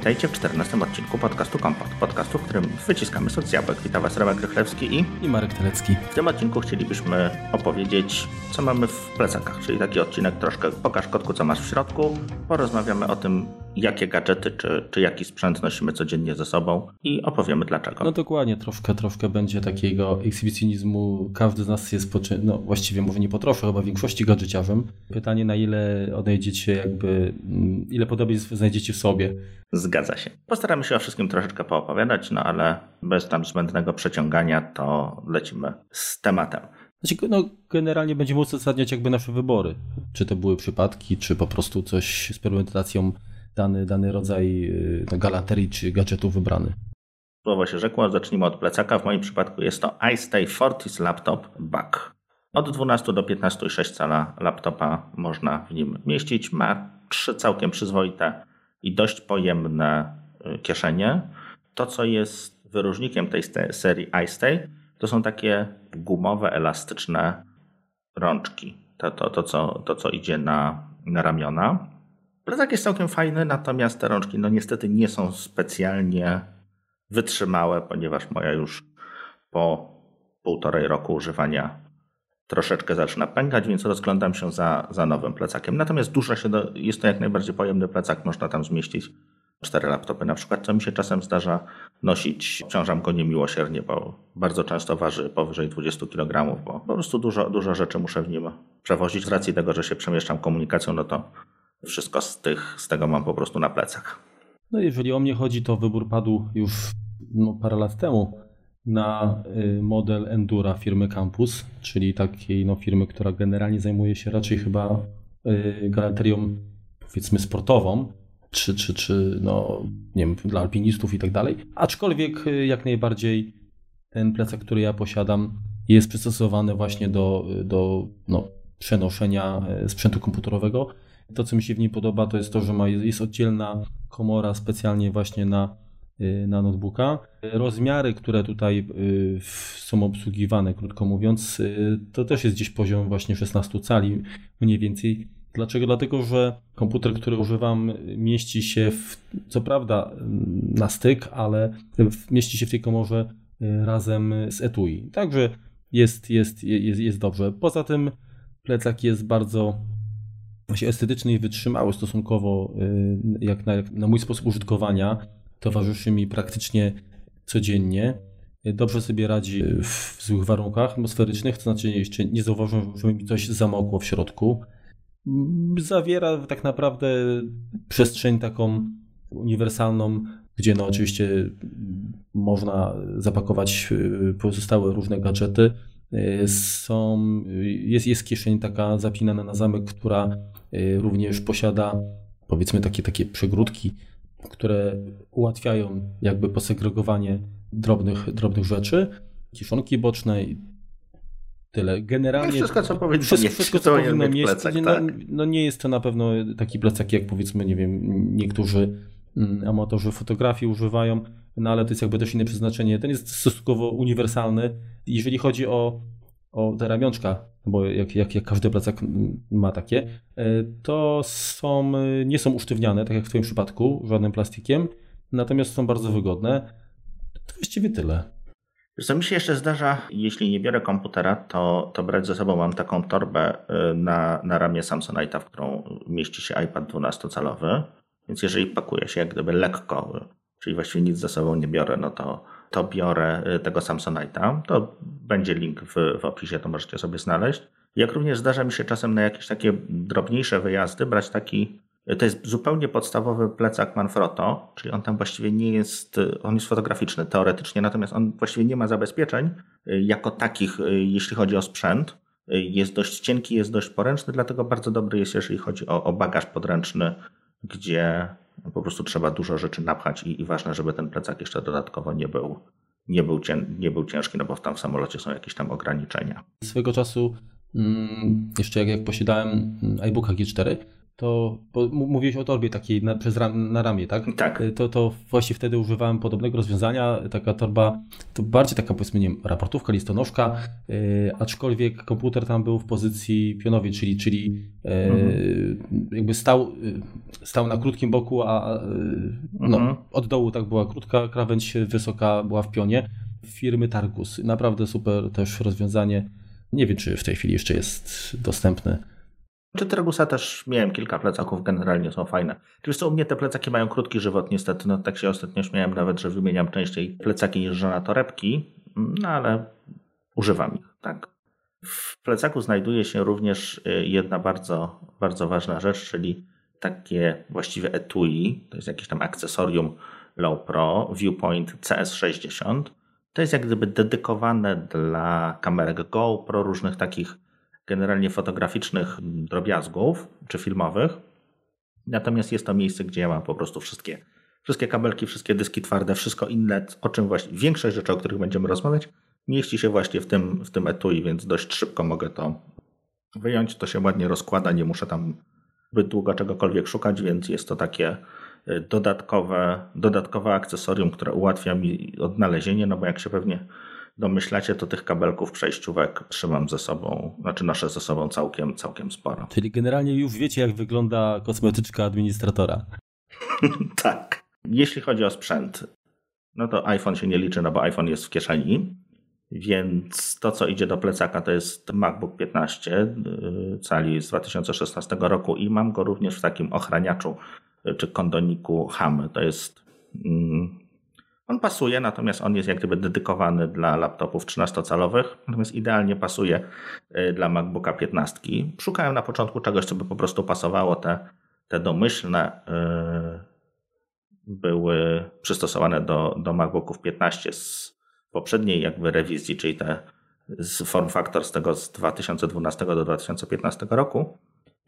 Witajcie w 14 odcinku podcastu Kompot. Podcastu, w którym wyciskamy sok z jabłek. Witam Was Robert Grychlewski i... I Marek Telecki. W tym odcinku chcielibyśmy opowiedzieć, co mamy w plecakach, czyli taki odcinek troszkę pokaż kotku, co masz w środku. Porozmawiamy o tym, jakie gadżety czy, czy jaki sprzęt nosimy codziennie ze sobą i opowiemy dlaczego. No dokładnie, troszkę, troszkę będzie takiego ekshibicjonizmu. Każdy z nas jest, poczy... no właściwie może nie po trosze, chyba w większości gadżeciarzem. Pytanie, na ile odejdziecie jakby, mm, ile podobieństw znajdziecie w sobie. Zgadza się. Postaramy się o wszystkim troszeczkę poopowiadać, no ale bez tam zbędnego przeciągania to lecimy z tematem. Znaczy, no, generalnie będziemy uzasadniać jakby nasze wybory. Czy to były przypadki, czy po prostu coś z premedytacją dany, dany rodzaj y, no, galanterii czy gadżetu wybrany. Słowo się rzekło, zacznijmy od plecaka. W moim przypadku jest to iStay Fortis Laptop Back. Od 12 do 15,6 cala laptopa można w nim mieścić. Ma trzy całkiem przyzwoite i dość pojemne y, kieszenie. To, co jest wyróżnikiem tej serii iStay, to są takie gumowe, elastyczne rączki. To, to, to, co, to co idzie na, na ramiona. Plecak jest całkiem fajny, natomiast te rączki no niestety nie są specjalnie wytrzymałe, ponieważ moja już po półtorej roku używania troszeczkę zaczyna pękać, więc rozglądam się za, za nowym plecakiem. Natomiast dużo się do, jest to jak najbardziej pojemny plecak, można tam zmieścić cztery laptopy na przykład, co mi się czasem zdarza nosić. Obciążam go niemiłosiernie, bo bardzo często waży powyżej 20 kg, bo po prostu dużo, dużo rzeczy muszę w nim przewozić. Z racji tego, że się przemieszczam komunikacją, no to wszystko z, tych, z tego mam po prostu na plecach. No jeżeli o mnie chodzi, to wybór padł już no, parę lat temu na y, model Endura firmy Campus, czyli takiej no, firmy, która generalnie zajmuje się raczej chyba y, galanterią powiedzmy sportową, czy, czy, czy no, nie wiem, dla alpinistów i tak dalej. Aczkolwiek y, jak najbardziej ten plecak, który ja posiadam, jest przystosowany właśnie do, do no, przenoszenia sprzętu komputerowego. To, co mi się w niej podoba, to jest to, że ma, jest oddzielna komora specjalnie właśnie na na notebooka. Rozmiary, które tutaj y, są obsługiwane, krótko mówiąc, y, to też jest gdzieś poziom właśnie 16 cali mniej więcej. Dlaczego? Dlatego, że komputer, który używam, mieści się w, co prawda na styk, ale mieści się w tej komorze razem z etui. Także jest, jest, jest, jest dobrze. Poza tym plecak jest bardzo estetyczny i wytrzymały stosunkowo jak na, jak na mój sposób użytkowania towarzyszy mi praktycznie codziennie. Dobrze sobie radzi w złych warunkach atmosferycznych, to znaczy jeszcze nie zauważyłem, żeby mi coś zamokło w środku. Zawiera tak naprawdę przestrzeń taką uniwersalną, gdzie no oczywiście można zapakować y, pozostałe różne gadżety. Y, są, jest, jest kieszeń taka zapinana na zamek, która y, również posiada powiedzmy takie, takie przegródki które ułatwiają jakby posegregowanie drobnych, drobnych rzeczy, kieszonki boczne i tyle. Generalnie wszystko, co powinno wszystko, wszystko, co powinno mieć. Plecak, no, tak? no, nie jest to na pewno taki plecak, jak powiedzmy, nie wiem, niektórzy mm, amatorzy fotografii używają, no ale to jest jakby też inne przeznaczenie. Ten jest stosunkowo uniwersalny. Jeżeli chodzi o o te ramionczka, bo jak, jak, jak każdy plecak ma takie, e, to są, nie są usztywniane, tak jak w Twoim przypadku, żadnym plastikiem, natomiast są bardzo wygodne. To właściwie tyle. Co mi się jeszcze zdarza, jeśli nie biorę komputera, to, to brać ze sobą mam taką torbę e, na, na ramię Samsonite'a, w którą mieści się iPad 12-calowy. Więc jeżeli pakuję się jak gdyby lekko, czyli właściwie nic ze sobą nie biorę, no to to biorę y, tego Samsonite'a. To będzie link w, w opisie, to możecie sobie znaleźć. Jak również zdarza mi się czasem na jakieś takie drobniejsze wyjazdy brać taki, y, to jest zupełnie podstawowy plecak Manfrotto, czyli on tam właściwie nie jest, y, on jest fotograficzny teoretycznie, natomiast on właściwie nie ma zabezpieczeń jako takich, jeśli chodzi o sprzęt. Jest dość cienki, jest dość poręczny, dlatego bardzo dobry jest, jeżeli chodzi o, o bagaż podręczny, gdzie po prostu trzeba dużo rzeczy napchać i, i ważne, żeby ten plecak jeszcze dodatkowo nie był, nie, był cię, nie był ciężki, no bo tam w samolocie są jakieś tam ograniczenia. Swego czasu, mm, jeszcze jak, jak posiadałem iBooka G4, to mówiłeś o torbie takiej na, przez ram, na ramię, tak? Tak. To, to właśnie wtedy używałem podobnego rozwiązania. Taka torba to bardziej taka powiedzmy, nie wiem, raportówka, listonoszka, yy, aczkolwiek komputer tam był w pozycji pionowej, czyli, czyli yy, mhm. jakby stał, yy, stał na krótkim boku, a no, mhm. od dołu tak była krótka krawędź, wysoka była w pionie. Firmy Targus. Naprawdę super też rozwiązanie. Nie wiem, czy w tej chwili jeszcze jest dostępne. Czy Tragusa też miałem kilka plecaków, generalnie są fajne. Oczywiście u mnie te plecaki mają krótki żywot, niestety. No, tak się ostatnio śmiałem nawet, że wymieniam częściej plecaki niż żona torebki, no ale używam ich, tak. W plecaku znajduje się również y, jedna bardzo, bardzo ważna rzecz, czyli takie właściwie etui, to jest jakieś tam akcesorium Low Pro Viewpoint CS60. To jest jak gdyby dedykowane dla kamerek GoPro, różnych takich generalnie fotograficznych drobiazgów czy filmowych. Natomiast jest to miejsce, gdzie ja mam po prostu wszystkie, wszystkie kabelki, wszystkie dyski twarde, wszystko inne, o czym właśnie większość rzeczy, o których będziemy rozmawiać, mieści się właśnie w tym, w tym etui, więc dość szybko mogę to wyjąć. To się ładnie rozkłada, nie muszę tam zbyt długo czegokolwiek szukać, więc jest to takie e, dodatkowe, dodatkowe akcesorium, które ułatwia mi odnalezienie, no bo jak się pewnie domyślacie, to tych kabelków przejściówek trzymam ze sobą, znaczy noszę ze sobą całkiem, całkiem sporo. Czyli generalnie już wiecie, jak wygląda kosmetyczka administratora. tak. Jeśli chodzi o sprzęt, no to iPhone się nie liczy, no bo iPhone jest w kieszeni. Więc to, co idzie do plecaka, to jest MacBook 15 y, cali z 2016 roku i mam go również w takim ochraniaczu y, czy kondoniku HAM. To jest mm, on pasuje, natomiast on jest jak gdyby dedykowany dla laptopów 13-calowych, natomiast idealnie pasuje y, dla MacBooka 15. Szukałem na początku czegoś, co by po prostu pasowało. Te, te domyślne yy, były przystosowane do, do MacBooków 15 z poprzedniej jakby rewizji, czyli te z form factor z tego z 2012 do 2015 roku,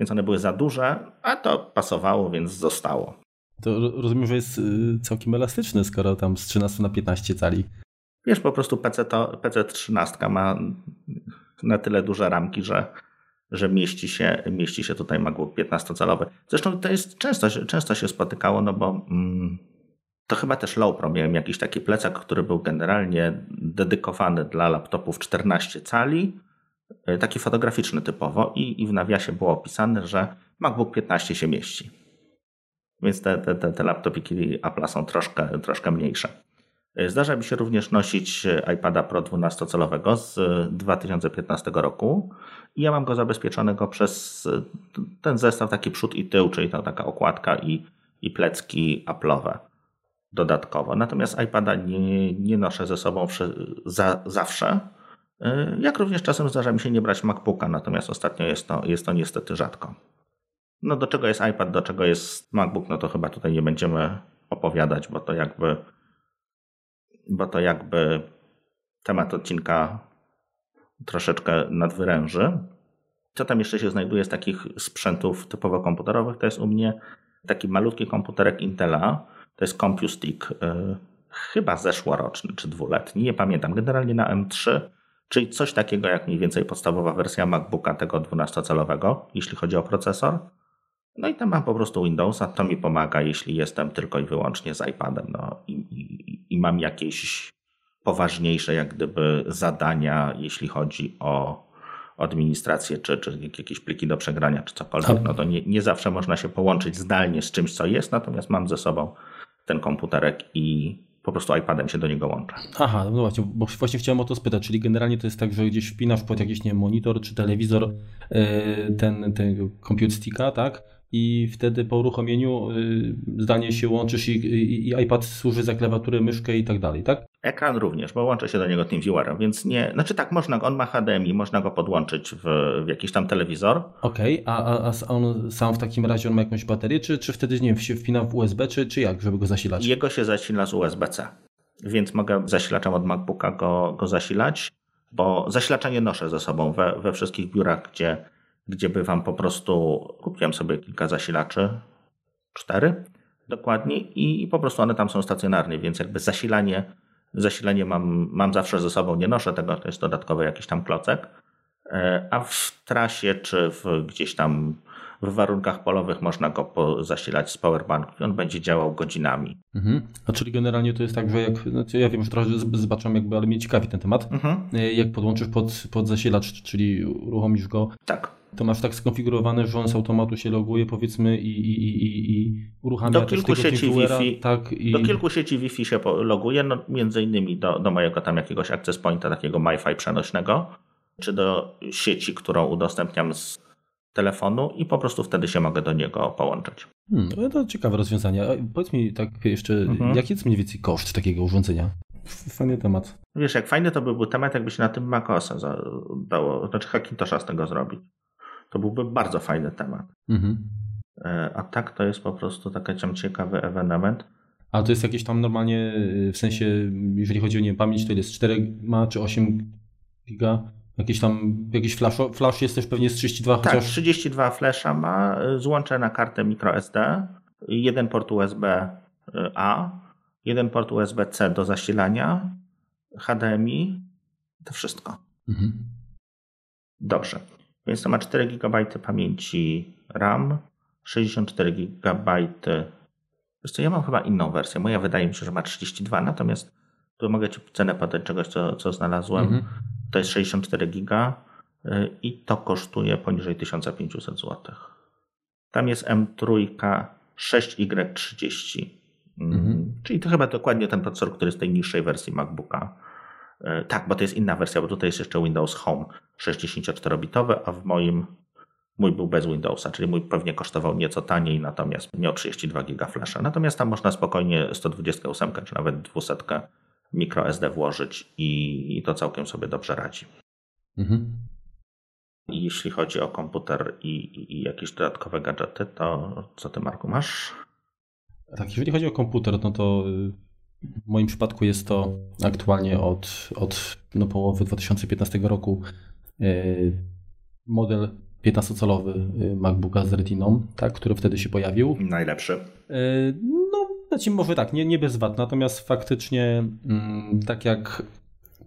więc one były za duże, a to pasowało, więc zostało. To rozumiem, że jest y, całkiem elastyczny, skoro tam z 13 na 15 cali. Wiesz, po prostu PC, to, PC 13 ma na tyle duże ramki, że, że mieści, się, mieści się tutaj MacBook 15-calowy. Zresztą to jest często, często się spotykało, no bo mm, to chyba też Low Pro miałem jakiś taki plecak, który był generalnie dedykowany dla laptopów 14 cali, y, taki fotograficzny typowo i, i w nawiasie było opisane, że MacBook 15 się mieści. Więc te, te, te, te laptopiki Apple są troszkę, troszkę mniejsze. Zdarza mi się również nosić iPada Pro 12-calowego z 2015 roku i ja mam go zabezpieczonego przez ten zestaw taki przód i tył, czyli taka okładka i, i plecki Apple'owe dodatkowo. Natomiast iPada nie, nie noszę ze sobą za, zawsze. Jak również czasem zdarza mi się nie brać MacBooka, natomiast ostatnio jest to, jest to niestety rzadko. No do czego jest iPad, do czego jest MacBook, no to chyba tutaj nie będziemy opowiadać, bo to jakby bo to jakby temat odcinka troszeczkę nadwyręży. Co tam jeszcze się znajduje z takich sprzętów typowo komputerowych? To jest u mnie taki malutki komputerek Intela. To jest CompuStick, yy, chyba zeszłoroczny czy dwuletni, nie pamiętam. Generalnie na M3, czyli coś takiego jak mniej więcej podstawowa wersja MacBooka tego 12-calowego, jeśli chodzi o procesor. No i tam mam po prostu Windowsa, to mi pomaga, jeśli jestem tylko i wyłącznie z iPadem no, i, i, i mam jakieś poważniejsze jak gdyby zadania, jeśli chodzi o administrację, czy, czy jakieś pliki do przegrania, czy cokolwiek, no to nie, nie zawsze można się połączyć zdalnie z czymś, co jest, natomiast mam ze sobą ten komputerek i po prostu iPadem się do niego łączę. Aha, no właśnie, bo właśnie chciałem o to spytać, czyli generalnie to jest tak, że gdzieś wpinasz pod jakiś nie wiem, monitor czy telewizor e, ten, ten compute sticka, tak? I wtedy po uruchomieniu y, zdanie się łączysz i, i, i, iPad służy za klawiaturę, myszkę i tak dalej, tak? Ekran również, bo łączę się do niego TeamViewerem, więc nie, znaczy tak, można, on ma HDMI, można go podłączyć w, w jakiś tam telewizor. Okej, okay, a, a on sam w takim razie on ma jakąś baterię, czy, czy wtedy, nie wiem, się wpina w USB, czy, czy jak, żeby go zasilać? Jego się zasila z USB-C, więc mogę zasilaczem od MacBooka go, go zasilać, bo zasilacza nie noszę ze sobą we, we wszystkich biurach, gdzie gdzie bywam po prostu, kupiłem sobie kilka zasilaczy, cztery dokładnie i, i po prostu one tam są stacjonarnie, więc jakby zasilanie, zasilanie mam, mam zawsze ze sobą, nie noszę tego, to jest dodatkowy jakiś tam klocek, e, a w trasie czy w, gdzieś tam w warunkach polowych można go zasilać z powerbanku i on będzie działał godzinami. Mhm. A czyli generalnie to jest tak, że jak, znaczy ja wiem, że trochę zobaczam jakby, ale mnie ciekawi ten temat, mhm. E, jak podłączysz pod, pod zasilacz, czyli uruchomisz go, tak. To masz tak skonfigurowane, że on z automatu się loguje powiedzmy i, i, i, i uruchamia do kilku sieci Wi-Fi, tak, i... Do kilku sieci Wi-Fi się loguje, no, między innymi do, do mojego tam jakiegoś access pointa, takiego MiFi przenośnego, czy do sieci, którą udostępniam z telefonu i po prostu wtedy się mogę do niego połączyć. Hmm, no to ciekawe rozwiązanie. Powiedz mi tak jeszcze, mhm. jaki jest mniej więcej koszt takiego urządzenia? Fajny temat. Wiesz, jak fajny to by był temat, jakby się na tym macOSa dało, znaczy Hackintosha z tego zrobić. To byłby bardzo fajny temat. Mhm. E, a tak to jest po prostu taki tam ciekawy ewenement. A to jest jakieś tam normalnie, w sensie, jeżeli chodzi o nie pamięć, to jest 4 ma czy 8 giga? Jakieś tam, jakiś flash, flash jest też pewnie z 32 tak, chociaż... 32 flasha ma, złącze na kartę microSD, jeden port USB-A, jeden port USB-C do zasilania, HDMI, to wszystko. Mhm. Dobrze. Więc to ma 4 GB pamięci RAM, 64 GB. Wiesz co, ja mam chyba inną wersję. Moja wydaje mi się, że ma 32, natomiast tu mogę Ci cenę podać czegoś, co, co znalazłem. Mhm to jest 64 giga y, i to kosztuje poniżej 1500 zł. Tam jest M3 6Y30, mm, mhm. czyli to chyba dokładnie ten procesor, który jest w tej niższej wersji MacBooka. Y, tak, bo to jest inna wersja, bo tutaj jest jeszcze Windows Home 64-bitowy, a w moim mój był bez Windowsa, czyli mój pewnie kosztował nieco taniej, natomiast miał 32 giga flasha. Natomiast tam można spokojnie 128 czy nawet 200 microSD włożyć i, i to całkiem sobie dobrze radzi. Mhm. Jeśli chodzi o komputer i, i, i, jakieś dodatkowe gadżety, to co ty, Marku, masz? Tak, jeżeli chodzi o komputer, no to y, w moim przypadku jest to aktualnie od, od no, połowy 2015 roku y, model 15-calowy y, MacBooka z Retiną, tak, który wtedy się pojawił. Najlepszy. Znaczy może tak, nie, nie bez wad, natomiast faktycznie mm, tak jak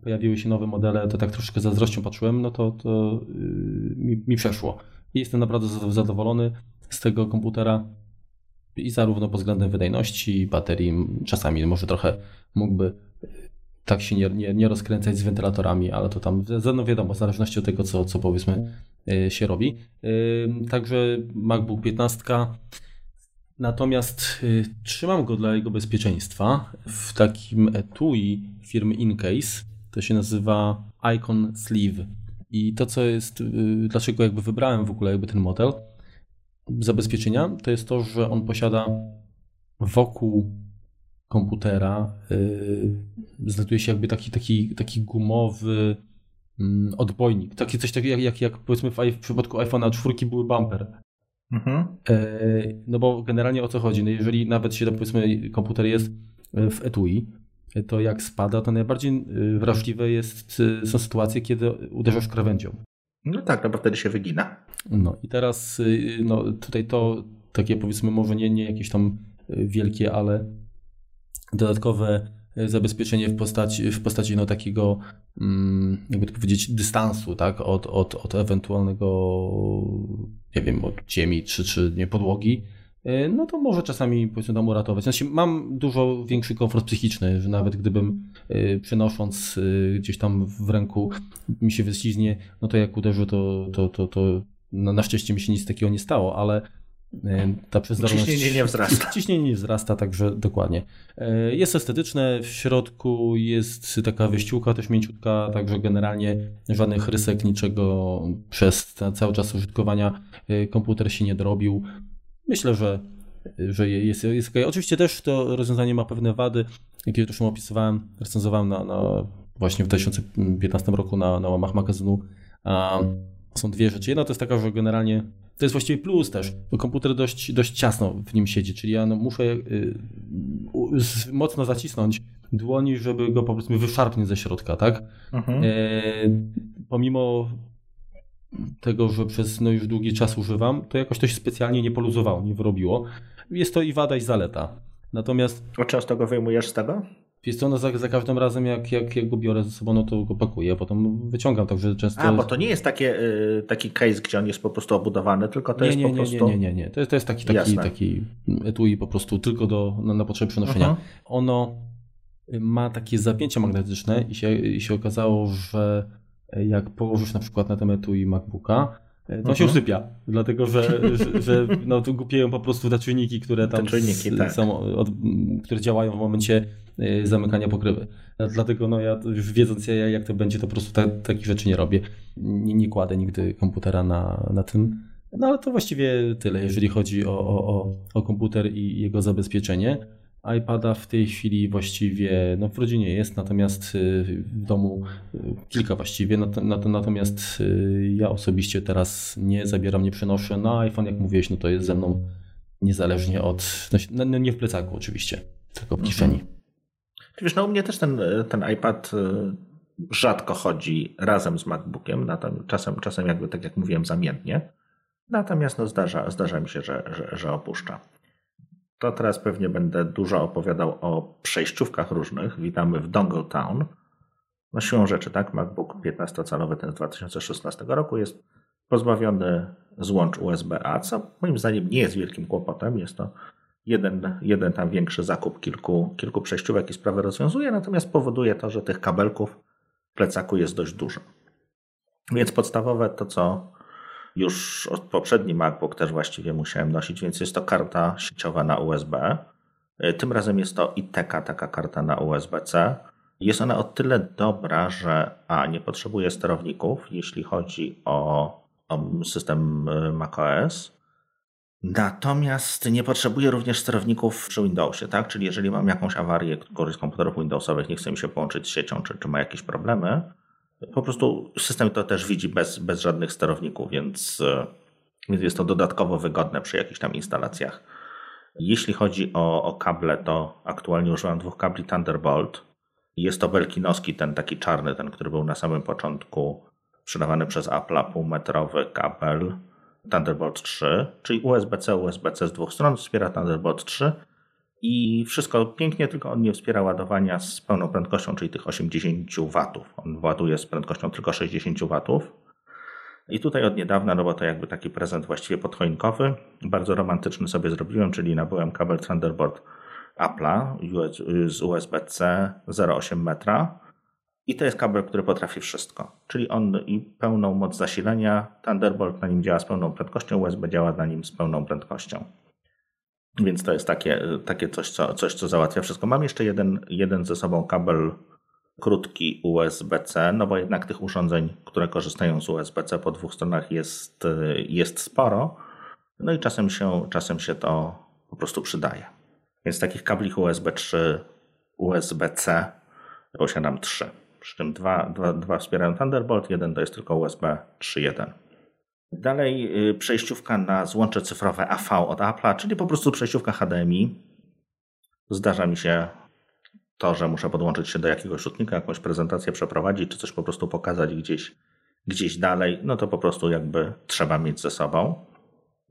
pojawiły się nowe modele, to tak troszkę zazdrością patrzyłem, no to, to yy, mi, mi przeszło. Jestem naprawdę zadowolony z tego komputera i zarówno pod względem wydajności, baterii, czasami może trochę mógłby tak się nie, nie, nie rozkręcać z wentylatorami, ale to tam, no wiadomo, w zależności od tego, co, co powiedzmy yy, się robi. Także MacBook 15 Natomiast y, trzymam go dla jego bezpieczeństwa w takim etui firmy Incase. To się nazywa Icon Sleeve. I to, co jest, y, dlaczego jakby wybrałem w ogóle jakby ten model zabezpieczenia, to jest to, że on posiada wokół komputera yy, znajduje się jakby taki, taki, taki gumowy yy, odbojnik. Taki coś takiego jak, jak, jak powiedzmy w, w przypadku iPhone'a 4 były bumper. Mhm. E, no bo generalnie o co chodzi? No jeżeli nawet się powiedzmy komputer jest w etui, to jak spada, to najbardziej e, wrażliwe jest, e, są sytuacje, kiedy uderzasz krawędzią. No tak, no bo wtedy się wygina. No i teraz no, tutaj to takie powiedzmy może nie, nie jakieś tam wielkie, ale dodatkowe zabezpieczenie w postaci, w postaci no, takiego, mm, jakby to powiedzieć, dystansu tak, od, od, od ewentualnego, nie wiem, od ziemi czy, czy nie, podłogi, no to może czasami powiedzmy nam uratować. Znaczy, mam dużo większy komfort psychiczny, że nawet gdybym e, przenosząc e, gdzieś tam w ręku mi się wyśliznie, no to jak uderzy, to, to, to, to no, na szczęście mi się nic takiego nie stało, ale E, ta przezorność... Ciśnienie nie wzrasta. Ciśnienie nie wzrasta, także dokładnie. E, jest estetyczne, w środku jest taka wyściółka też mięciutka, także generalnie żadnych rysek, niczego przez cały czas użytkowania e, komputer się nie dorobił. Myślę, że, że jest, jest okay. Oczywiście też to rozwiązanie ma pewne wady, jakie już opisywałem, recenzowałem na, na właśnie w 2015 roku na, na łamach magazynu. A są dwie rzeczy. Jedna to jest taka, że generalnie to jest właściwie plus też, bo komputer dość, dość ciasno w nim siedzi, czyli ja no muszę y, y, mocno zacisnąć dłoni, żeby go po prostu wyszarpnieć ze środka, tak? Mhm. E, pomimo tego, że przez no, już długi czas używam, to jakoś to się specjalnie nie poluzowało, nie wyrobiło. Jest to i wada, i zaleta. Natomiast... A często go wyjmujesz z tego? Wiesz co, no za, za każdym razem jak, jak, jak go biorę ze sobą, no to go pakuję, a potem wyciągam, także często... A, bo to nie jest takie, y, taki case, gdzie on jest po prostu obudowany, tylko to nie, jest nie, po nie, prostu... Nie, nie, nie, nie. To jest, to jest taki, taki, taki etui po prostu tylko do, na, na potrzeby przenoszenia. Uh -huh. Ono ma takie zapięcia magnetyczne i się, i się okazało, że jak położysz na przykład na tym etui MacBooka, to uh -huh. się usypia, dlatego że, że, że no, tu głupieją po prostu te czujniki, które tam czujniki, tak. są, od, które działają w momencie y, zamykania pokrywy. Dlatego no ja wiedząc jak to będzie, to po prostu ta, takich rzeczy nie robię. Nie, nie kładę nigdy komputera na, na tym. No ale to właściwie tyle, jeżeli chodzi o, o, o, o komputer i jego zabezpieczenie iPada w tej chwili właściwie no w rodzinie jest, natomiast y, w domu y, kilka właściwie. Natomiast y, ja osobiście teraz nie zabieram, nie przenoszę. No iPhone, jak mówiłeś, no to jest ze mną niezależnie od. No, no nie w plecaku oczywiście, tylko w kieszeni. Mhm. Wiesz, no u mnie też ten, ten iPad rzadko chodzi razem z MacBookiem, czasem, czasem jakby tak jak mówiłem zamiennie. Natomiast no zdarza, zdarza mi się, że, że, że opuszcza. To teraz pewnie będę dużo opowiadał o przejściówkach różnych. Witamy w Dongle Town. No siłą rzeczy, tak? MacBook 15-calowy ten z 2016 roku jest pozbawiony złącz USB-A, co moim zdaniem nie jest wielkim kłopotem. Jest to jeden, jeden tam większy zakup kilku, kilku przejściówek i sprawę rozwiązuje, natomiast powoduje to, że tych kabelków w plecaku jest dość dużo. Więc podstawowe to, co już od poprzedni MacBook też właściwie musiałem nosić, więc jest to karta sieciowa na USB. E, tym razem jest to ITK, taka karta na USB-C. Jest ona o tyle dobra, że A, nie potrzebuje sterowników, jeśli chodzi o, o system e, macOS. Natomiast nie potrzebuje również sterowników przy Windowsie, tak? Czyli jeżeli mam jakąś awarię któryś z komputerów Windowsowych, nie chce mi się połączyć z siecią, czy, czy ma jakieś problemy, po prostu system to też widzi bez, bez żadnych sterowników, więc, e, więc jest to dodatkowo wygodne przy jakichś tam instalacjach. Jeśli chodzi o, o kable, to aktualnie używam dwóch kabli Thunderbolt. Jest to Belkinowski, ten taki czarny, ten, który był na samym początku sprzedawany przez Apple, półmetrowy kabel Thunderbolt 3, czyli USB-C, USB-C z dwóch stron, wspiera Thunderbolt 3 i wszystko pięknie, tylko on nie wspiera ładowania z pełną prędkością, czyli tych 80 W. On ładuje z prędkością tylko 60 W. I tutaj od niedawna, no bo to jakby taki prezent właściwie podchoinkowy, bardzo romantyczny sobie zrobiłem, czyli nabyłem kabel Thunderbolt Apple'a z USB-C 0,8 metra. I to jest kabel, który potrafi wszystko. Czyli on i pełną moc zasilania, Thunderbolt na nim działa z pełną prędkością, USB działa na nim z pełną prędkością. Więc to jest takie, takie coś, co, coś, co załatwia wszystko. Mam jeszcze jeden, jeden ze sobą kabel krótki USB-C, no bo jednak tych urządzeń, które korzystają z USB-C po dwóch stronach jest, jest sporo. No i czasem się, czasem się to po prostu przydaje. Więc takich kabli USB 3, USB-C posiadam trzy. Przy czym dwa, dwa, dwa wspierają Thunderbolt, jeden to jest tylko USB 3.1. Dalej y, przejściówka na złącze cyfrowe AV od Apple'a, czyli po prostu przejściówka HDMI. Zdarza mi się to, że muszę podłączyć się do jakiegoś rzutnika, jakąś prezentację przeprowadzić, czy coś po prostu pokazać gdzieś, gdzieś dalej, no to po prostu jakby trzeba mieć ze sobą.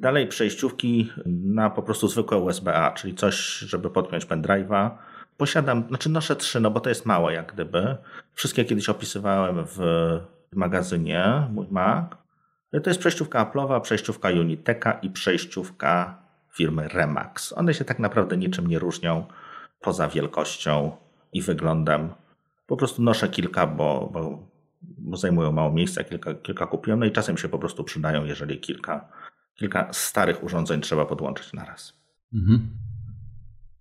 Dalej przejściówki na po prostu zwykłe USB-A, czyli coś, żeby podpiąć pendrive'a. Posiadam, znaczy noszę trzy, no bo to jest mało jak gdyby. Wszystkie kiedyś opisywałem w magazynie, mój Mac. To jest przejściówka Apple'owa, przejściówka Uniteka i przejściówka firmy Remax. One się tak naprawdę niczym nie różnią poza wielkością i wyglądem. Po prostu noszę kilka, bo, bo, bo zajmują mało miejsca, kilka, kilka kupiłem, no i czasem się po prostu przydają, jeżeli kilka, kilka starych urządzeń trzeba podłączyć na raz. Mhm.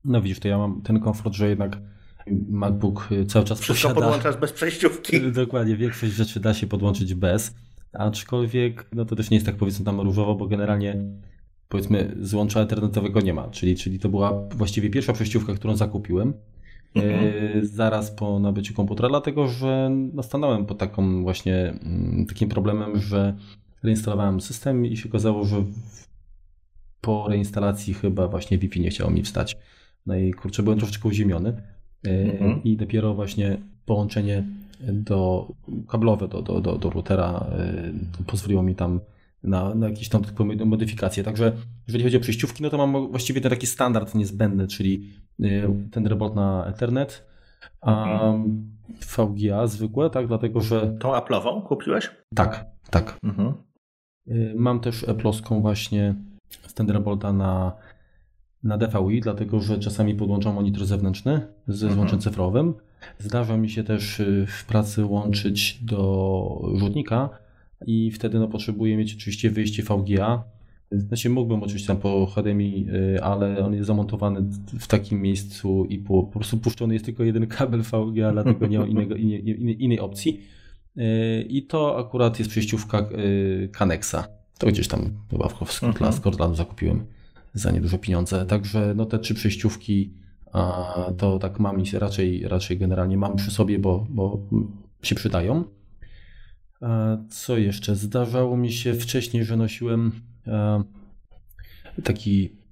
No widzisz, to ja mam ten komfort, że jednak MacBook cały czas Wszystko posiada... podłączasz bez przejściówki. Dokładnie, większość rzeczy da się podłączyć bez. Aczkolwiek no to też nie jest tak powiedzmy tam różowo, bo generalnie powiedzmy złącza internetowego nie ma, czyli, czyli to była właściwie pierwsza przejściówka, którą zakupiłem mhm. e, zaraz po nabyciu komputera, dlatego że no, stanąłem pod taką właśnie m, takim problemem, że reinstalowałem system i się okazało, że po reinstalacji chyba właśnie Wi-Fi nie chciało mi wstać. No i kurczę, byłem troszeczkę uziemiony e, mhm. i dopiero właśnie połączenie do kablowe do, do, do, do routera y, pozwoliło mi tam na, na jakieś tam modyfikacje. Także jeżeli chodzi o przejściówki, no to mam właściwie ten taki standard niezbędny, czyli y, ten robot na Ethernet, A mhm. VGA zwykłe, tak, dlatego że... Tą Apple'ową kupiłeś? Tak, tak. Mhm. Y, mam też Apple'owską właśnie z Thunderbolta na, na DVI, dlatego że czasami podłączam monitor zewnętrzny ze mhm. złączem cyfrowym. Zdarza mi się też y, w pracy łączyć do rzutnika i wtedy no, potrzebuję mieć oczywiście wyjście VGA. Znaczy mógłbym oczywiście tam po HDMI, y, ale on jest zamontowany w takim miejscu i po, po prostu puszczony jest tylko jeden kabel VGA, dlatego nie ma innego, innej, innej opcji. I to akurat jest przejściówka Canexa. To gdzieś tam chyba w mhm. zakupiłem za nieduże pieniądze. Także no te trzy przejściówki to tak mam i raczej, raczej generalnie mam przy sobie, bo, bo się przydają. Co jeszcze? Zdarzało mi się wcześniej, że nosiłem taki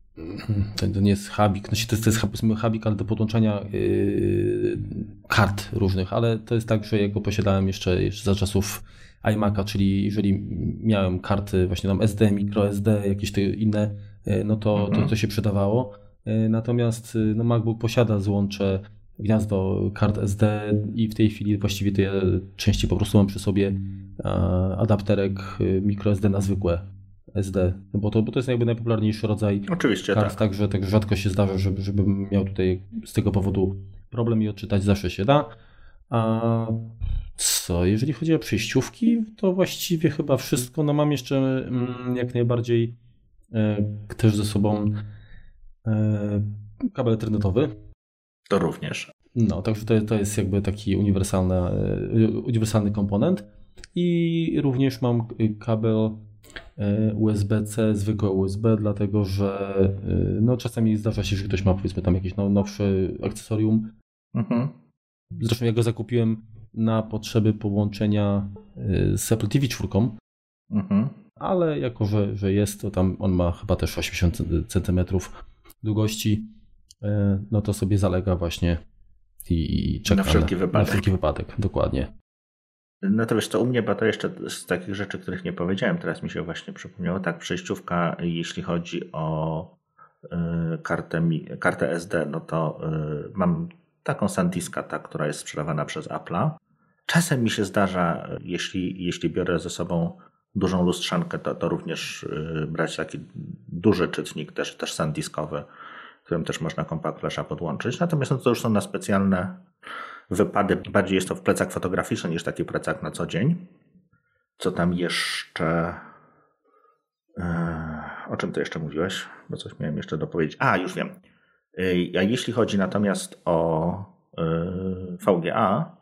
to nie jest habik, no to jest, to jest habik, ale do podłączania yy, kart różnych, ale to jest tak, że ja go posiadałem jeszcze, jeszcze za czasów iMac'a, czyli jeżeli miałem karty właśnie tam SD, microSD, jakieś te inne, no to, to, to się przydawało. Yy, natomiast yy, no MacBook posiada złącze gniazdo kart SD i w tej chwili właściwie to ja częściej po prostu mam przy sobie adapterek microSD na zwykłe SD, no bo to, bo to jest jakby najpopularniejszy rodzaj Oczywiście, kart, tak. także tak rzadko się zdarza, żeby, żebym miał tutaj z tego powodu problem i odczytać zawsze się da. A co, jeżeli chodzi o przejściówki, to właściwie chyba wszystko. No mam jeszcze mm, jak najbardziej e, też ze sobą e, kabel internetowy. To również. No, także to, to jest jakby taki uniwersalny, e, uniwersalny komponent. I również mam kabel E, USB-C, zwykłe USB, dlatego że e, no, czasami zdarza się, że ktoś ma powiedzmy tam jakieś nowsze akcesorium. Mhm. Zresztą ja go zakupiłem na potrzeby połączenia e, z Apple TV 4, mhm. ale jako, że, że jest, to tam on ma chyba też 80 cm długości, no to sobie zalega właśnie i czeka na wszelki, na, wypadek. na wszelki wypadek. Dokładnie. No to co, u mnie, bo to jeszcze z takich rzeczy, których nie powiedziałem, teraz mi się właśnie przypomniało, tak, przejściówka, jeśli chodzi o y, kartę, kartę SD, no to y, mam taką SanDiska, ta, która jest sprzedawana przez Apple'a. Czasem mi się zdarza, jeśli, jeśli biorę ze sobą dużą lustrzankę, to, to również y, brać taki duży czytnik, też, też SanDiskowy, którym też można Compact Flasha podłączyć. Natomiast no to już są na specjalne wypady. Bardziej jest to w plecach fotograficzny niż taki plecak na co dzień. Co tam jeszcze? E, o czym ty jeszcze mówiłeś? Bo coś miałem jeszcze dopowiedzieć. A, już wiem. E, a jeśli chodzi natomiast o e, VGA,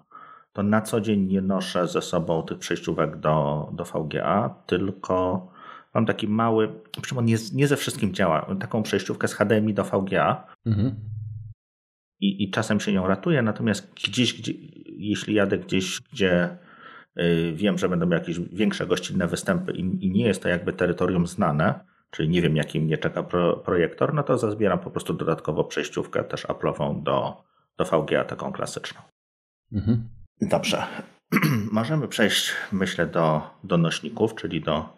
to na co dzień nie noszę ze sobą tych przejściówek do, do VGA, tylko mam taki mały, przy on nie, nie ze wszystkim działa, taką przejściówkę z HDMI do VGA. Mhm i, i czasem się nią ratuję, natomiast gdzieś, gdzie, jeśli jadę gdzieś, gdzie y, wiem, że będą jakieś większe gościnne występy i, i nie jest to jakby terytorium znane, czyli nie wiem, jaki mnie czeka pro, projektor, no to zazbieram po prostu dodatkowo przejściówkę też Apple'ową do, do VGA, taką klasyczną. Mhm. Dobrze. Możemy przejść, myślę, do, do nośników, czyli do,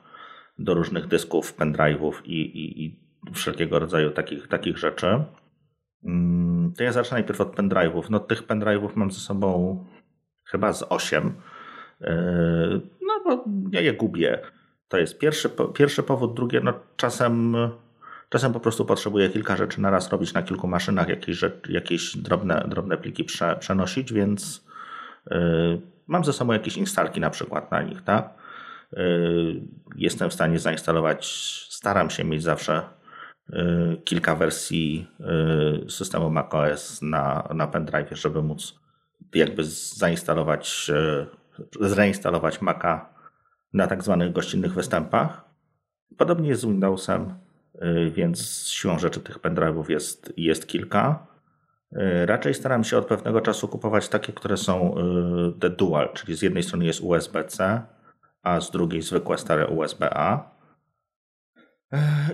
do różnych dysków, pendrive'ów i, i, i wszelkiego rodzaju takich, takich rzeczy. Mm, to ja zacznę najpierw od pendrive'ów. No tych pendrive'ów mam ze sobą chyba z 8. Yy, no bo ja je gubię. To jest pierwszy, pierwszy powód. Drugie, no czasem, czasem po prostu potrzebuję kilka rzeczy na raz robić na kilku maszynach, jakieś, jakieś drobne, drobne pliki prze, przenosić, więc mam ze sobą jakieś instalki na przykład na nich, tak? Yy, jestem w stanie zainstalować, staram się mieć zawsze Y, kilka wersji y, systemu macOS na, na pendrive, żeby móc jakby zainstalować, y, zreinstalować Maca na tak zwanych gościnnych występach. Podobnie jest z Windowsem, więc siłą rzeczy tych pendrive'ów jest, jest kilka. Raczej staram się od pewnego czasu kupować takie, które są the dual, czyli z jednej strony jest USB-C, a z drugiej zwykłe stare USB-A.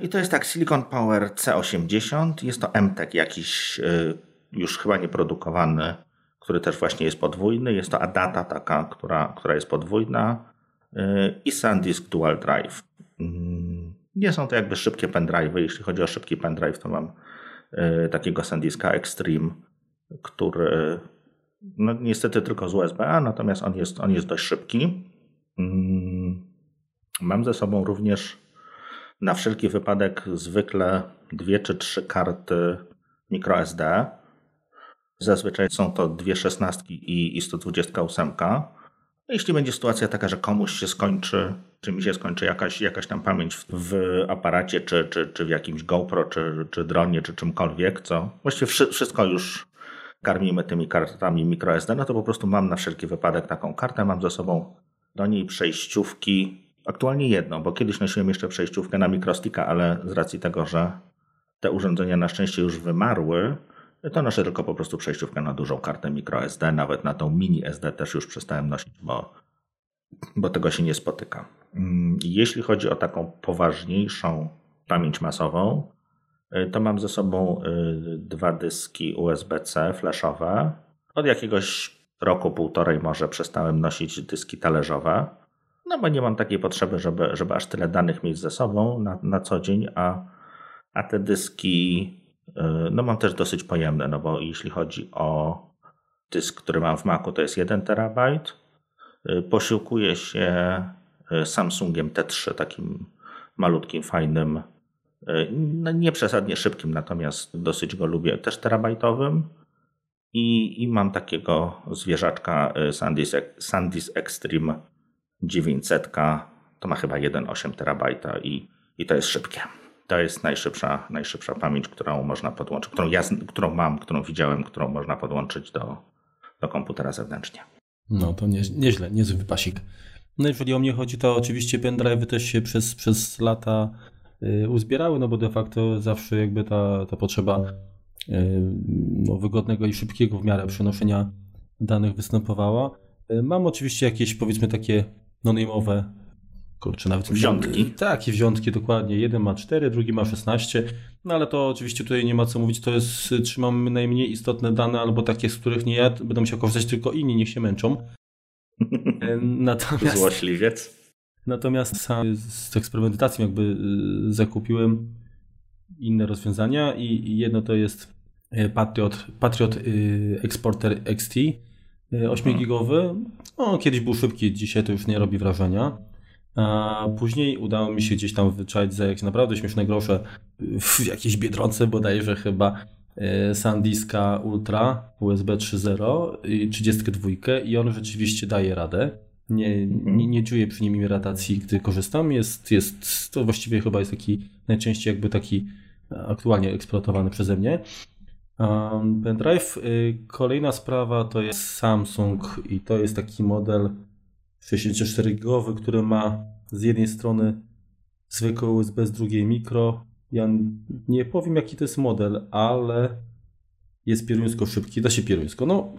I to jest tak, Silicon Power C80, jest to MTEK jakiś y, już chyba nieprodukowany, który też właśnie jest podwójny. Jest to Adata taka, która, która jest podwójna i SanDisk Dual Drive. Mm, nie są to jakby szybkie pendrive. Jeśli chodzi o szybki pendrive, to mam takiego SanDiska Extreme, który no niestety tylko z USB, natomiast on jest, on jest dość szybki. Mm, mam ze sobą również na wszelki wypadek zwykle dwie czy trzy karty microSD. Zazwyczaj są to dwie szesnastki i 128. Jeśli będzie sytuacja taka, że komuś się skończy, czy mi się skończy jakaś, jakaś tam pamięć w, w aparacie, czy, czy, czy w jakimś GoPro, czy, czy dronie, czy czymkolwiek, co? Właściwie wszystko już karmimy tymi kartami microSD, no to po prostu mam na wszelki wypadek taką kartę, mam ze sobą do niej przejściówki, aktualnie jedną, bo kiedyś nosiłem jeszcze przejściówkę na mikrostika, ale z racji tego, że te urządzenia na szczęście już wymarły, to noszę tylko po prostu przejściówkę na dużą kartę microSD, nawet na tą mini SD też już przestałem nosić, bo, bo tego się nie spotyka. Mm, jeśli chodzi o taką poważniejszą pamięć masową, y, to mam ze sobą y, dwa dyski USB-C flashowe. Od jakiegoś roku, półtorej może przestałem nosić dyski talerzowe, no bo nie mam takiej potrzeby, żeby, żeby aż tyle danych mieć ze sobą na, na co dzień, a, a te dyski no mam też dosyć pojemne, no bo jeśli chodzi o dysk, który mam w Macu, to jest 1 terabajt. E, posiłkuję się e, Samsungiem T3, takim malutkim, fajnym, no nie przesadnie szybkim, natomiast dosyć go lubię, też terabajtowym. I, i mam takiego zwierzaczka SanDisk, SanDisk Extreme 900. To ma chyba 1,8 terabajta i, i to jest szybkie to jest najszybsza, najszybsza pamięć, którą można podłączyć, którą, ja, którą mam, którą widziałem, którą można podłączyć do, do komputera zewnętrznie. No to nie, nieźle, niezły wypasik. No jeżeli o mnie chodzi, to oczywiście pendrive też się przez, przez lata y, uzbierały, no bo de facto zawsze jakby ta, ta potrzeba y, no, wygodnego i szybkiego w miarę przenoszenia danych występowała. Y, mam oczywiście jakieś powiedzmy takie no-name'owe kurczę, nawet... Wziątki. Tak, i wziątki, dokładnie. Jeden ma 4, drugi ma 16, no ale to oczywiście tutaj nie ma co mówić, to jest, trzymamy najmniej istotne dane, albo takie, z których nie ja, będą się korzystać tylko inni, niech się męczą. Natomiast... Złośliwiec. Natomiast sam z eksperymentacją jakby y, zakupiłem inne rozwiązania i jedno to jest y, Patriot, Patriot Exporter XT 8-gigowy. No, kiedyś był szybki, dzisiaj to już nie robi wrażenia. A później udało mi się gdzieś tam wyczaić za jakieś naprawdę śmieszne grosze w jakiejś biedronce bodajże chyba e, SanDiska Ultra USB 3.0 i 32 i on rzeczywiście daje radę. Nie, nie, nie czuję przy nim irritacji, gdy korzystam. Jest, jest, to właściwie chyba jest taki najczęściej jakby taki aktualnie eksploatowany przeze mnie. Um, pendrive. Y, kolejna sprawa to jest Samsung i to jest taki model 64-gigowy, który ma z jednej strony zwykłe USB, z drugiej mikro. Ja nie powiem jaki to jest model, ale jest pieruńsko szybki, da się pieruńsko. No,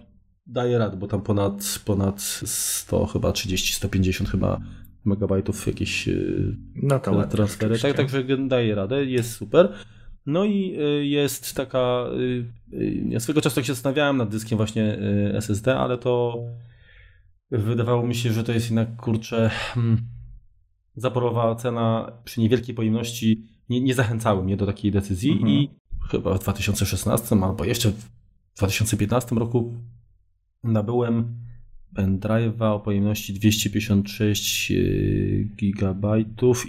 daje radę, bo tam ponad, ponad 100, chyba 30, 150 chyba megabajtów jakieś y, no to transfery. Tak, także daje radę, jest super. No i y, jest taka, y, ja swego czasu tak się zastanawiałem nad dyskiem właśnie SSD, ale to wydawało mi się, że to jest jednak, kurczę, hmm, zaporowa cena przy niewielkiej pojemności nie, nie zachęcały mnie do takiej decyzji mhm. i chyba w 2016 albo jeszcze w 2015 roku nabyłem pendrive'a o pojemności 256 y, GB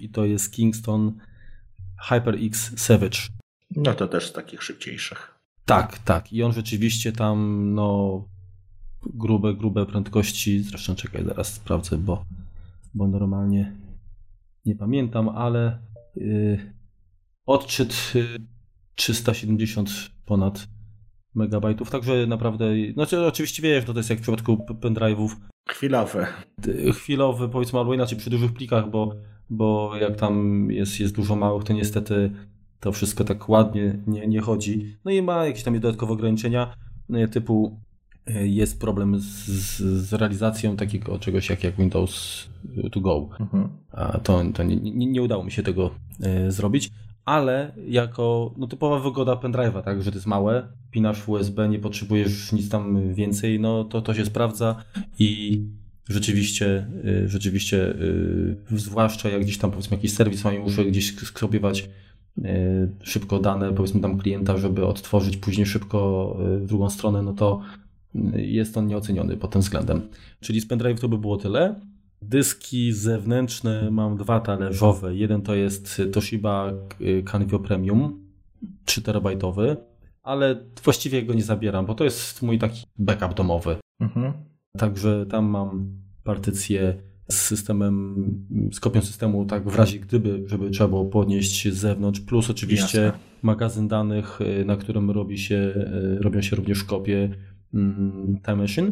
i to jest Kingston HyperX Savage. No to też z takich szybciejszych. Tak, tak. I on rzeczywiście tam, no, grube, grube prędkości. Zresztą czekaj, zaraz sprawdzę, bo, bo normalnie nie pamiętam, ale yy, odczyt yy, 370 ponad megabajtów, także naprawdę, znaczy oczywiście wiesz, to jest jak w przypadku pendrive'ów. Chwilowe. Chwilowy, powiedzmy, albo inaczej przy dużych plikach, bo, bo jak tam jest, jest dużo małych, to niestety to wszystko tak ładnie nie, nie chodzi. No i ma jakieś tam dodatkowe ograniczenia typu jest problem z, z, realizacją takiego czegoś jak, jak Windows to Go. Mhm. A to, to nie, nie, nie, udało mi się tego e, zrobić, ale jako no, typowa wygoda pendrive'a, tak, że to jest małe, pinasz USB, nie potrzebujesz nic tam więcej, no to to się sprawdza i rzeczywiście, e, rzeczywiście, e, zwłaszcza jak gdzieś tam powiedzmy jakiś serwis mam i muszę gdzieś skrobiewać szybko dane, powiedzmy tam klienta, żeby odtworzyć później szybko w drugą stronę, no to jest on nieoceniony pod tym względem. Czyli z pendrive to by było tyle. Dyski zewnętrzne mam dwa talerzowe. Jeden to jest Toshiba Canvio Premium 3 terabajtowy, ale właściwie go nie zabieram, bo to jest mój taki backup domowy. Mhm. Także tam mam partycję z systemem, z kopią systemu, tak w razie gdyby, żeby trzeba było podnieść z zewnątrz, plus oczywiście Jasne. magazyn danych, y, na którym robi się, y, robią się również kopie Time Machine.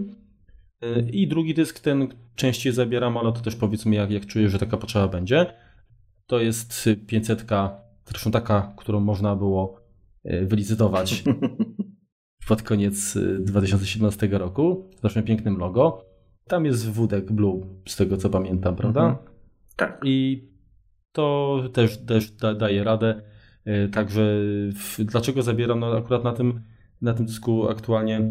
Y, I drugi dysk, ten częściej zabieram, ale to też powiedzmy, jak, jak czuję, że taka potrzeba będzie. To jest 500, zresztą taka, którą można było wylicytować pod koniec 2017 roku. Z pięknym logo. Tam jest wódek Blue, z tego co pamiętam, prawda? Mhm. Tak. I to też, też da, daje radę. Także w, dlaczego zabieram? No akurat na tym, na tym dysku aktualnie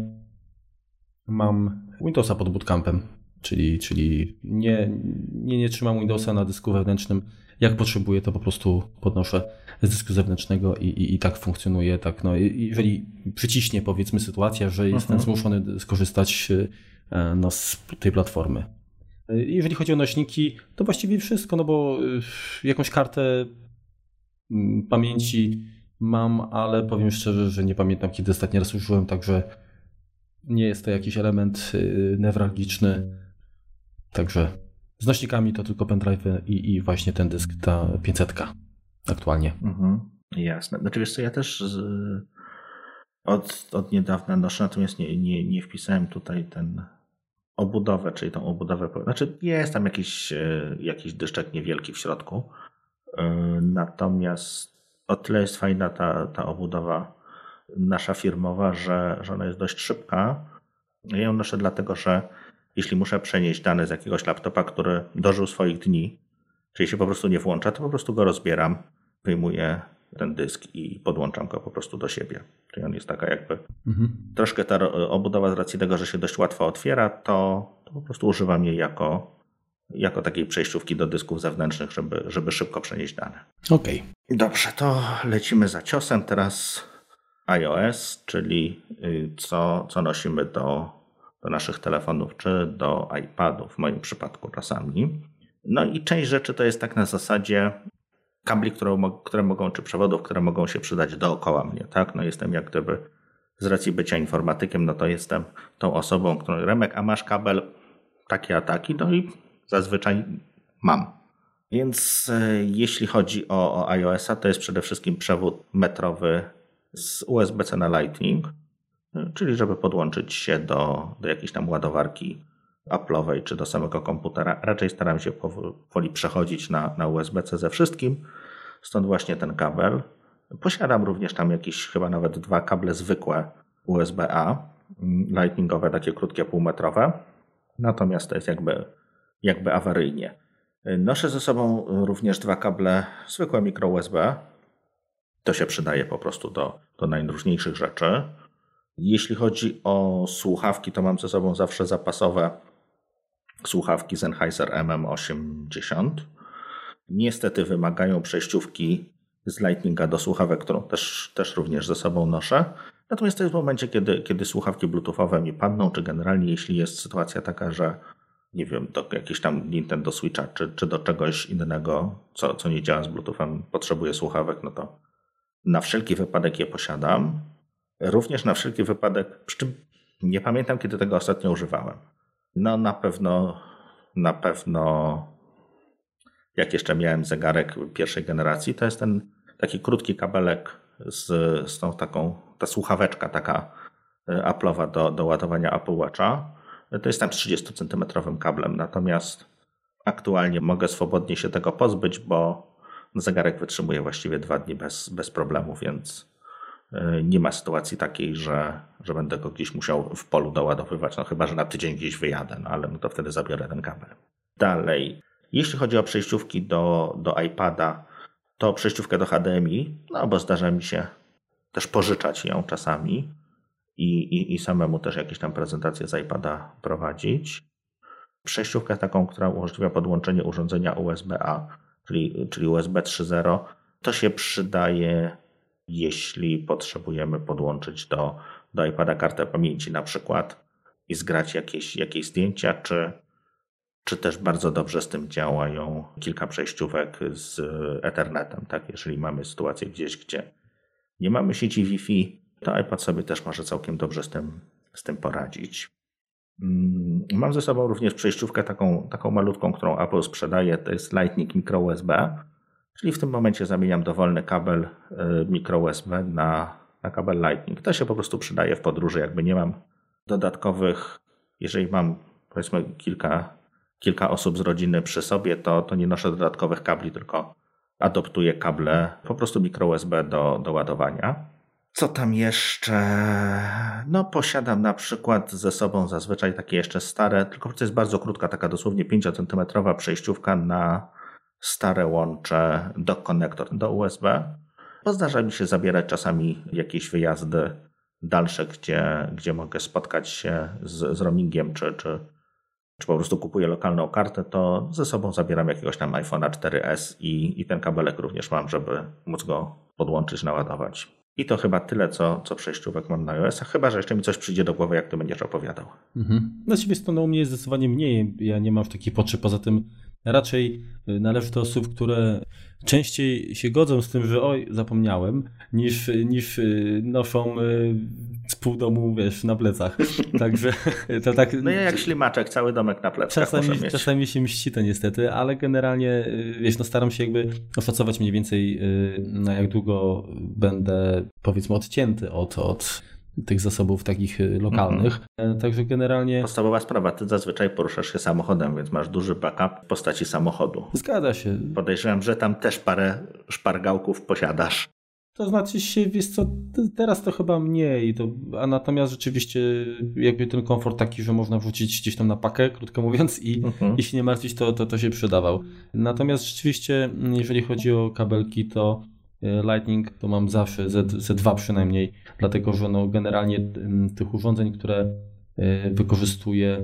mam Windowsa pod bootcampem, czyli, czyli nie, nie, nie trzymam Windowsa na dysku wewnętrznym. Jak potrzebuję, to po prostu podnoszę z dysku zewnętrznego i, i, i tak funkcjonuje. Tak, no, jeżeli przyciśnie powiedzmy sytuacja, że jestem mhm. zmuszony skorzystać E, no, z tej platformy. E, jeżeli chodzi o nośniki, to właściwie wszystko, no bo e, jakąś kartę mm, pamięci mam, ale powiem szczerze, że nie pamiętam kiedy ostatni raz użyłem, także nie jest to jakiś element newralgiczny. Także z nośnikami to tylko pendrive i, i właśnie ten dysk, ta 500 aktualnie. Mhm, jasne. Znaczy wiesz co, ja też z, od, od niedawna noszę, natomiast nie, nie, nie wpisałem tutaj ten obudowę, czyli tą obudowę. Znaczy, jest tam jakiś, e, jakiś dyszczek niewielki w środku. E, natomiast o tyle jest fajna ta, ta obudowa nasza firmowa, że, że ona jest dość szybka. Ja ją noszę dlatego, że jeśli muszę przenieść dane z jakiegoś laptopa, który dożył swoich dni, czyli się po prostu nie włącza, to po prostu go rozbieram, wyjmuję ten dysk i podłączam go po prostu do siebie. Czyli on jest taka jakby mhm. troszkę ta obudowa z racji tego, że się dość łatwo otwiera, to, to po prostu używam jej jako, jako takiej przejściówki do dysków zewnętrznych, żeby, żeby szybko przenieść dane. Okej. Okay. Dobrze, to lecimy za ciosem. Teraz iOS, czyli y, co, co nosimy do, do naszych telefonów czy do iPadów, w moim przypadku czasami. No i część rzeczy to jest tak na zasadzie kabli, które, które mogą, czy przewodów, które mogą się przydać dookoła mnie, tak? No jestem jak gdyby z racji bycia informatykiem, no to jestem tą osobą, którą Remek, a masz kabel taki a taki, no i zazwyczaj mam. Więc e, jeśli chodzi o, o iOS-a, to jest przede wszystkim przewód metrowy z USB-C na Lightning, e, czyli żeby podłączyć się do, do jakiejś tam ładowarki Apple'owej czy do samego komputera. Raczej staram się powoli przechodzić na, na USB-C ze wszystkim, stąd właśnie ten kabel. Posiadam również tam jakieś chyba nawet dwa kable zwykłe USB-A, lightningowe, takie krótkie, półmetrowe. Natomiast to jest jakby, jakby awaryjnie. Noszę ze sobą również dwa kable zwykłe mikro USB. To się przydaje po prostu do, do najróżniejszych rzeczy. Jeśli chodzi o słuchawki, to mam ze sobą zawsze zapasowe słuchawki Sennheiser MM80. Niestety wymagają przejściówki z Lightninga do słuchawek, którą też, też również ze sobą noszę. Natomiast to jest w momencie, kiedy, kiedy słuchawki bluetoothowe mi padną, czy generalnie jeśli jest sytuacja taka, że nie wiem, do jakiegoś tam Nintendo Switcha, czy, czy do czegoś innego, co, co nie działa z bluetoothem, potrzebuję słuchawek, no to na wszelki wypadek je posiadam. Również na wszelki wypadek, przy czym nie pamiętam, kiedy tego ostatnio używałem. No na pewno, na pewno jak jeszcze miałem zegarek pierwszej generacji, to jest ten taki krótki kabelek z, z tą taką, ta słuchaweczka taka e, Apple'owa do, do ładowania Apple Watcha. To jest tam 30 cm kablem, natomiast aktualnie mogę swobodnie się tego pozbyć, bo zegarek wytrzymuje właściwie dwa dni bez, bez problemu, więc E, nie ma sytuacji takiej, że, że będę go gdzieś musiał w polu doładowywać, no chyba, że na tydzień gdzieś wyjadę, no ale no to wtedy zabiorę ten kabel. Dalej, jeśli chodzi o przejściówki do, do iPada, to przejściówkę do HDMI, no bo zdarza mi się też pożyczać ją czasami i, i, i samemu też jakieś tam prezentacje z iPada prowadzić. Przejściówkę taką, która umożliwia podłączenie urządzenia USB-A, czyli, czyli USB 3.0, to się przydaje jeśli potrzebujemy podłączyć do, do iPada kartę pamięci na przykład, i zgrać jakieś, jakieś zdjęcia, czy, czy też bardzo dobrze z tym działają kilka przejściówek z Ethernetem. Tak? Jeżeli mamy sytuację gdzieś, gdzie nie mamy sieci Wi-Fi, to iPad sobie też może całkiem dobrze z tym, z tym poradzić. Mm, mam ze sobą również przejściówkę taką, taką malutką, którą Apple sprzedaje, to jest Lightning Micro USB, czyli w tym momencie zamieniam dowolny kabel y, Micro USB na, na kabel Lightning. To się po prostu przydaje w podróży, jakby nie mam dodatkowych, jeżeli mam powiedzmy kilka, kilka osób z rodziny przy sobie, to, to nie noszę dodatkowych kabli, tylko adoptuję kable po prostu Micro USB do, do ładowania. Co tam jeszcze? No, posiadam na przykład ze sobą zazwyczaj takie jeszcze stare, tylko to jest bardzo krótka, taka dosłownie 5 cm przejściówka na stare łącze do konektor do USB. Bo zdarza mi się zabierać czasami jakieś wyjazdy dalsze, gdzie, gdzie mogę spotkać się z, z roamingiem, czy, czy, czy po prostu kupuję lokalną kartę, to ze sobą zabieram jakiegoś tam iPhone'a 4S i, i ten kabelek również mam, żeby móc go podłączyć, naładować. I to chyba tyle, co, co przejściówek mam na iOS, chyba, że jeszcze mi coś przyjdzie do głowy, jak ty będziesz opowiadał. Mhm. Na ciebie to mnie jest zdecydowanie mniej. Ja nie mam w takiej potrzeb. Poza tym raczej y, należy do osób, które częściej się godzą z tym, że oj, zapomniałem, niż, niż y, noszą y, z pół domu, wiesz, na plecach. Także to tak... No ja jak ślimaczek, cały domek na plecach czasami, czasami się mści to niestety, ale generalnie, wiesz, no staram się jakby oszacować mniej więcej na jak długo będę, powiedzmy, odcięty od, od tych zasobów takich y, lokalnych. Mhm. Także generalnie. Podstawowa sprawa, ty zazwyczaj poruszasz się samochodem, więc masz duży backup w postaci samochodu. Zgadza się. Podejrzewam, że tam też parę szpargałków posiadasz. To znaczy się, wiesz co, teraz to chyba mniej, to, a natomiast rzeczywiście jakby ten komfort taki, że można wrzucić gdzieś tam na pakę, krótko mówiąc, i mhm. jeśli nie martwić, to, to, to się przydawał. Natomiast rzeczywiście, jeżeli chodzi o kabelki, to E, Lightning to mam zawsze ze, dwa przynajmniej, dlatego że no generalnie tych urządzeń, które e, wykorzystuję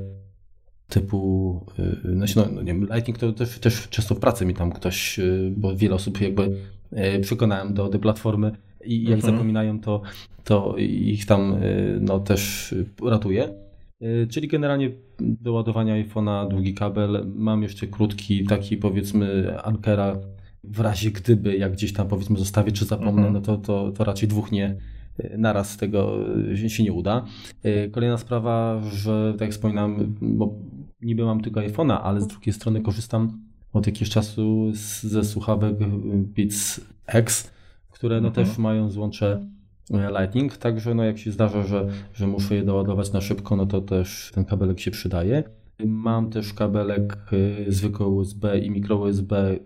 typu, znaczy no, no nie wiem, Lightning to też, też często w pracy mi tam ktoś, bo wiele osób jakby przekonałem do tej platformy i jak mhm. zapominają, to, to ich tam no, też ratuje. Czyli generalnie do ładowania iPhone'a długi kabel. Mam jeszcze krótki, taki powiedzmy Ankera w razie gdyby, jak gdzieś tam powiedzmy zostawię czy zapomnę, mhm. no to, to, to raczej dwóch nie, naraz z tego się nie uda. E, kolejna sprawa, że tak jak wspominałem, bo niby mam tylko iPhone'a, ale z drugiej strony korzystam od jakiegoś czasu z, ze słuchawek Beats X, które no mhm. też mają złącze e, Lightning, także no jak się zdarza, że, że muszę je doładować na szybko, no to też ten kabelek się przydaje. Mam też kabelek e, zwykły USB i mikro USB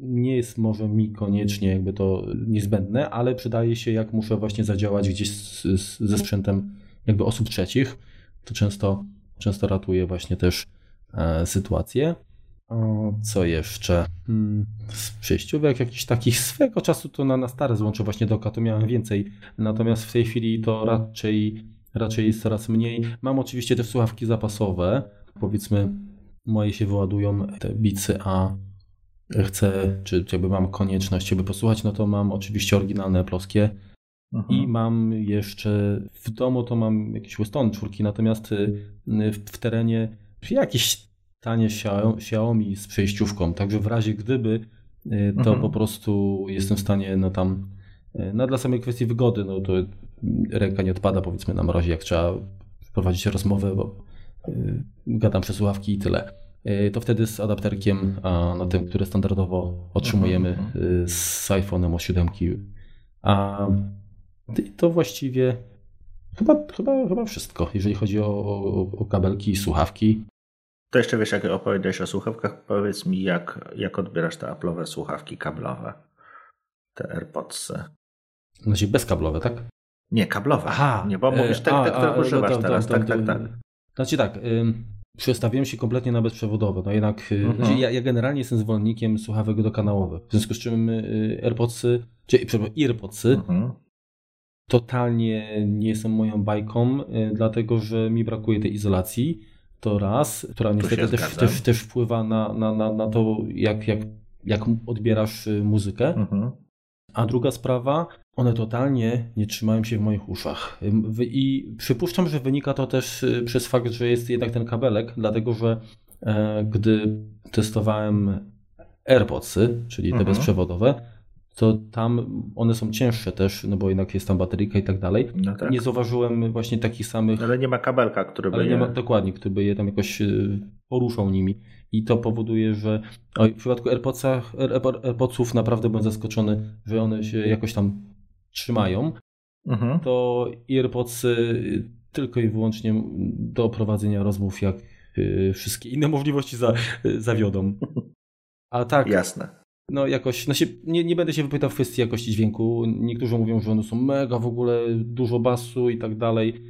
nie jest może mi koniecznie jakby to niezbędne, ale przydaje się, jak muszę właśnie zadziałać gdzieś z, z, ze sprzętem jakby osób trzecich. To często, często ratuje właśnie też e, sytuację. Co jeszcze? Hmm, z przejściówek jakichś takich swego czasu to na, na stare złącze właśnie doka to miałem więcej. Natomiast w tej chwili to raczej, raczej jest coraz mniej. Mam oczywiście te słuchawki zapasowe. Powiedzmy, moje się wyładują te bicy A chcę, czy jakby mam konieczność, żeby posłuchać, no to mam oczywiście oryginalne ploskie. I mam jeszcze w domu to mam jakieś Weston czwórki, natomiast y, w terenie jakieś tanie Xiaomi z przejściówką, także w razie gdyby y, to mhm. po prostu jestem w stanie no tam y, no dla samej kwestii wygody, no to ręka nie odpada powiedzmy na mrozie, jak trzeba prowadzić rozmowę, bo gadam przez słuchawki i tyle. Y, to wtedy z adapterkiem na tym, który standardowo otrzymujemy mhm, mhm. Y, z iPhone'em o 7. A to właściwie chyba, chyba, chyba wszystko, jeżeli chodzi o, o, o kabelki i słuchawki. To jeszcze wiesz, jak opowiedziałeś o słuchawkach, powiedz mi, jak, jak odbierasz te Apple'owe słuchawki kablowe, te AirPodsy. Znaczy bezkablowe, tak? Nie, kablowe. Aha, nie, bo mówisz te, te które używasz no teraz. tak, tak, tak. Znaczy tak, przestawiłem się kompletnie na bezprzewodowe. No jednak y, mhm. znaczy ja, ja, generalnie jestem zwolennikiem słuchawek dokanałowych. W związku z czym y, AirPodsy, czy przepraszam, EarPodsy mhm. totalnie nie są moją bajką, y, dlatego że mi brakuje tej izolacji. To raz, która niestety też, też, też, wpływa na, na, na, na to, jak, jak, jak odbierasz muzykę. Mhm. A druga sprawa, one totalnie nie trzymają się w moich uszach. I przypuszczam, że wynika to też y, przez fakt, że jest jednak ten kabelek, dlatego że e, gdy testowałem AirPodsy, czyli te mhm. bezprzewodowe, to tam one są cięższe też, no bo jednak jest tam bateryjka i tak dalej. No tak. Nie zauważyłem właśnie takich samych. Ale nie ma kabelka, który by. Ale nie ma, dokładnie, który by je tam jakoś y, poruszał nimi. I to powoduje, że w przypadku AirPodsach, AirPodsów naprawdę byłem zaskoczony, że one się jakoś tam trzymają. Mhm. To AirPodsy tylko i wyłącznie do prowadzenia rozmów, jak y, wszystkie inne możliwości za, zawiodą. A tak. Jasne. No jakoś, no się, nie, nie będę się wypytał w kwestii jakości dźwięku. Niektórzy mówią, że one są mega w ogóle, dużo basu i tak dalej.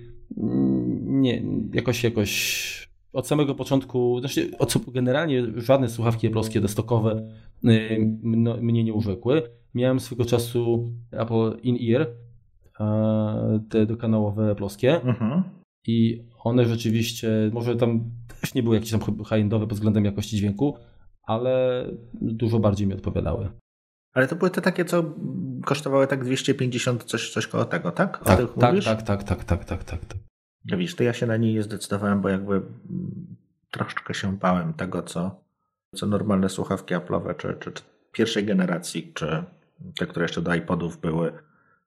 Nie, jakoś, jakoś od samego początku, znaczy od, generalnie żadne słuchawki Apple'owskie destokowe y, mnie nie urzekły miałem swego czasu Apple In-Ear, te dokanałowe polskie. Mhm. I one rzeczywiście, może tam też nie były jakieś tam high-endowe pod względem jakości dźwięku, ale dużo bardziej mi odpowiadały. Ale to były te takie, co kosztowały tak 250, coś, coś koło tego, tak? O tak, tych tak, mówisz? tak, tak, tak, tak, tak, tak, tak. Ja widzisz, to ja się na niej nie zdecydowałem, bo jakby troszeczkę się bałem tego, co, co normalne słuchawki Apple'owe, czy, czy, czy pierwszej generacji, czy te, które jeszcze do iPodów były,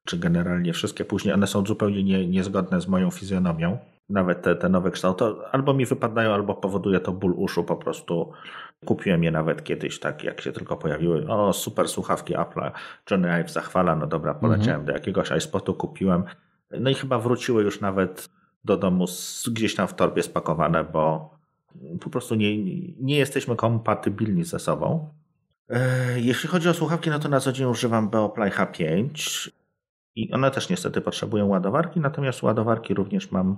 czy generalnie wszystkie później, one są zupełnie nie, niezgodne z moją fizjonomią. Nawet te, te nowe kształty albo mi wypadają, albo powoduje to ból uszu po prostu. Kupiłem je nawet kiedyś, tak jak się tylko pojawiły. O, super słuchawki Apple, Johnny Ive zachwala, no dobra, poleciałem mhm. do jakiegoś iSpotu, kupiłem. No i chyba wróciły już nawet do domu z, gdzieś tam w torbie spakowane, bo po prostu nie, nie jesteśmy kompatybilni ze sobą. E, jeśli chodzi o słuchawki, no to na co dzień używam Beoplay H5 i one też niestety potrzebują ładowarki, natomiast ładowarki również mam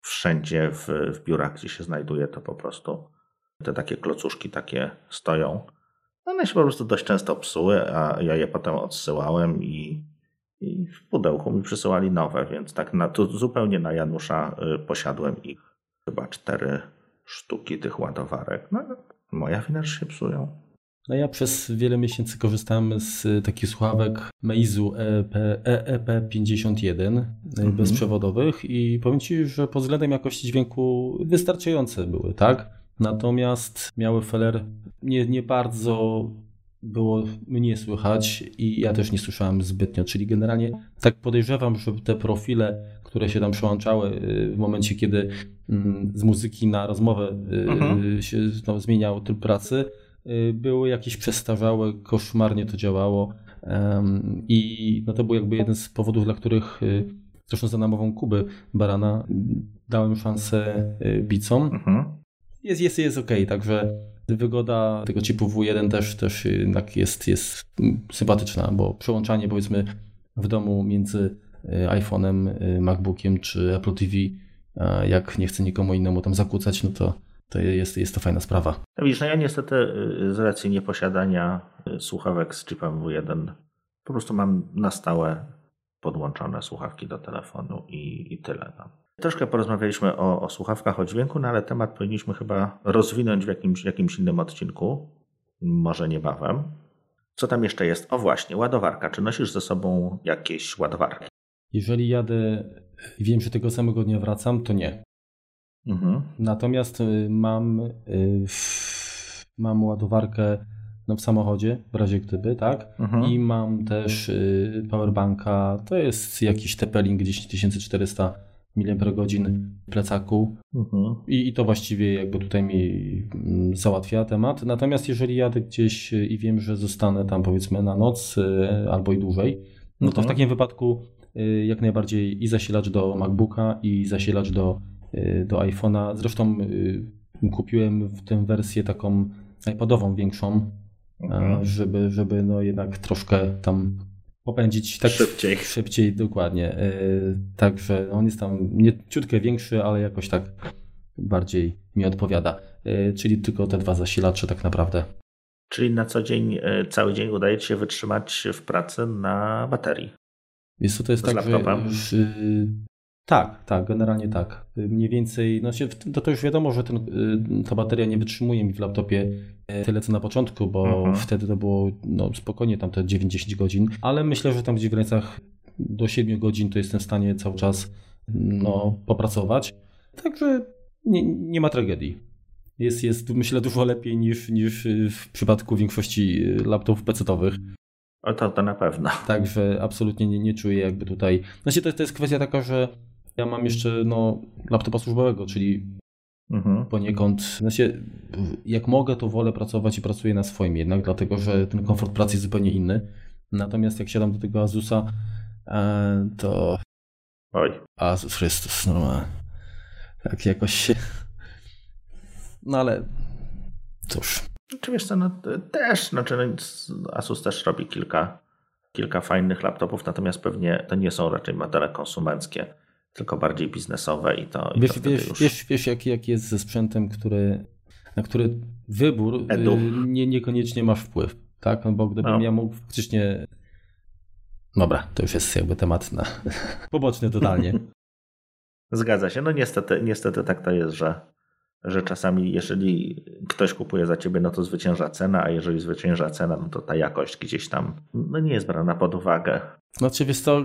wszędzie w, w biurach, gdzie się znajduje, to po prostu te takie klocuszki takie stoją. One się po prostu dość często psuły, a ja je potem odsyłałem i, i w pudełku mi przysyłali nowe, więc tak na, to zupełnie na Janusza y, posiadłem ich chyba cztery sztuki tych ładowarek. No, moja wina, że się psują. No ja przez wiele miesięcy korzystałem z takich słuchawek Meizu EP, EEP51 mhm. bezprzewodowych i powiem Ci, że pod względem jakości dźwięku wystarczające były, tak? Natomiast miały feller nie, nie bardzo było mnie słychać i ja też nie słyszałem zbytnio, czyli generalnie tak podejrzewam, że te profile, które się tam przełączały y, w momencie, kiedy mm, z muzyki na rozmowę y, mhm. się no, zmieniał tryb pracy, Y, były jakieś przestarzałe, koszmarnie to działało i no to był jakby jeden z powodów, dla których y, zresztą za namową Kuby Barana dałem szansę y, bicom. Mhm. Jest, jest, jest ok, także wygoda tego chipu W1 też, też jednak jest, jest sympatyczna, bo przełączanie powiedzmy w domu między iPhone'em, MacBookiem czy Apple TV, jak nie chcę nikomu innemu tam zakłócać, no to to jest, jest to fajna sprawa. No widzisz, no ja niestety y, z racji nieposiadania y, słuchawek z chipem W1 po prostu mam na stałe podłączone słuchawki do telefonu i, i tyle. No. Troszkę porozmawialiśmy o, o, słuchawkach, o dźwięku, no ale temat powinniśmy chyba rozwinąć w jakimś, jakimś innym odcinku, może niebawem. Co tam jeszcze jest? O właśnie, ładowarka. Czy nosisz ze sobą jakieś ładowarki? Jeżeli jadę i wiem, że tego samego dnia wracam, to nie. Mhm. Natomiast y, mam, y, mam ładowarkę no, w samochodzie, w razie gdyby, tak? Mhm. I mam też y, powerbanka, to jest jakiś Tepeling 10400 mAh w plecaku mhm. I, I, to właściwie jakby tutaj mi mm, załatwia temat. Natomiast jeżeli jadę gdzieś i wiem, że zostanę tam powiedzmy na noc albo i dłużej, no to w mhm. takim wypadku jak najbardziej i zasilacz do MacBooka i zasilacz do do iPhone'a. Zresztą y, kupiłem w tę wersję taką iPodową większą, mhm. żeby, żeby no jednak troszkę tam popędzić tak szybciej. Szybciej, dokładnie. Y, także on jest tam nie ciutkę większy, ale jakoś tak bardziej mi odpowiada. Czyli tylko te dwa zasilacze tak naprawdę. Czyli na co dzień, cały dzień udaje Ci się wytrzymać w pracy na baterii? Jest to, to jest Z tak, laptopem. że Tak, tak, generalnie tak. Mniej więcej, no się, to, to już wiadomo, że ten, y, ta bateria nie wytrzymuje mi w laptopie e, tyle co na początku, bo mhm. wtedy to było no, spokojnie tam te 9-10 godzin, ale myślę, że tam gdzieś w granicach do 7 godzin to jestem w stanie cały czas no, popracować. Także nie, nie ma tragedii. Jest, jest myślę dużo lepiej niż, niż w przypadku większości laptopów PC-owych. O to, to na pewno. Także absolutnie nie, nie czuję jakby tutaj. Znaczy to, to jest kwestia taka, że ja mam jeszcze no, laptopa służbowego, czyli mhm. poniekąd, znaczy, jak mogę, to wolę pracować i pracuję na swoim jednak, dlatego że ten komfort pracy jest zupełnie inny. Natomiast jak siadam do tego Azusa, e, to. Oj. Azus Chrystus, no. Tak jakoś się. No ale cóż. Oczywiście, no też, znaczy no, Asus też robi kilka, kilka fajnych laptopów, natomiast pewnie to nie są raczej modele konsumenckie tylko bardziej biznesowe i to. Wiesz, i to wiesz, już... wiesz, wiesz jak, jak jest ze sprzętem, który, na który wybór y, nie, niekoniecznie masz wpływ. Tak? No bo gdybym no. ja mógł faktycznie. Dobra, to już jest jakby temat na poboczny totalnie. Zgadza się. No niestety, niestety tak to jest, że że czasami jeżeli ktoś kupuje za ciebie, no to zwycięża cena, a jeżeli zwycięża cena, no to ta jakość gdzieś tam no nie jest brana pod uwagę. Znaczy wiesz to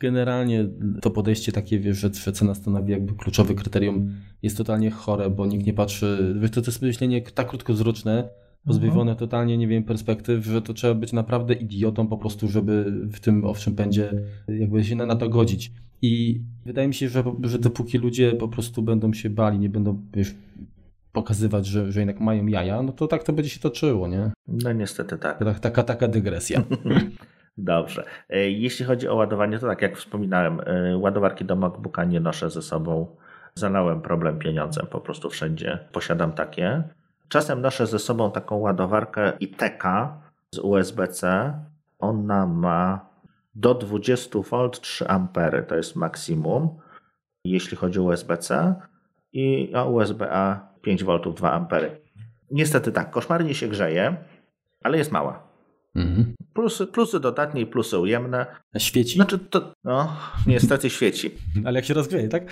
generalnie to podejście takie, wiesz, że, że cena stanowi jakby kluczowe kryterium jest totalnie chore, bo nikt nie patrzy, wiesz, to, to jest myślenie tak krótkowzroczne, pozbawione mhm. totalnie, nie wiem, perspektyw, że to trzeba być naprawdę idiotą po prostu, żeby w tym owszem pędzie jakby się na, na to godzić. I wydaje mi się, że, że dopóki ludzie po prostu będą się bali, nie będą wiesz, pokazywać, że, że jednak mają jaja, no to tak to będzie się toczyło, nie? No niestety tak. tak taka, taka dygresja. Dobrze. E, jeśli chodzi o ładowanie, to tak jak wspominałem, e, ładowarki do MacBooka nie noszę ze sobą. Zalałem problem pieniądzem, po prostu wszędzie posiadam takie. Czasem noszę ze sobą taką ładowarkę ITK z USB-C. Ona ma do 20 V 3 A to jest maksimum, jeśli chodzi o USB-C i a USB-A 5 V 2 A. Niestety tak, koszmarnie się grzeje, ale jest mała. Mhm. Plusy, plusy dodatnie i plusy ujemne. Świeci? Znaczy to, no, niestety świeci. Ale jak się rozgrzeje, tak?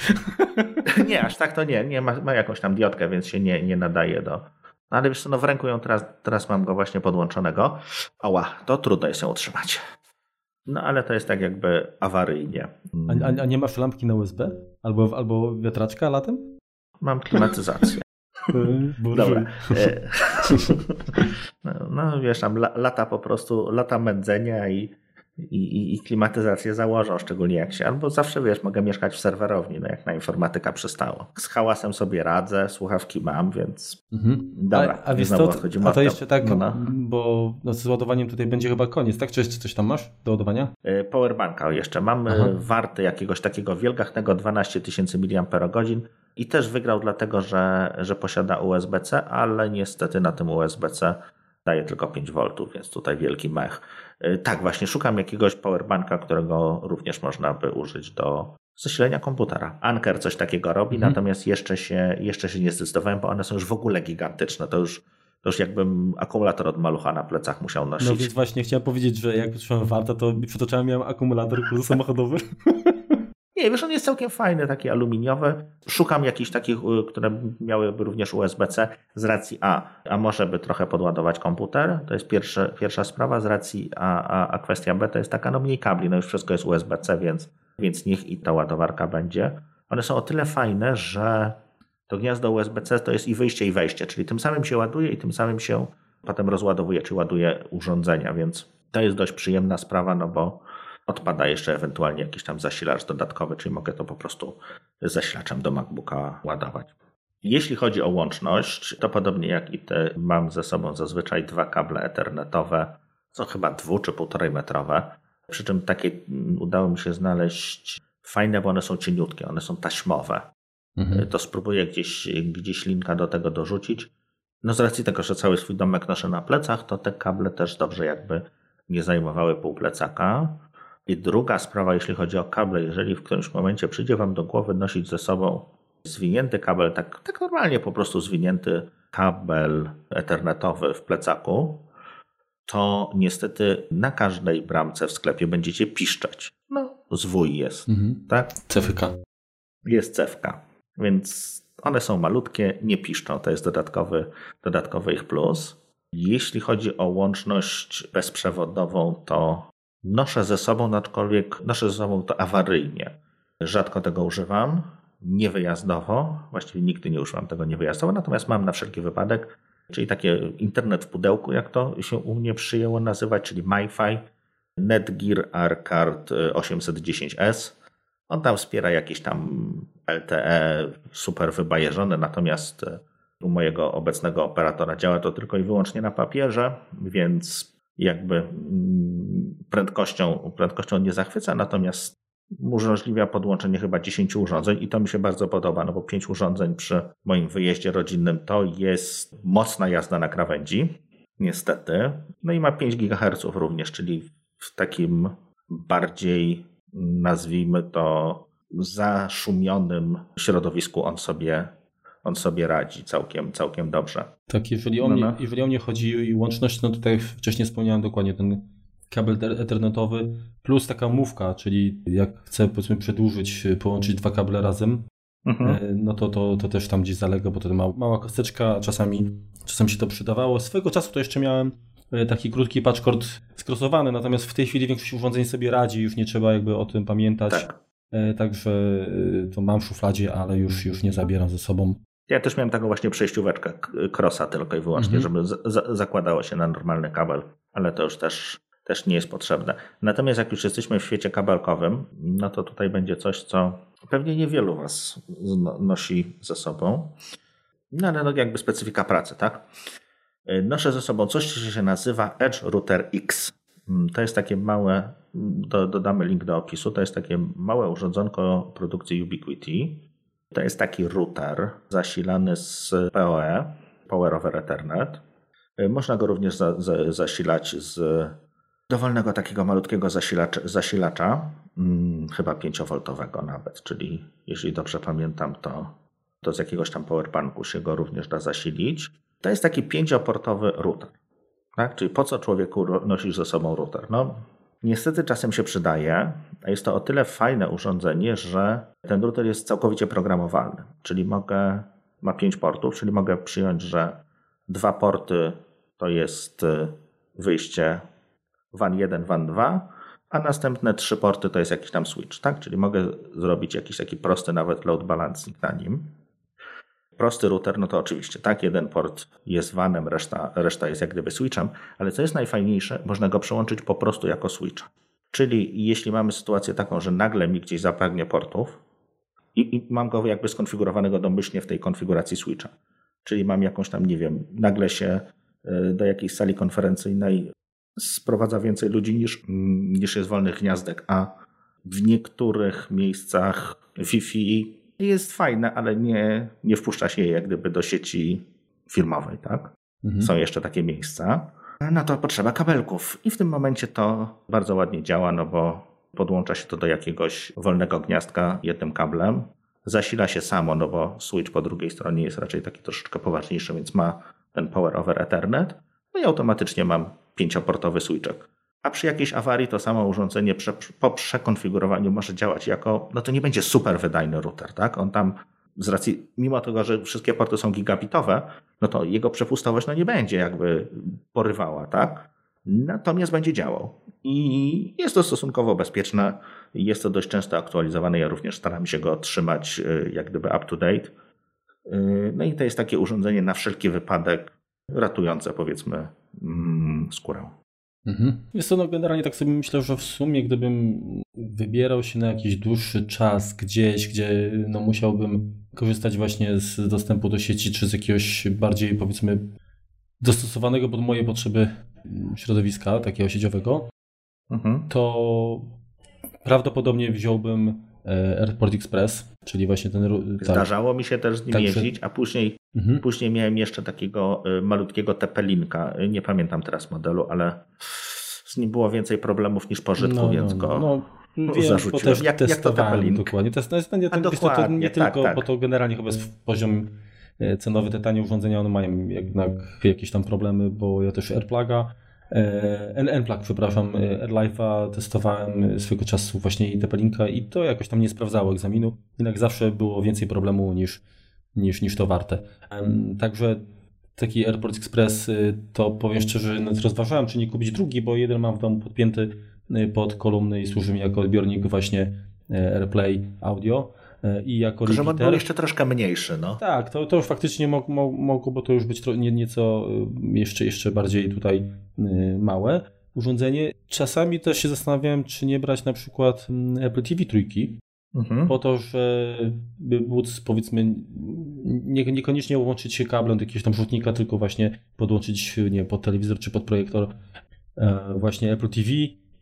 nie, aż tak to nie. nie ma, ma jakąś tam diodkę, więc się nie, nie nadaje do... No ale wiesz co, no w ręku ją teraz, teraz mam go właśnie podłączonego. Oła, to trudno jest ją utrzymać. No ale to jest tak jakby awaryjnie. A, a, a nie masz lampki na USB? Albo, albo wiatraczka latem? Mam klimatyzację. Dobra. E, no, no wiesz, tam lata po prostu, lata mędzenia i i, i, i klimatyzację założą, szczególnie jak się, albo zawsze wiesz, mogę mieszkać w serwerowni, no jak na informatyka przystało. Z hałasem sobie radzę, słuchawki mam, więc mhm. dobra. A, a wiesz co, a to jeszcze tak, no, no. bo no, z ładowaniem tutaj będzie chyba koniec, tak? Czy jeszcze coś tam masz do ładowania? E, powerbanka jeszcze. Mam Aha. warty jakiegoś takiego wielgachnego 12 tysięcy mAh i też wygrał dlatego, że, że posiada USB-C, ale niestety na tym USB-C daje tylko 5 V, więc tutaj wielki mech. Y, tak, właśnie szukam jakiegoś powerbanka, którego również można by użyć do zasilenia komputera. Anker coś takiego robi, mhm. natomiast jeszcze się, jeszcze się nie zdecydowałem, bo one są już w ogóle gigantyczne. To już, to już jakbym akumulator od malucha na plecach musiał nosić. No więc właśnie chciałem powiedzieć, że jak patrzyłem warto, to przed oczami miałem akumulator samochodowy. Nie, wiesz, on jest całkiem fajny, taki aluminiowy. Szukam jakichś takich, y, które miałyby również USB-C z racji A, a może by trochę podładować komputer. To jest pierwsze, pierwsza sprawa z racji A, a, a kwestia B to jest taka, no mniej kabli, no już wszystko jest USB-C, więc, więc niech i ta ładowarka będzie. One są o tyle fajne, że to gniazdo USB-C to jest i wyjście, i wejście, czyli tym samym się ładuje i tym samym się potem rozładowuje, czy ładuje urządzenia, więc to jest dość przyjemna sprawa, no bo Odpada jeszcze ewentualnie jakiś tam zasilacz dodatkowy, czyli mogę to po prostu zasilaczem do MacBooka ładować. Jeśli chodzi o łączność, to podobnie jak i te, mam ze sobą zazwyczaj dwa kable ethernetowe, są chyba dwu czy półtorej metrowe. Przy czym takie udało mi się znaleźć fajne, bo one są cieniutkie, one są taśmowe. Mhm. To spróbuję gdzieś, gdzieś linka do tego dorzucić. No z racji tego, że cały swój domek noszę na plecach, to te kable też dobrze jakby nie zajmowały pół plecaka. I druga sprawa, jeśli chodzi o kable, jeżeli w którymś momencie przyjdzie Wam do głowy nosić ze sobą zwinięty kabel, tak, tak normalnie po prostu zwinięty kabel ethernetowy w plecaku, to niestety na każdej bramce w sklepie będziecie piszczeć. no, zwój jest, mhm. tak? Cefka. Jest cewka, więc one są malutkie, nie piszczą, to jest dodatkowy, dodatkowy ich plus. Jeśli chodzi o łączność bezprzewodową, to noszę ze sobą, aczkolwiek noszę ze sobą to awaryjnie. Rzadko tego używam, niewyjazdowo, właściwie nigdy nie używam tego niewyjazdowo, natomiast mam na wszelki wypadek, czyli takie internet w pudełku, jak to się u mnie przyjęło nazywać, czyli MiFi, Netgear R-Card 810S. On tam wspiera jakieś tam LTE super wybajeżone, natomiast u mojego obecnego operatora działa to tylko i wyłącznie na papierze, więc jakby mm, prędkością, prędkością nie zachwyca, natomiast umożliwia podłączenie chyba 10 urządzeń i to mi się bardzo podoba, no bo 5 urządzeń przy moim wyjeździe rodzinnym to jest mocna jazda na krawędzi, niestety. No i ma 5 GHz również, czyli w takim bardziej, nazwijmy to, zaszumionym środowisku on sobie on sobie radzi całkiem, całkiem dobrze. Tak, jeżeli o, no, mnie, no. jeżeli o mnie chodzi o łączność, no tutaj wcześniej wspomniałem dokładnie ten kabel ethernetowy plus taka mówka, czyli jak chcę powiedzmy przedłużyć, połączyć dwa kable razem, mhm. E, no to, to, to też tam gdzieś zalega, bo to mała, mała kosteczka, czasami, czasami się to przydawało. Swego czasu to jeszcze miałem e, taki krótki patchcord skrosowany, natomiast w tej chwili większość urządzeń sobie radzi, już nie trzeba jakby o tym pamiętać. Tak. E, także to mam w szufladzie, ale już, już nie zabieram ze sobą. Ja też miałem taką właśnie przejścióweczkę crossa tylko i wyłącznie, mhm. żeby zakładało się na normalny kabel, ale to już też, też nie jest potrzebne. Natomiast jak już jesteśmy w świecie kabelkowym, no to tutaj będzie coś, co pewnie niewielu Was nosi ze sobą. No ale no jakby specyfika pracy, tak? Noszę ze sobą coś, co się nazywa Edge Router X. To jest takie małe, do, dodamy link do opisu, to jest takie małe urządzonko produkcji Ubiquiti to jest taki router zasilany z PoE, Power over Ethernet. Można go również za, za, zasilać z dowolnego takiego malutkiego zasilacza, zasilacza hmm, chyba 5V nawet, czyli jeśli dobrze pamiętam, to, to z jakiegoś tam powerbanku się go również da zasilić. To jest taki pięcioportowy router. Tak? Czyli po co człowieku nosisz ze sobą router? No, Niestety czasem się przydaje, a jest to o tyle fajne urządzenie, że ten router jest całkowicie programowalny. Czyli mogę, ma pięć portów, czyli mogę przyjąć, że dwa porty to jest y, wyjście WAN 1, WAN 2, a następne trzy porty to jest jakiś tam switch, tak? Czyli mogę zrobić jakiś taki prosty nawet load balancing na nim. Prosty router, no to oczywiście tak, jeden port jest vanem, reszta, reszta jest jak gdyby switchem, ale co jest najfajniejsze, można go przełączyć po prostu jako switch. Czyli jeśli mamy sytuację taką, że nagle mi gdzieś zapragnie portów i, i mam go jakby skonfigurowanego domyślnie w tej konfiguracji switcha, czyli mam jakąś tam, nie wiem, nagle się e, do jakiejś sali konferencyjnej sprowadza więcej ludzi niż, niż jest wolnych gniazdek, a w niektórych miejscach Wi-Fi jest fajne, ale nie, nie wpuszcza się je jak gdyby do sieci firmowej, tak? Mhm. Są jeszcze takie miejsca. No to potrzeba kabelków i w tym momencie to bardzo ładnie działa, no bo podłącza się to do jakiegoś wolnego gniazdka jednym kablem. Zasila się samo, no bo switch po drugiej stronie jest raczej taki troszeczkę poważniejszy, więc ma ten power over ethernet. No i automatycznie mam pięcioportowy switchek a przy jakiejś awarii to samo urządzenie po przekonfigurowaniu może działać jako, no to nie będzie super wydajny router, tak? On tam z racji, mimo tego, że wszystkie porty są gigabitowe, no to jego przepustowość no nie będzie jakby porywała, tak? Natomiast będzie działał. I jest to stosunkowo bezpieczne. Jest to dość często aktualizowane. Ja również staram się go trzymać y, jak gdyby up to date. Y, no i to jest takie urządzenie na wszelki wypadek ratujące powiedzmy mm, skórę. Mhm. Jest to no, generalnie tak sobie myślę, że w sumie gdybym wybierał się na jakiś dłuższy czas gdzieś, gdzie no, musiałbym korzystać właśnie z dostępu do sieci, czy z jakiegoś bardziej powiedzmy dostosowanego pod moje potrzeby środowiska, takiego sieciowego, mhm. to prawdopodobnie wziąłbym Airport Express, czyli właśnie ten... Tak. Zdarzało mi się też z nim jeździć, a później, mhm. później miałem jeszcze takiego e, malutkiego Tepelinka, e, nie pamiętam teraz modelu, ale z nim było więcej problemów niż pożytku, no, więc no, go no, wiem, zarzuciłem. Też jak, jak to? Dokładnie. To jest, to jest, to, to nie tak, tylko, tak. bo to generalnie chyba jest poziom cenowy, te tanie urządzenia, one mają jednak jakieś tam problemy, bo ja też AirPluga N-Plug, przepraszam, AirLife'a testowałem swego czasu właśnie i Tepelinka i to jakoś tam nie sprawdzało egzaminu. Jednak zawsze było więcej problemu niż, niż, niż to warte. Także taki AirPort Express to powiem szczerze, rozważałem czy nie kupić drugi, bo jeden mam w domu podpięty pod kolumny i służy mi jako odbiornik właśnie AirPlay audio E, i jako Tylko, repeater. był jeszcze troszkę mniejszy, no. Tak, to, to już faktycznie mogło, mogło bo to już być nie, nieco e, jeszcze, jeszcze bardziej tutaj e, małe urządzenie. Czasami też się zastanawiałem, czy nie brać na przykład mm, Apple TV trójki, mhm. po to, żeby móc powiedzmy nie, niekoniecznie łączyć się kablem do jakiegoś tam rzutnika, tylko właśnie podłączyć nie pod telewizor czy pod projektor właśnie Apple TV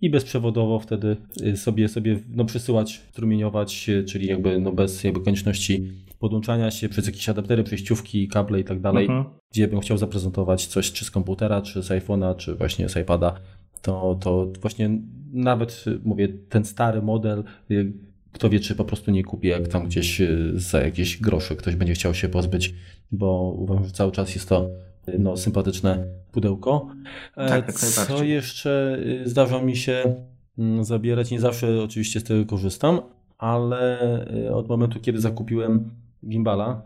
i bezprzewodowo wtedy y, sobie, sobie no, przesyłać, strumieniować, czyli jakby no, bez jakby konieczności podłączania się przez jakieś adaptery, przejściówki, kable i tak dalej, mhm. gdzie bym chciał zaprezentować coś czy z komputera, czy z iPhone'a, czy właśnie z iPada, to, to właśnie nawet mówię, ten stary model, y, kto wie, czy po prostu nie kupi, jak tam gdzieś y, za jakieś grosze ktoś będzie chciał się pozbyć, bo uważam, że cały czas jest to no, sympatyczne pudełko. E, tak, Co jeszcze y, zdarza mi się mm, zabierać? Nie zawsze oczywiście z tego korzystam, ale y, od momentu, kiedy zakupiłem gimbala,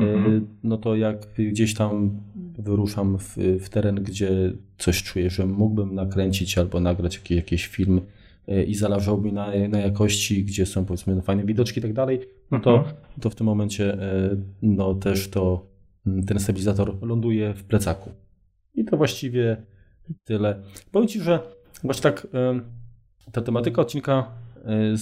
y, mhm. no to jak gdzieś tam wyruszam w, w, teren, gdzie coś czuję, że mógłbym nakręcić albo nagrać jakiś, jakiś film i zależało mi na, na jakości, gdzie są powiedzmy fajne widoczki i tak dalej, no to, mhm. to w tym momencie no też to ten stabilizator ląduje w plecaku. I to właściwie tyle. Powiem Ci, że właśnie tak ta tematyka odcinka e,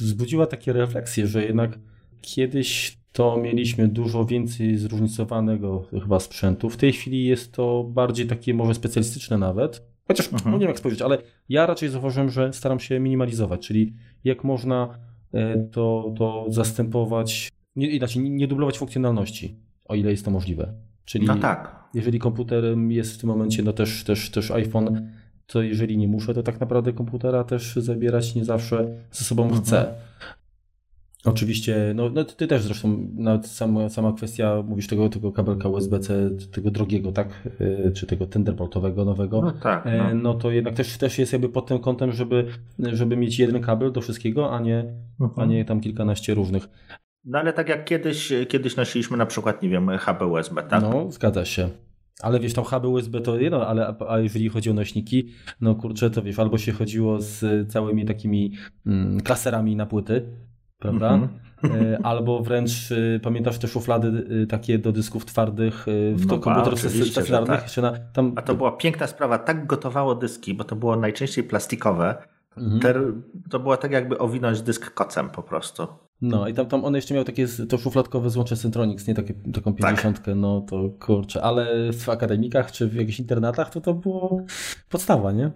wzbudziła takie refleksje, że jednak kiedyś to mieliśmy dużo więcej zróżnicowanego chyba sprzętu. W tej chwili jest to bardziej takie może specjalistyczne nawet. Chociaż mhm. no nie wiem jak spojrzeć, ale ja raczej zauważyłem, że staram się minimalizować, czyli jak można e, to, to zastępować, nie, inaczej nie dublować funkcjonalności o ile jest to możliwe. Czyli no tak. jeżeli komputerem jest w tym momencie no też, też, też iPhone, to jeżeli nie muszę, to tak naprawdę komputera też zabierać nie zawsze ze sobą mhm. chcę. Oczywiście, no, no ty też zresztą, nawet sama, sama kwestia, mówisz tego, tego kabelka USB-C, tego drogiego, tak, y, czy tego Thunderboltowego nowego, no, tak, e, no. no to jednak też, też jest jakby pod tym kątem, żeby, żeby mieć jeden kabel do wszystkiego, a nie, mhm. a nie tam kilkanaście różnych. No ale tak jak kiedyś, kiedyś nosiliśmy na przykład, nie wiem, hub USB, tak? No, zgadza się. Ale wiesz, tam hub USB to jedno, ale a jeżeli chodzi o nośniki, no kurczę, to wiesz, albo się chodziło z całymi takimi mm, klaserami na płyty, prawda? Mm -hmm. Albo wręcz y, pamiętasz te szuflady y, takie do dysków twardych w no, komputerach stacjonarnych? Tak. Tam... A to była piękna sprawa, tak gotowało dyski, bo to było najczęściej plastikowe. Mm -hmm. to było tak jakby owinąć dysk kocem po prostu. No i tam, tam one jeszcze miały takie to szufladkowe złącze Centronics, nie takie, taką 50, tak. no to kurczę, ale w akademikach czy w jakichś internatach to to było podstawa, nie?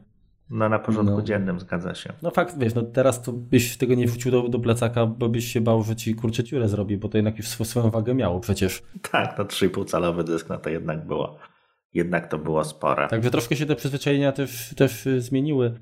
No na porządku no. dziennym, zgadza się. No fakt, wiesz, no teraz to byś tego nie wrzucił do, do plecaka, bo byś się bał, że ci kurczę ciurę zrobi, bo to jednak już swoją wagę miało przecież. Tak, to 3,5 calowy dysk, no to jednak było, jednak to było spore. Także troszkę się te przyzwyczajenia też, też zmieniły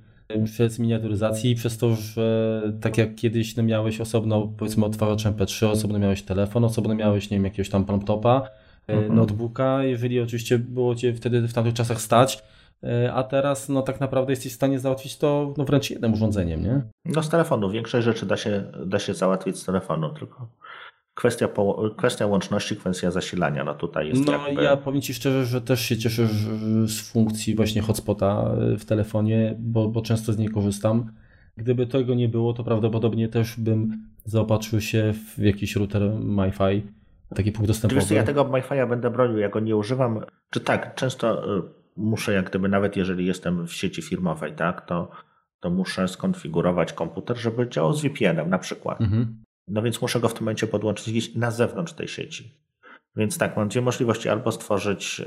przez miniaturyzacji i przez to, że tak jak kiedyś no, miałeś osobno powiedzmy odtwarzacz MP3, osobno miałeś telefon, osobno miałeś nie wiem, jakiegoś tam laptopa, e, mhm. notebooka, jeżeli oczywiście było cię wtedy w tamtych czasach stać, e, a teraz no tak naprawdę jesteś w stanie załatwić to no, wręcz jednym urządzeniem, nie? No z telefonu, większość rzeczy da się, da się załatwić z telefonu, tylko Kwestia, kwestia łączności, kwestia zasilania, no tutaj jest No jakby... ja powiem Ci szczerze, że też się cieszę z funkcji właśnie hotspota e, w telefonie, bo, bo często z niej korzystam. Gdyby tego nie było, to prawdopodobnie też bym zaopatrzył się w jakiś router MiFi, taki punkt dostępowy. Wiesz, ja tego MiFi'a będę bronił, ja go nie używam. Czy tak, często e, muszę jak gdyby, nawet jeżeli jestem w sieci firmowej, tak, to, to muszę skonfigurować komputer, żeby działał z VPN-em na przykład. Mhm. No więc muszę go w tym momencie podłączyć gdzieś na zewnątrz tej sieci. Więc tak, mam dwie możliwości: albo stworzyć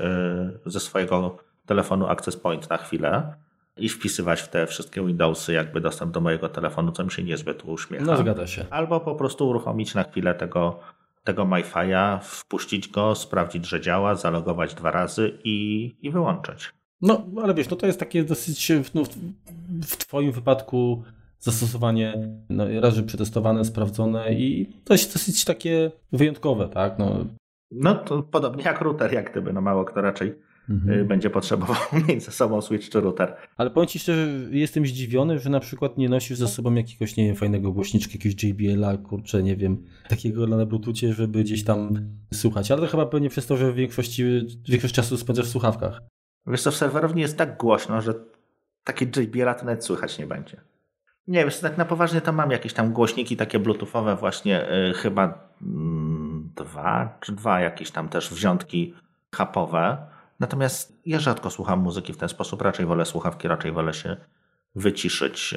y, ze swojego telefonu access point na chwilę i wpisywać w te wszystkie Windowsy jakby dostęp do mojego telefonu, co mi się niezbyt uśmiecha. No zgadza się. Albo po prostu uruchomić na chwilę tego, tego MiFi'a, wpuścić go, sprawdzić, że działa, zalogować dwa razy i, i wyłączyć. No, ale wiesz, no to jest takie dosyć, no, w Twoim wypadku zastosowanie no, razy przetestowane, sprawdzone i dość dosyć takie wyjątkowe, tak? No, no to podobnie jak router, jak gdyby, no mało kto raczej mhm. będzie potrzebował mieć ze sobą switch czy router. Ale powiem Ci szczerze, jestem zdziwiony, że na przykład nie nosisz ze sobą jakiegoś, nie wiem, fajnego głośniczka, jakiegoś JBL-a, kurczę, nie wiem, takiego na Bluetoothie, żeby gdzieś tam słuchać. Ale to chyba pewnie przez to, że w większości, większość czasu spędzasz w słuchawkach. Wiesz co, w serwerowni jest tak głośno, że takie JBL-a to nawet słychać nie będzie. Nie, wiesz, tak na poważnie to mam jakieś tam głośniki takie bluetoothowe właśnie, yy, chyba yy, dwa, czy dwa jakieś tam też wziątki hapowe. Natomiast ja rzadko słucham muzyki w ten sposób, raczej wolę słuchawki, raczej wolę się wyciszyć.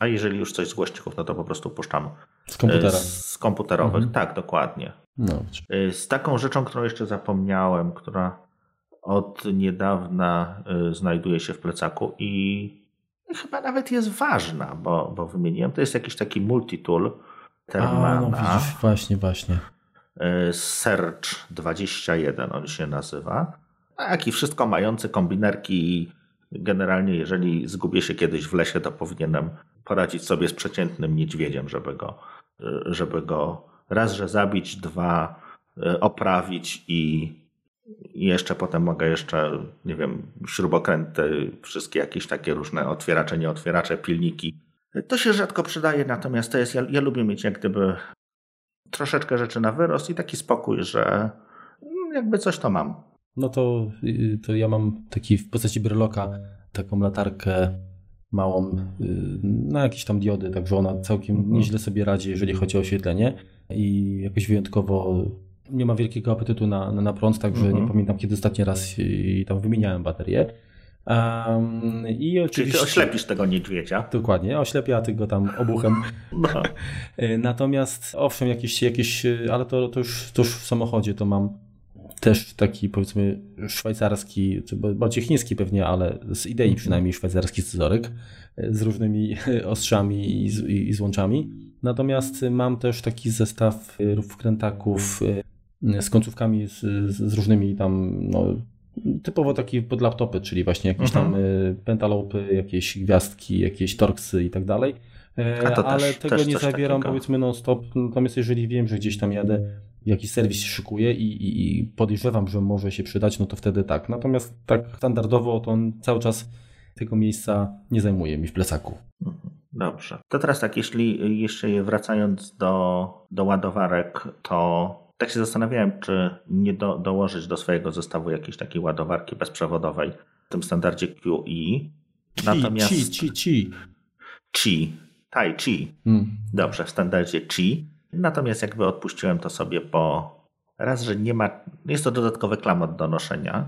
A jeżeli już coś z głośników, no to po prostu puszczam z komputera. Z komputerowych, mhm. tak, dokładnie. No. Y, z taką rzeczą, którą jeszcze zapomniałem, która od niedawna y, znajduje się w plecaku i chyba nawet jest ważna, bo, bo wymieniłem, to jest jakiś taki multitool Termana. A, no widzisz, właśnie, właśnie. Y, Search 21 on się nazywa. Tak, i wszystko mający kombinerki i generalnie jeżeli zgubię się kiedyś w lesie, to powinienem poradzić sobie z przeciętnym niedźwiedziem, żeby go, żeby go raz, że zabić, dwa e, oprawić i jeszcze potem mogę jeszcze, nie wiem, śrubokręty, wszystkie jakieś takie różne otwieracze, nieotwieracze, pilniki. To się rzadko przydaje, natomiast to jest, ja, ja lubię mieć jak gdyby troszeczkę rzeczy na wyrost i taki spokój, że jakby coś to mam. No to, y, to ja mam taki w postaci breloka taką latarkę małą y, na jakieś tam diody, także ona całkiem mhm. nieźle sobie radzi, jeżeli chodzi o oświetlenie i jakoś wyjątkowo nie ma wielkiego apetytu na, na, na prąd, także nie mhm. pamiętam kiedy ostatni raz i tam wymieniałem baterię. Um, i oczywiście, Czyli ty oślepisz tego niedźwiedzia. Dokładnie, oślepia ty go tam obuchem. No. Natomiast owszem, jakieś, jakieś ale to, to, już, to już w samochodzie to mam też taki powiedzmy szwajcarski, czy bardziej chiński pewnie, ale z idei mhm. przynajmniej szwajcarski scyzoryk z różnymi ostrzami i, z, i złączami. Natomiast mam też taki zestaw wkrętaków e, z końcówkami z, z różnymi tam no, typowo taki pod laptopy, czyli właśnie jakieś tam mhm. e, pentalopy, jakieś gwiazdki, jakieś torksy i tak dalej. E, ale też, tego też nie zabieram takiego. powiedzmy non-stop, natomiast jeżeli wiem, że gdzieś tam jadę jakiś serwis się szykuje i, i, i, podejrzewam, że może się przydać, no to wtedy tak. Natomiast tak standardowo to on cały czas tego miejsca nie zajmuje mi w plecaku. Mhm. Dobrze. To teraz tak, jeśli jeszcze wracając do, do ładowarek, to tak się zastanawiałem, czy nie do, dołożyć do swojego zestawu jakiejś takiej ładowarki bezprzewodowej w tym standardzie QI. Natomiast... Ci, ci, ci. Chi. Tai Chi. Hmm. Dobrze, w standardzie Chi. Natomiast jakby odpuściłem to sobie, bo raz, że nie ma, jest to dodatkowy klamot do noszenia.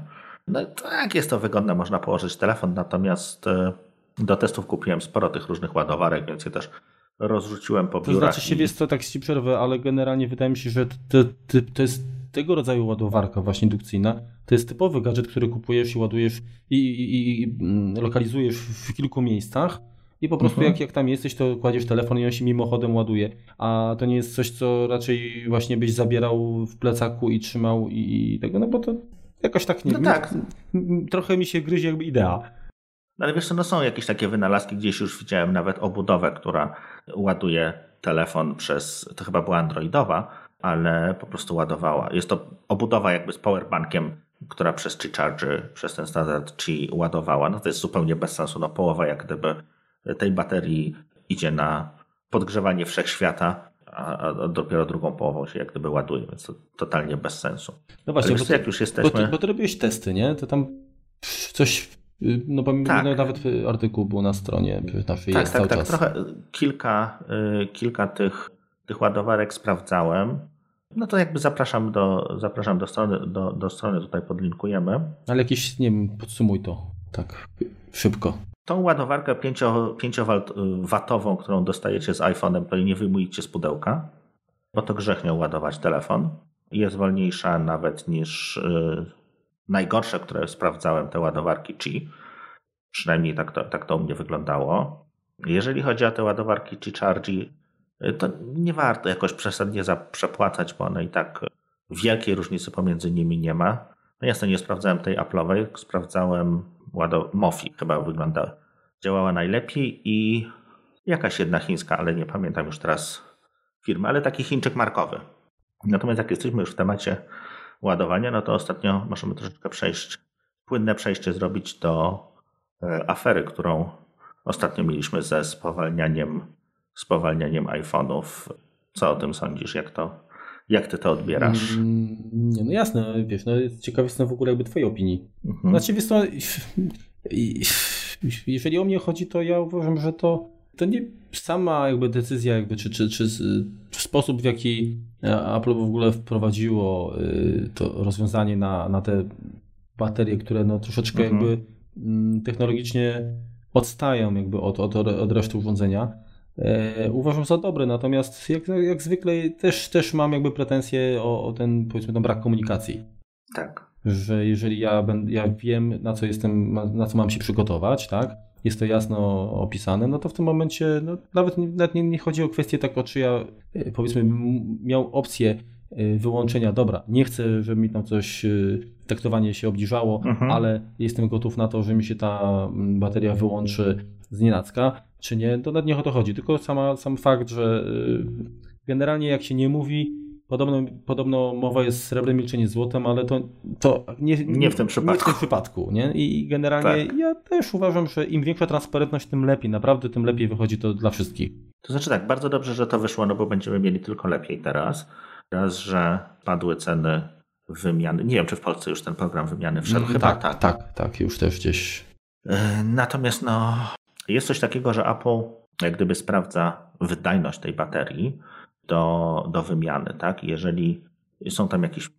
No tak, jest to wygodne, można położyć telefon, natomiast e, do testów kupiłem sporo tych różnych ładowarek, więc je też rozrzuciłem po biurach. To znaczy się, i... jest to tak ci przerwę, ale generalnie wydaje mi się, że to, to, to jest tego rodzaju ładowarka właśnie indukcyjna, to jest typowy gadżet, który kupujesz i ładujesz i, i, i mm, lokalizujesz w kilku miejscach i po prostu mhm. jak, jak tam jesteś, to kładziesz telefon i on się mimochodem ładuje. A to nie jest coś, co raczej właśnie byś zabierał w plecaku i trzymał i, i tego, no bo to jakoś tak nie... No tak. Trochę mi się gryzie jakby idea. No ale wiesz no są jakieś takie wynalazki, gdzieś już widziałem nawet obudowę, która ładuje telefon przez, to chyba była androidowa, ale po prostu ładowała. Jest to obudowa jakby z powerbankiem, która przez Qi Charge, przez ten standard Qi ładowała. No to jest zupełnie bez sensu. No połowa jak gdyby tej baterii idzie na podgrzewanie wszechświata, a, dopiero drugą połową się jak gdyby ładuje, więc to totalnie bez sensu. No właśnie, bo, jak już jesteśmy... bo, ty, bo ty robiłeś testy, nie? To tam coś, no bo tak. no, nawet artykuł był na stronie naszej tak, jest tak, tak, czas. trochę kilka, y, kilka tych, tych ładowarek sprawdzałem. No to jakby zapraszam do, zapraszam do strony, do, do strony tutaj podlinkujemy. Ale jakiś, nie wiem, podsumuj to tak szybko. Tą ładowarkę 5W, którą dostajecie z iPhone'em, to nie wyjmujcie z pudełka, bo to grzech nią ładować telefon. Jest wolniejsza nawet niż najgorsze, które sprawdzałem, te ładowarki Qi. Przynajmniej tak to, tak to u mnie wyglądało. Jeżeli chodzi o te ładowarki Qi Charge, y, to nie warto jakoś przesadnie przepłacać, bo one i tak wielkiej różnicy pomiędzy nimi nie ma. No jasne, nie sprawdzałem tej Apple'owej, sprawdzałem ładow- Mofi chyba wygląda, działała najlepiej i jakaś jedna chińska, ale nie pamiętam już teraz firmy, ale taki Chińczyk markowy. Natomiast jak jesteśmy już w temacie ładowania, no to ostatnio możemy troszeczkę przejść płynne przejście zrobić do e, afery, którą ostatnio mieliśmy ze spowalnianiem, spowalnianiem iPhone'ów. Co o tym sądzisz? Jak to, jak ty to odbierasz? Mm, nie, no jasne, wiesz, no ciekaw jestem w ogóle jakby twojej opinii. Mhm. Znaczy, wiesz, no, jeżeli o mnie chodzi, to ja uważam, że to, to nie sama jakby decyzja, jakby, czy, czy, czy, czy sposób, w jaki Apple w ogóle wprowadziło y, to rozwiązanie na, na te baterie, które no troszeczkę mhm. jakby mm, technologicznie odstają jakby od, od, od reszty urządzenia. E, uważam za dobre, natomiast jak, jak zwykle też, też mam jakby pretensje o, o ten powiedzmy ten brak komunikacji. Tak. Że jeżeli ja, będę, ja wiem na co jestem, na co mam się przygotować, tak, jest to jasno opisane, no to w tym momencie no, nawet, nawet nie, nie chodzi o kwestię tak, o czy ja e, powiedzmy miał opcję e, wyłączenia, dobra, nie chcę, żeby mi tam coś taktowanie się obniżało, mhm. ale jestem gotów na to, że mi się ta bateria wyłączy z nienacka, czy nie, to nawet nie o to chodzi, tylko sama, sam fakt, że generalnie jak się nie mówi, podobno, podobno mowa jest srebrem, milczenie złotem, ale to, to nie, nie, w tym przypadku. Nie w tym przypadku nie? I generalnie tak. ja też uważam, że im większa transparentność, tym lepiej, naprawdę tym lepiej wychodzi to dla wszystkich. To znaczy tak, bardzo dobrze, że to wyszło, no bo będziemy mieli tylko lepiej teraz. Raz, że padły ceny wymiany. Nie wiem, czy w Polsce już ten program wymiany wszedł. Mm, Chyba tak, tak. Tak, tak, już też gdzieś. E, natomiast no, jest coś takiego, że Apple jak gdyby sprawdza wydajność tej baterii do, do wymiany. Tak? Jeżeli są tam jakiś,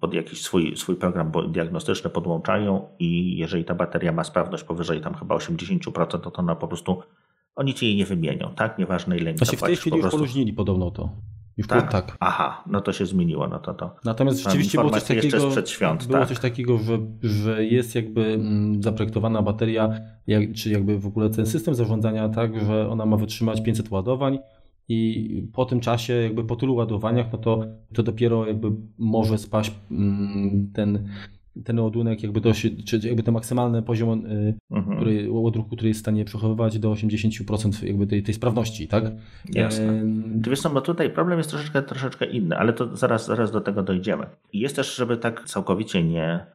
pod jakiś swój, swój program diagnostyczny podłączają i jeżeli ta bateria ma sprawność powyżej tam chyba 80%, to, to ona po prostu oni ci jej nie wymienią, tak? Nieważne ile im Znaczy w tej chwili po prostu... już poluźnili podobno to. Już tak? tak? Aha, no to się zmieniło, no to to. Natomiast rzeczywiście było coś takiego, przed świąt, było tak? coś takiego, że, że jest jakby mm, zaprojektowana bateria, jak, czy jakby w ogóle ten system zarządzania tak, że ona ma wytrzymać 500 ładowań i po tym czasie, jakby po tylu ładowaniach, no to, to dopiero jakby może spaść mm, ten ten ładunek, jakby to się, czy jakby ten maksymalny poziom y, mhm. który, ładunku, który jest w stanie przechowywać do 80% jakby tej, tej sprawności, tak? Jasne. E... Wiesz, no bo tutaj problem jest troszeczkę, troszeczkę inny, ale to zaraz, zaraz do tego dojdziemy. I jest też, żeby tak całkowicie nie,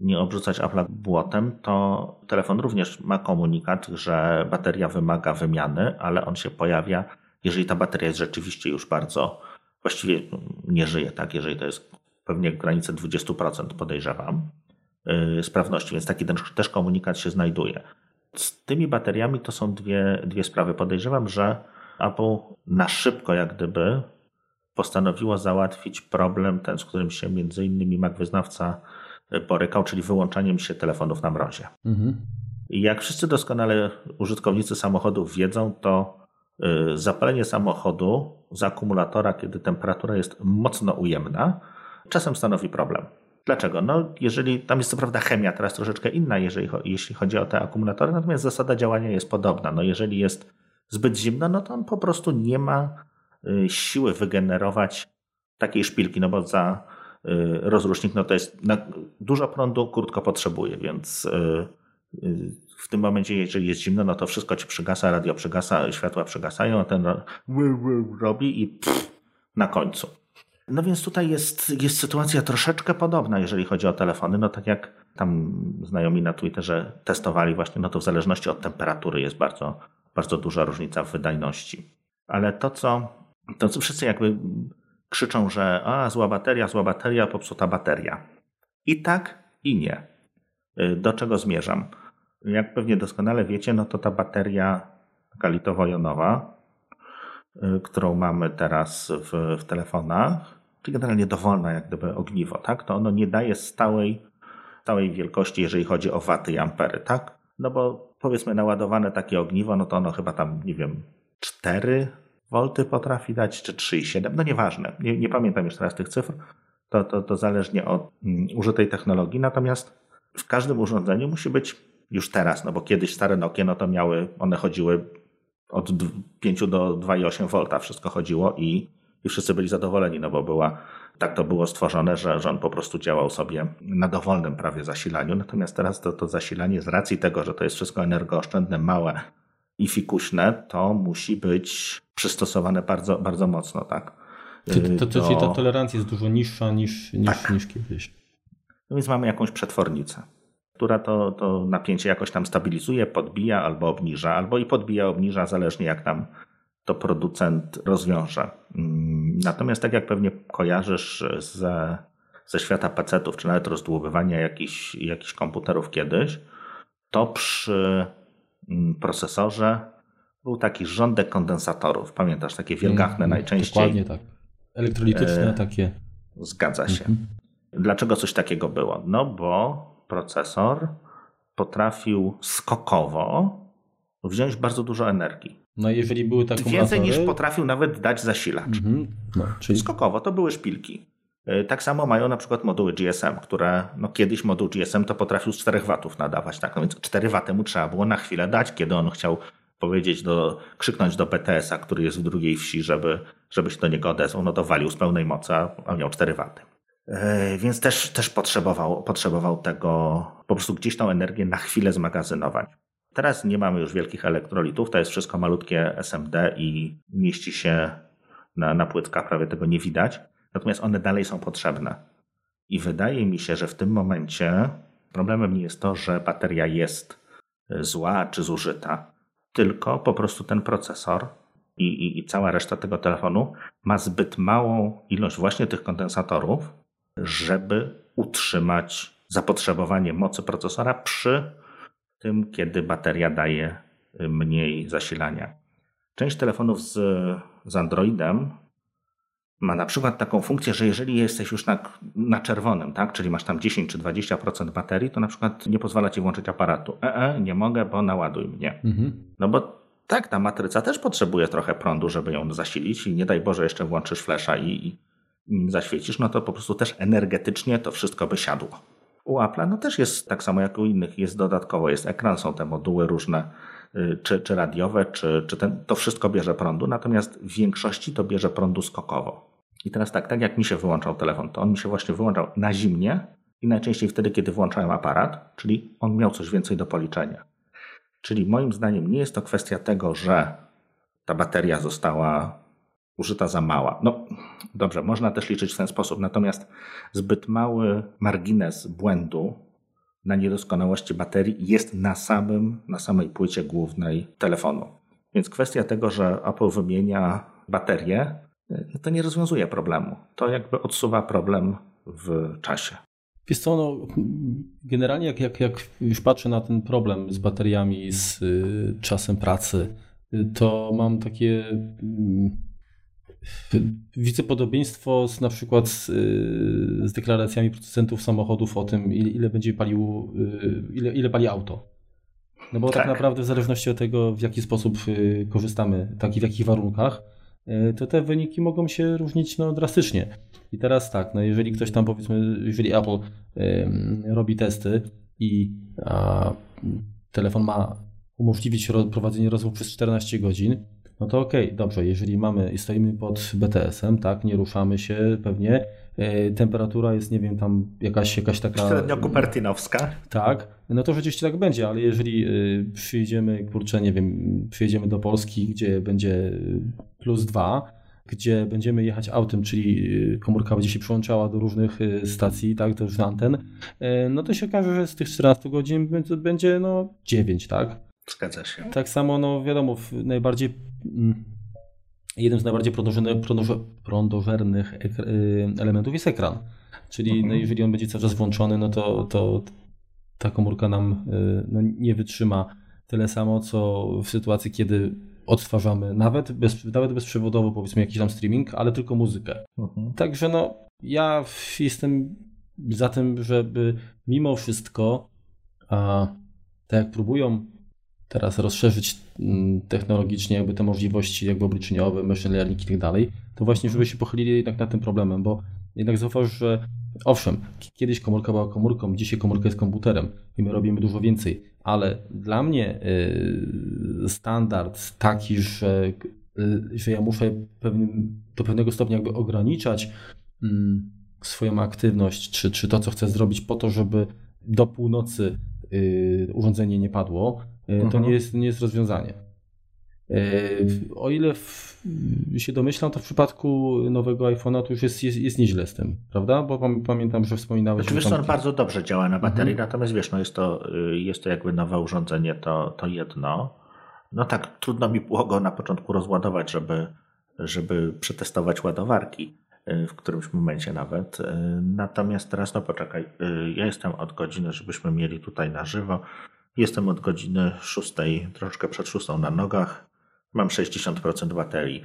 nie obrzucać Apple'a błotem, to telefon również ma komunikat, że bateria wymaga wymiany, ale on się pojawia, jeżeli ta bateria jest rzeczywiście już bardzo, właściwie nie żyje, tak? Jeżeli to jest pewnie granicę 20% podejrzewam yy, sprawności, więc taki też komunikat się znajduje. Z tymi bateriami to są dwie, dwie sprawy. Podejrzewam, że Apple na szybko jak gdyby postanowiło załatwić problem ten, z którym się między innymi Mac wyznawca borykał, czyli wyłączaniem się telefonów na mrozie. Mhm. Jak wszyscy doskonale użytkownicy samochodów wiedzą, to zapalenie samochodu z akumulatora, kiedy temperatura jest mocno ujemna, czasem stanowi problem. Dlaczego? No, jeżeli tam jest co prawda chemia teraz troszeczkę inna, jeżeli, jeśli chodzi o te akumulatory, natomiast zasada działania jest podobna. No, jeżeli jest zbyt zimno, no to on po prostu nie ma y, siły wygenerować takiej szpilki, no bo za y, rozrusznik no to jest dużo prądu, krótko potrzebuje, więc y, w tym momencie, jeżeli jest zimno, no to wszystko ci przygasa, radio przygasa, światła przygasają, a ten robi i pff, na końcu. No więc tutaj jest, jest sytuacja troszeczkę podobna, jeżeli chodzi o telefony. No tak jak tam znajomi na Twitterze testowali właśnie, no to w zależności od temperatury jest bardzo, bardzo duża różnica w wydajności. Ale to, co, to, co wszyscy jakby krzyczą, że a, zła bateria, zła bateria, popsuta bateria. I tak, i nie. Y, do czego zmierzam? Jak pewnie doskonale wiecie, no to ta bateria taka litowo-jonowa, y, którą mamy teraz w, w telefonach, czy generalnie dowolna jak gdyby ogniwo, tak, to ono nie daje stałej, stałej wielkości, jeżeli chodzi o waty i ampery, tak? No bo powiedzmy naładowane takie ogniwo, no to ono chyba tam, nie wiem, 4 V potrafi dać, czy 3,7, no nieważne, nie, nie pamiętam już teraz tych cyfr, to, to, to zależnie od um, użytej technologii, natomiast w każdym urządzeniu musi być już teraz, no bo kiedyś stare Nokia, no to miały, one chodziły od 5 do 2,8 V, wszystko chodziło i i wszyscy byli zadowoleni, no bo była, tak to było stworzone, że, że on po prostu działał sobie na dowolnym prawie zasilaniu. Natomiast teraz to, to zasilanie z racji tego, że to jest wszystko energooszczędne, małe i fikuśne, to musi być przystosowane bardzo, bardzo mocno, tak? To, to, to, ta tolerancja jest dużo niższa niż, niż, tak. niż kiedyś. No więc mamy jakąś przetwornicę. Która to, to napięcie jakoś tam stabilizuje, podbija albo obniża, albo i podbija, obniża, zależnie jak tam to producent rozwiąże. Mm, natomiast tak jak pewnie kojarzysz ze, ze świata PC-ów, czy nawet rozdłubywania jakichś, jakichś komputerów kiedyś, to przy mm, procesorze był taki rządek kondensatorów. Pamiętasz, takie wielgachne mm, najczęściej. Dokładnie tak. Elektrolityczne e, takie. Zgadza się. Mhm. Dlaczego coś takiego było? No bo procesor potrafił skokowo wziąć bardzo dużo energii. No jeżeli były takie Więcej niż potrafił nawet dać zasilacz. Mhm. No, czyli... Skokowo to były szpilki. E, tak samo mają na przykład moduły GSM, które no kiedyś moduł GSM to potrafił z 4 watów nadawać. Tak? No więc 4 waty mu trzeba było na chwilę dać, kiedy on chciał powiedzieć do, krzyknąć do BTS-a, który jest w drugiej wsi, żeby, żeby się do niego odezwał, no to walił z pełnej mocy, a miał 4 waty. E, więc też, też potrzebował, potrzebował tego, po prostu gdzieś tą energię na chwilę zmagazynować. Teraz nie mamy już wielkich elektrolitów, to jest wszystko malutkie SMD i mieści się na, na płytkach, prawie tego nie widać. Natomiast one dalej są potrzebne. I wydaje mi się, że w tym momencie problemem nie jest to, że bateria jest zła czy zużyta, tylko po prostu ten procesor i, i, i cała reszta tego telefonu ma zbyt małą ilość właśnie tych kondensatorów, żeby utrzymać zapotrzebowanie mocy procesora przy tym, kiedy bateria daje mniej zasilania. Część telefonów z, z Androidem ma na przykład taką funkcję, że jeżeli jesteś już na, na czerwonym, tak, czyli masz tam 10 czy 20% baterii, to na przykład nie pozwala ci włączyć aparatu. E, e nie mogę, bo naładuj mnie. Mhm. No bo tak, ta matryca też potrzebuje trochę prądu, żeby ją zasilić i nie daj Boże jeszcze włączysz flesza i, i zaświecisz, no to po prostu też energetycznie to wszystko by siadło. U Apple'a no też jest tak samo jak u innych, jest dodatkowo, jest ekran, są te moduły różne, y, czy, czy radiowe, czy, czy ten, to wszystko bierze prądu, natomiast w większości to bierze prądu skokowo. I teraz tak, tak jak mi się wyłączał telefon, to on mi się właśnie wyłączał na zimnie i najczęściej wtedy, kiedy włączałem aparat, czyli on miał coś więcej do policzenia. Czyli moim zdaniem nie jest to kwestia tego, że ta bateria została użyta za mała. No dobrze, można też liczyć w ten sposób, natomiast zbyt mały margines błędu na niedoskonałości baterii jest na samym, na samej płycie głównej telefonu. Więc kwestia tego, że Apple wymienia baterię, no to nie rozwiązuje problemu. To jakby odsuwa problem w czasie. Wiesz co, no, generalnie jak, jak, jak już patrzę na ten problem z bateriami, z y, czasem pracy, to mam takie y, Widzę podobieństwo z, na przykład z, z, deklaracjami producentów samochodów o tym, ile, ile będzie palił, y, ile, ile pali auto. No bo tak. tak. naprawdę w zależności od tego, w jaki sposób y, korzystamy, tak i w jakich warunkach, y, to te wyniki mogą się różnić no, drastycznie. I teraz tak, no jeżeli ktoś tam powiedzmy, jeżeli Apple robi testy i telefon ma umożliwić prowadzenie rozmów przez 14 godzin, no to okej, okay, dobrze, jeżeli mamy i stoimy pod BTS-em, tak, nie ruszamy się pewnie, yy, temperatura jest, nie wiem, tam jakaś, jakaś taka... Średnio kupertynowska. Tak, no to rzeczywiście tak będzie, ale jeżeli yy, przyjedziemy, kurczę, nie wiem, przyjedziemy do Polski, gdzie będzie plus dwa, gdzie będziemy jechać autem, czyli y, komórka będzie się przyłączała do różnych y, stacji, tak, do różnych anten, no to się okaże, że z tych 14 godzin będzie no 9, tak? Zgadza się. Tak samo, no wiadomo, najbardziej Mm, jednym z najbardziej prądożernych y, elementów jest ekran. Czyli no, mhm. jeżeli on będzie cały czas włączony, no to, to ta komórka nam y, no, nie wytrzyma tyle samo, co w sytuacji, kiedy odtwarzamy nawet, bez, nawet bezprzewodowo powiedzmy jakiś tam streaming, ale tylko muzykę. Mhm. Także no, ja jestem za tym, żeby mimo wszystko, a, tak jak próbują teraz rozszerzyć mm, technologicznie jakby te możliwości jakby obliczeniowe, machine learning i tak dalej, to właśnie żeby się pochylili jednak nad tym problemem, bo jednak zauważ, że owszem, kiedyś komórka była komórką, dzisiaj komórka jest komputerem i my robimy dużo więcej, ale dla mnie y, standard taki, że, y, że ja muszę pewnym, do pewnego stopnia jakby ograniczać mm, swoją aktywność, czy, czy to, co chcę zrobić po to, żeby do północy y, urządzenie nie padło, to mhm. nie, jest, nie jest rozwiązanie. O ile w, się domyślam, to w przypadku nowego iPhone'a to już jest, jest, jest nieźle z tym, prawda? Bo pamiętam, że wspominałeś... Znaczy, że tam... on bardzo dobrze działa na baterii, mhm. natomiast wiesz, no jest to, y, jest to jakby nowe urządzenie, to, to jedno. No tak, trudno mi było go na początku rozładować, żeby, żeby przetestować ładowarki y, w którymś momencie nawet. Y, natomiast teraz, no poczekaj, ja jestem od godziny, żebyśmy mieli tutaj na żywo, jestem od godziny 6, troszkę przed 6 na nogach, mam 60% baterii,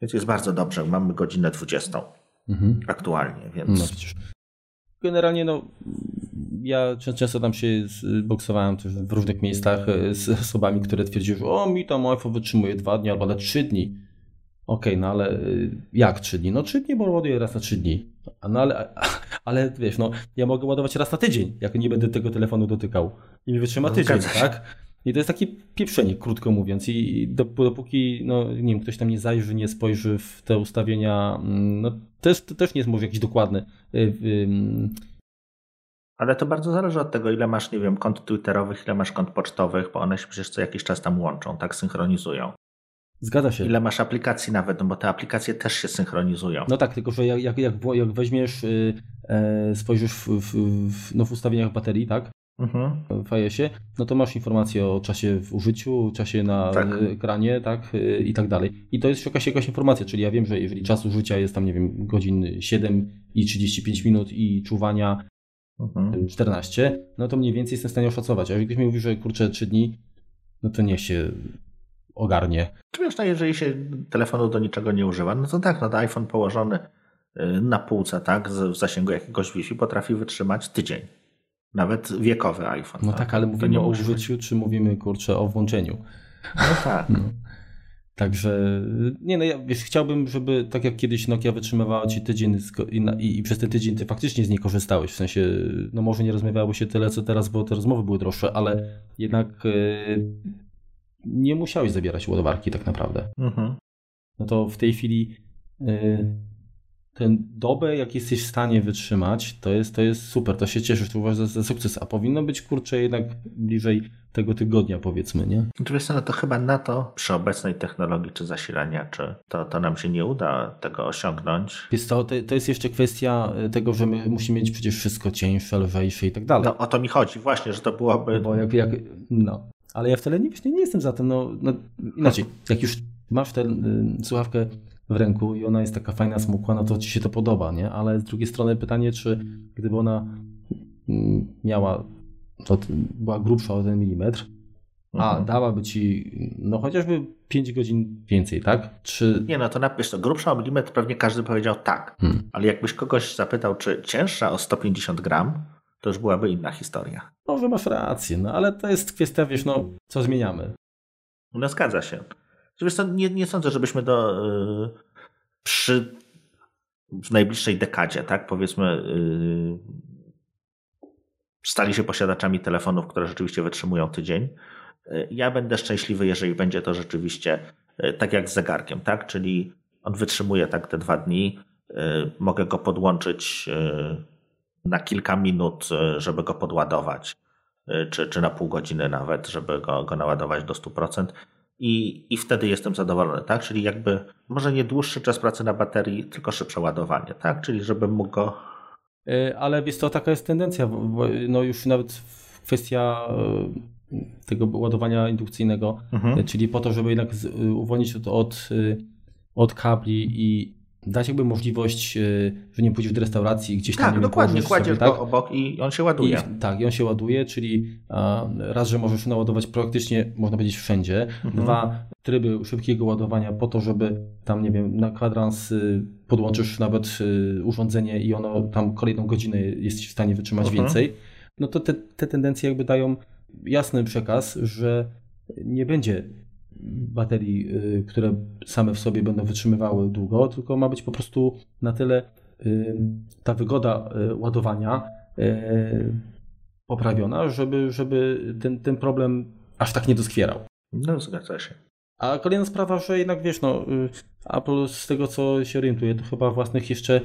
więc jest bardzo dobrze, mamy godzinę 20 mhm. aktualnie, więc... No, Generalnie no, ja często tam się boksowałem też w różnych miejscach e, z osobami, które twierdziły, że o mi tam iPhone wytrzymuje dwa dni albo na trzy dni. Okej, okay, no ale e, jak trzy dni? No trzy dni, bo ładuję raz na trzy dni. No ale, ale wiesz, no ja mogę ładować raz na tydzień, jak nie będę tego telefonu dotykał. I mi wytrzyma tydzień, tak? I to jest takie pieprzenie, krótko mówiąc. I dopóki, no nie wiem, ktoś tam nie zajrzy, nie spojrzy w te ustawienia, mm, no też, to też nie jest może jakiś dokładny. Y, Ale to bardzo zależy od tego, ile masz, nie wiem, kont twitterowych, ile masz kont pocztowych, bo one się przecież co jakiś czas tam łączą, tak synchronizują. Zgadza się. Ile masz aplikacji nawet, no bo te aplikacje też się synchronizują. No tak, tylko że jak, jak, jak, jak weźmiesz, yy, spojrzysz w, w, w, no w ustawieniach baterii, tak? mhm. w iOSie, no to masz informację o czasie w użyciu, czasie na tak. ekranie, tak, i tak dalej. I to jest jakaś, jakaś informacja, czyli ja wiem, że jeżeli czas użycia jest tam, nie wiem, godzin 7 i 35 minut i czuwania mhm. 14, no to mniej więcej jestem w stanie oszacować. A jeżeli ktoś mi mówi, że kurczę 3 dni, no to niech się ogarnie. Czy wiesz, no jeżeli się telefonu do niczego nie używa, no to tak, no to iPhone położony y, na półce, tak, w zasięgu jakiegoś Wi-Fi potrafi wytrzymać tydzień. Nawet wiekowy iPhone. No tak, tak ale mówimy o użyciu, czy mówimy kurczę o włączeniu? No tak. No. Także nie no, ja wiesz, chciałbym, żeby tak jak kiedyś Nokia wytrzymywała ci tydzień i, i, i, przez ten tydzień ty faktycznie z niej korzystałeś. W sensie, no może nie rozmawiało się tyle co teraz, bo te rozmowy były droższe, ale jednak yy, nie musiałeś zabierać ładowarki tak naprawdę. Mhm. No to w tej chwili yy, tę dobę, jak jesteś w stanie wytrzymać, to jest, to jest super, to się cieszysz, to uważasz za, za sukces, a powinno być, kurczę, jednak bliżej tego tygodnia, powiedzmy, nie? Oczywiście, no to chyba na to przy obecnej technologii czy zasilania, czy to, to nam się nie uda tego osiągnąć. Jest to, to jest jeszcze kwestia tego, że my musimy mieć przecież wszystko cieńsze, lżejsze i tak dalej. No o to mi chodzi właśnie, że to byłoby... Bo jak, jak no, ale ja wcale nie, nie jestem za tym, no, no inaczej, jak już masz tę y, słuchawkę w ręku i ona jest taka fajna, smukła, no to ci się to podoba, nie? Ale z drugiej strony pytanie, czy gdyby ona mm, miała, to była grubsza o ten milimetr, a mhm. dałaby ci no chociażby 5 godzin więcej, tak? Czy... Nie, no to napisz to grubsza o milimetr pewnie każdy powiedział tak, hmm. ale jakbyś kogoś zapytał, czy cięższa o 150 gram, to już byłaby inna historia. Może masz rację, no ale to jest kwestia, wiesz, no co zmieniamy? No zgadza się. Wiesz nie, nie sądzę, żebyśmy do, yy, przy w najbliższej dekadzie, tak powiedzmy, yy, stali się posiadaczami telefonów, które rzeczywiście wytrzymują tydzień. Yy, ja będę szczęśliwy, jeżeli będzie to rzeczywiście tak jak z zegarkiem, tak? Czyli on wytrzymuje tak te dwa dni. Mogę go podłączyć na kilka minut, żeby go podładować, czy, czy na pół godziny nawet, żeby go, go naładować do 100% i, i wtedy jestem zadowolony, tak? Czyli jakby może nie dłuższy czas pracy na baterii, tylko szybsze ładowanie, tak? Czyli żebym mógł go... E, ale wiesz to taka jest tendencja, no już nawet kwestia e, tego ładowania indukcyjnego, mhm. czyli po to, żeby jednak uwolnić od, od, od kabli i dać jakby możliwość, e, że nie pójdziesz do restauracji gdzieś tam. Tak, dokładnie, kładziesz tak? go obok i on się ładuje. I, tak, i on się ładuje, czyli raz, że możesz naładować praktycznie, można powiedzieć, wszędzie. Mhm. Dwa, tryby szybkiego ładowania po to, żeby tam, nie wiem, na kwadrans y, podłączysz nawet y, urządzenie i ono tam kolejną godzinę jesteś w stanie wytrzymać mhm. więcej. No to te, te tendencje jakby dają jasny przekaz, że nie będzie baterii, y, które same w sobie będą wytrzymywały długo, tylko ma być po prostu na tyle y, ta wygoda y, ładowania poprawiona, żeby, żeby ten, ten problem aż tak nie doskwierał. No, zgadza się. A kolejna sprawa, że jednak wiesz, no, Apple z tego co się orientuje, to chyba własnych jeszcze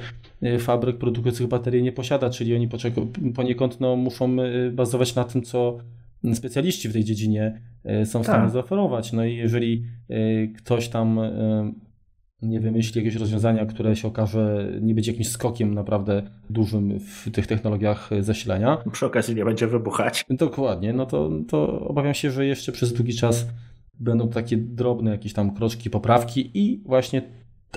fabryk produkujących baterie nie posiada, czyli oni poniekąd no, muszą bazować na tym, co specjaliści w tej dziedzinie są w stanie tak. zaoferować. No i jeżeli ktoś tam nie wymyśli jakiegoś rozwiązania, które się okaże, nie będzie jakimś skokiem naprawdę dużym w tych technologiach zasilania. Przy okazji nie będzie wybuchać. Dokładnie, no to, to obawiam się, że jeszcze przez długi czas będą takie drobne jakieś tam kroczki, poprawki i właśnie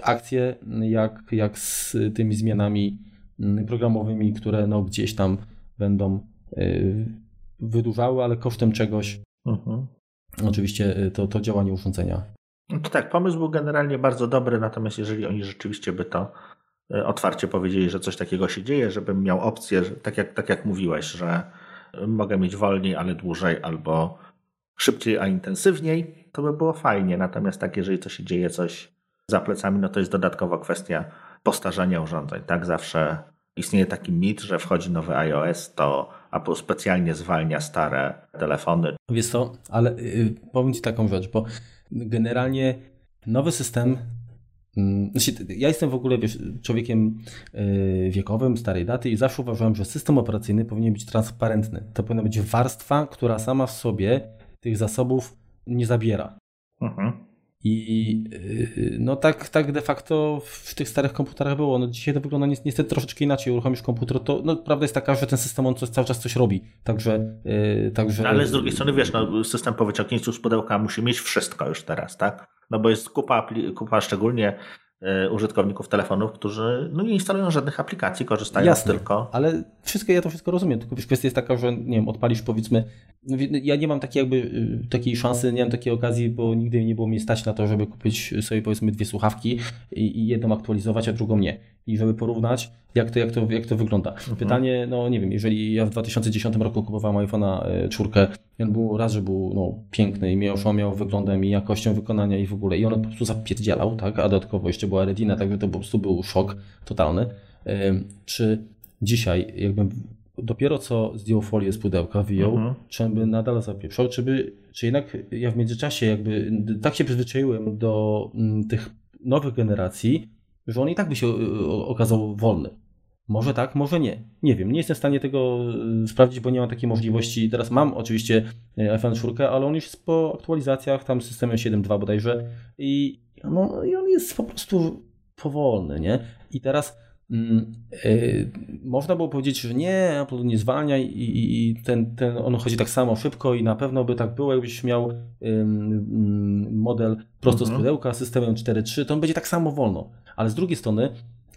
akcje jak, jak z tymi zmianami programowymi, które no gdzieś tam będą wydłużały, ale kosztem czegoś. Mhm. Oczywiście y, to, to działanie urządzenia. No to tak, pomysł był generalnie bardzo dobry, natomiast jeżeli oni rzeczywiście by to y, otwarcie powiedzieli, że coś takiego się dzieje, żebym miał opcję, że, tak, jak, tak jak mówiłeś, że mogę mieć wolniej, ale dłużej, albo szybciej, a intensywniej, to by było fajnie. Natomiast tak, jeżeli to się dzieje coś za plecami, no to jest dodatkowa kwestia postarzania urządzeń. Tak zawsze istnieje taki mit, że wchodzi nowy iOS, to Apple specjalnie zwalnia stare telefony. Wiesz co, ale yy, powiem Ci taką rzecz, bo generalnie nowy system mm, znaczy, ja jestem w ogóle wiesz, człowiekiem y, wiekowym, starej daty i zawsze uważałem, że system operacyjny powinien być transparentny. To powinna być warstwa, która sama w sobie tych zasobów nie zabiera. Mhm. I y, no tak, tak de facto w tych starych komputerach było. No dzisiaj to wygląda niestety troszeczkę inaczej. Uruchomisz komputer, to no, prawda jest taka, że ten system on coś, cały czas coś robi. Także, yy, także... Ale z drugiej strony wiesz, no, system po wyciągnięciu z pudełka musi mieć wszystko już teraz, tak? No bo jest kupa, kupa szczególnie użytkowników telefonów, którzy no, nie instalują żadnych aplikacji, korzystają Jasne, tylko. Ale wszystko, ja to wszystko rozumiem, tylko kwestia jest taka, że nie wiem, odpalisz powiedzmy. No, ja nie mam takiej jakby y, takiej szansy, nie mam takiej okazji, bo nigdy nie było mi stać na to, żeby kupić sobie powiedzmy dwie słuchawki i, i jedną aktualizować, a drugą nie. I żeby porównać, jak to, jak to, jak to wygląda. Mhm. Pytanie, no nie wiem, jeżeli ja w 2010 roku kupowałem iPhone'a 4, e, on był raz, że był no, piękny i miał, miał wyglądem i jakością wykonania i w ogóle, i on po prostu zapierdzielał, tak, a dodatkowo jeszcze była Retina, także to po prostu był szok totalny. Czy dzisiaj, jakbym dopiero co zdjął folię z pudełka, wyjął, mhm. czy by nadal zapieprzał, czy, by, czy jednak ja w międzyczasie jakby tak się przyzwyczaiłem do tych nowych generacji, że on i tak by się y, okazał wolny. Może tak, może nie. Nie wiem, nie jestem w stanie tego y, sprawdzić, bo nie mam takiej możliwości. Teraz mam oczywiście y, iPhone 4, ale on już jest po aktualizacjach, tam systemem 7.2 bodajże i, no, i on jest po prostu powolny, nie? I teraz mm, yy, można było powiedzieć, że nie, Apple nie zwalnia i, i, ten, ten, on chodzi tak samo szybko i na pewno by tak było, jakbyś miał yy, model prosto z mhm. pudełka systemem 4.3, to on będzie tak samo wolno. Ale z drugiej strony,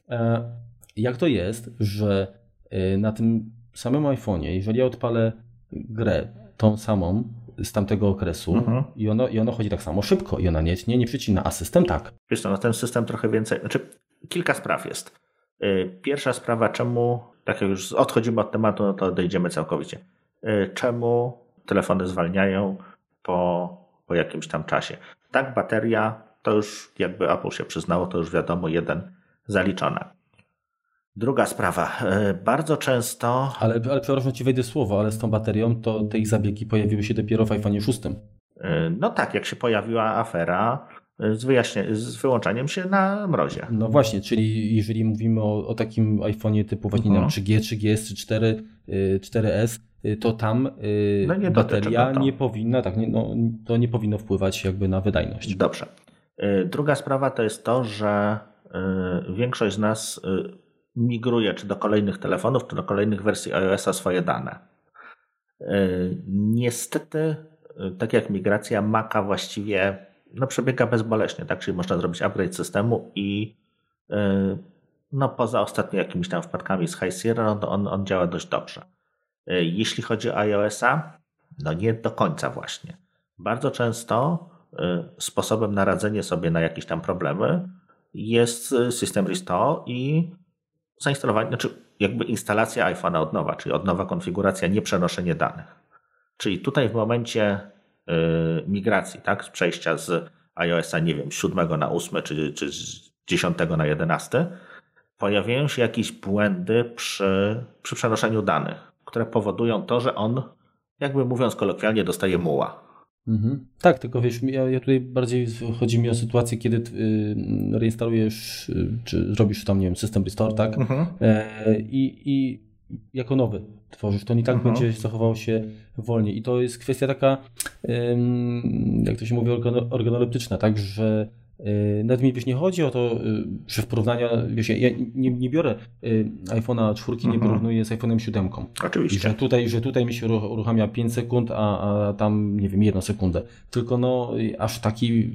e, jak to jest, że e, na tym samym iPhone'ie, jeżeli ja odpalę grę tą samą z tamtego okresu mhm. i, ono, i ono chodzi tak samo szybko i ona nie, nie, nie przycina, a system tak. Wiesz co, no ten system trochę więcej, znaczy kilka spraw jest. E, pierwsza sprawa, czemu, tak jak już odchodzimy od tematu, no to odejdziemy całkowicie. Czemu telefony zwalniają po, po jakimś tam czasie? Tak, bateria to już jakby Apple się przyznało, to już wiadomo, jeden zaliczone. Druga sprawa. E, bardzo często. Ale, ale przepraszam, ci wejdę słowo, ale z tą baterią to te ich zabiegi pojawiły się dopiero w iPhone 6. E, no tak, jak się pojawiła afera e, z, wyjaśnie, z wyłączaniem się na mrozie. No właśnie, czyli jeżeli mówimy o, o takim iPhone'ie typu właśnie -huh. 3G, 3GS, 4, 4S, to tam no nie bateria nie powinna, tak, nie, no, to nie powinno wpływać jakby na wydajność. Dobrze. Druga sprawa to jest to, że większość z nas migruje czy do kolejnych telefonów, czy do kolejnych wersji iOS-a swoje dane. Niestety, tak jak migracja Maca właściwie no, przebiega bezboleśnie, tak? Czyli można zrobić upgrade systemu i no, poza ostatnio jakimiś tam wpadkami z High Sierra, no, on, on działa dość dobrze. Jeśli chodzi o iOS-a, no nie do końca właśnie. Bardzo często Y, sposobem na radzenie sobie na jakieś tam problemy jest y, system restore i zainstalowanie, znaczy jakby instalacja iPhone'a od nowa, czyli od nowa konfiguracja, nie przenoszenie danych. Czyli tutaj w momencie y, migracji, tak, z przejścia z iOSa, nie wiem, 7 na 8 czy, czy z 10 na 11, pojawiają się jakieś błędy przy, przy przenoszeniu danych, które powodują to, że on, jakby mówiąc kolokwialnie, dostaje muła. Mhm. Tak, tylko wiesz, ja, ja, tutaj bardziej chodzi mi o sytuację, kiedy y, reinstalujesz, y, czy zrobisz tam, nie wiem, system restore, tak? Mhm. E, i, I jako nowy tworzysz, to i tak mhm. będzie zachował się wolniej. I to jest kwestia taka, jak to się mówi, organoleptyczna, tak, że y, nawet mi wiesz, nie chodzi o to, y, że w porównaniu, wiesz, ja nie, nie biorę y, iPhone'a 4, nie mhm. porównuję z iPhone'em 7. Oczywiście. Że tutaj, że tutaj mi się uruchamia 5 sekund, a, a tam, nie wiem, 1 sekundę. Tylko no, aż taki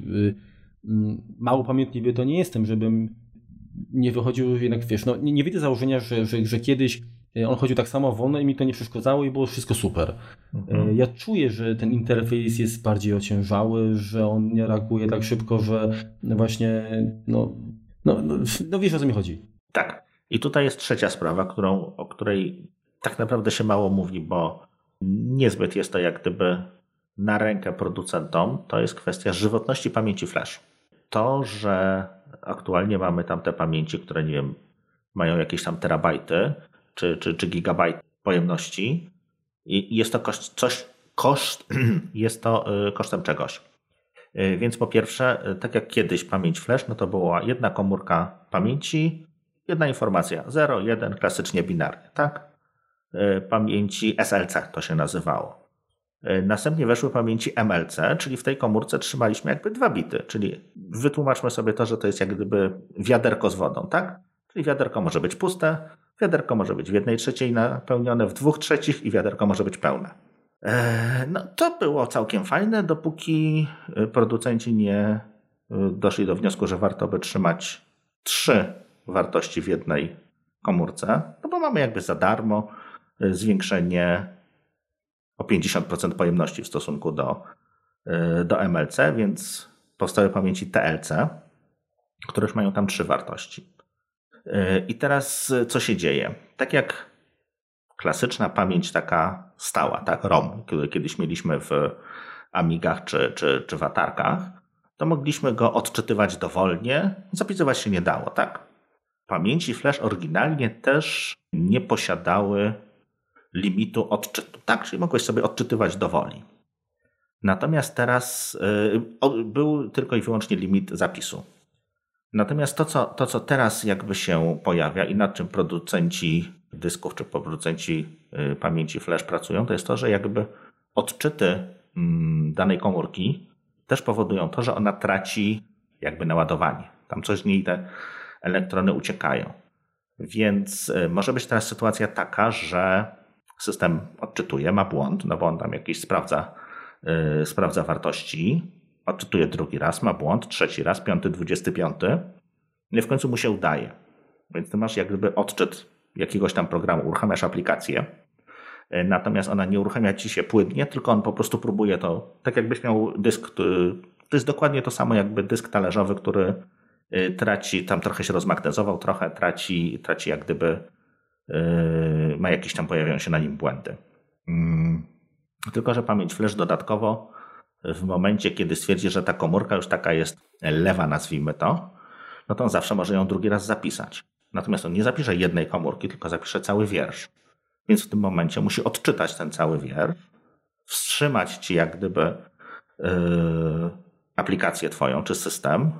mało pamiętliwy to nie jestem, żebym nie wychodził jednak, wiesz, no nie, nie widzę założenia, że, że, że kiedyś on chodził tak samo wolno i mi to nie przeszkadzało i było wszystko super. Mhm. E, ja czuję, że ten interfejs jest bardziej ociężały, że on nie reaguje tak szybko, że właśnie, no, no, no, no wiesz o co mi chodzi. Tak. I tutaj jest trzecia sprawa, którą, o której tak naprawdę się mało mówi, bo niezbyt jest to jak gdyby na rękę producentom, to jest kwestia żywotności pamięci flash. To, że aktualnie mamy tam te pamięci, które nie wiem, mają jakieś tam terabajty czy, czy, czy gigabajt pojemności i jest to koszt, coś, koszt, jest to y, kosztem czegoś. Y, więc po pierwsze, y, tak jak kiedyś pamięć flash, no to była jedna komórka pamięci, jedna informacja, 0, 1, klasycznie binarnie, tak? Pamięci SLC to się nazywało. Następnie weszły pamięci MLC, czyli w tej komórce trzymaliśmy jakby dwa bity, czyli wytłumaczmy sobie to, że to jest jak gdyby wiaderko z wodą, tak? Czyli wiaderko może być puste, wiaderko może być w jednej trzeciej napełnione, w dwóch trzecich i wiaderko może być pełne. E, no to było całkiem fajne, dopóki e, producenci nie doszli do wniosku, że warto by trzymać trzy wartości w jednej komórce, no bo mamy jakby za darmo zwiększenie o 50% pojemności w stosunku do, do MLC, więc powstały pamięci TLC, które już mają tam trzy wartości. Y, I teraz y, co się dzieje? Tak jak klasyczna pamięć taka stała, tak, ROM, który kiedyś mieliśmy w Amigach czy, czy, czy w Atarkach, to mogliśmy go odczytywać dowolnie, zapisywać się nie dało, tak? Pamięci flash oryginalnie też nie posiadały limitu odczytu, tak? Czyli mogłeś sobie odczytywać dowoli. Natomiast teraz y, był tylko i wyłącznie limit zapisu. Natomiast to co, to, co teraz jakby się pojawia i nad czym producenci dysków czy producenci y, pamięci flash pracują, to jest to, że jakby odczyty mm, danej komórki też powodują to, że ona traci jakby naładowanie. Tam coś z niej te elektrony uciekają. Więc y, może być teraz sytuacja taka, że system odczytuje, ma błąd, no bo on tam jakiś sprawdza, yy, sprawdza wartości, odczytuje drugi raz, ma błąd, trzeci raz, piąty, dwudziesty piąty, no i w końcu mu się udaje. Więc ty masz jak gdyby odczyt jakiegoś tam programu, uruchamiasz aplikację, yy, natomiast ona nie uruchamia ci się płynnie, tylko on po prostu próbuje to, tak jakbyś miał dysk, to jest dokładnie to samo jakby dysk talerzowy, który yy, traci, tam trochę się rozmagnezował, trochę traci, traci jak gdyby Yy, ma jakieś tam, pojawiają się na nim błędy. Mm, tylko, że pamięć flash dodatkowo w momencie, kiedy stwierdzi, że ta komórka już taka jest lewa, nazwijmy to, no to on zawsze może ją drugi raz zapisać. Natomiast on nie zapisze jednej komórki, tylko zapisze cały wiersz. Więc w tym momencie musi odczytać ten cały wiersz, wstrzymać ci jak gdyby yy, aplikację twoją czy system.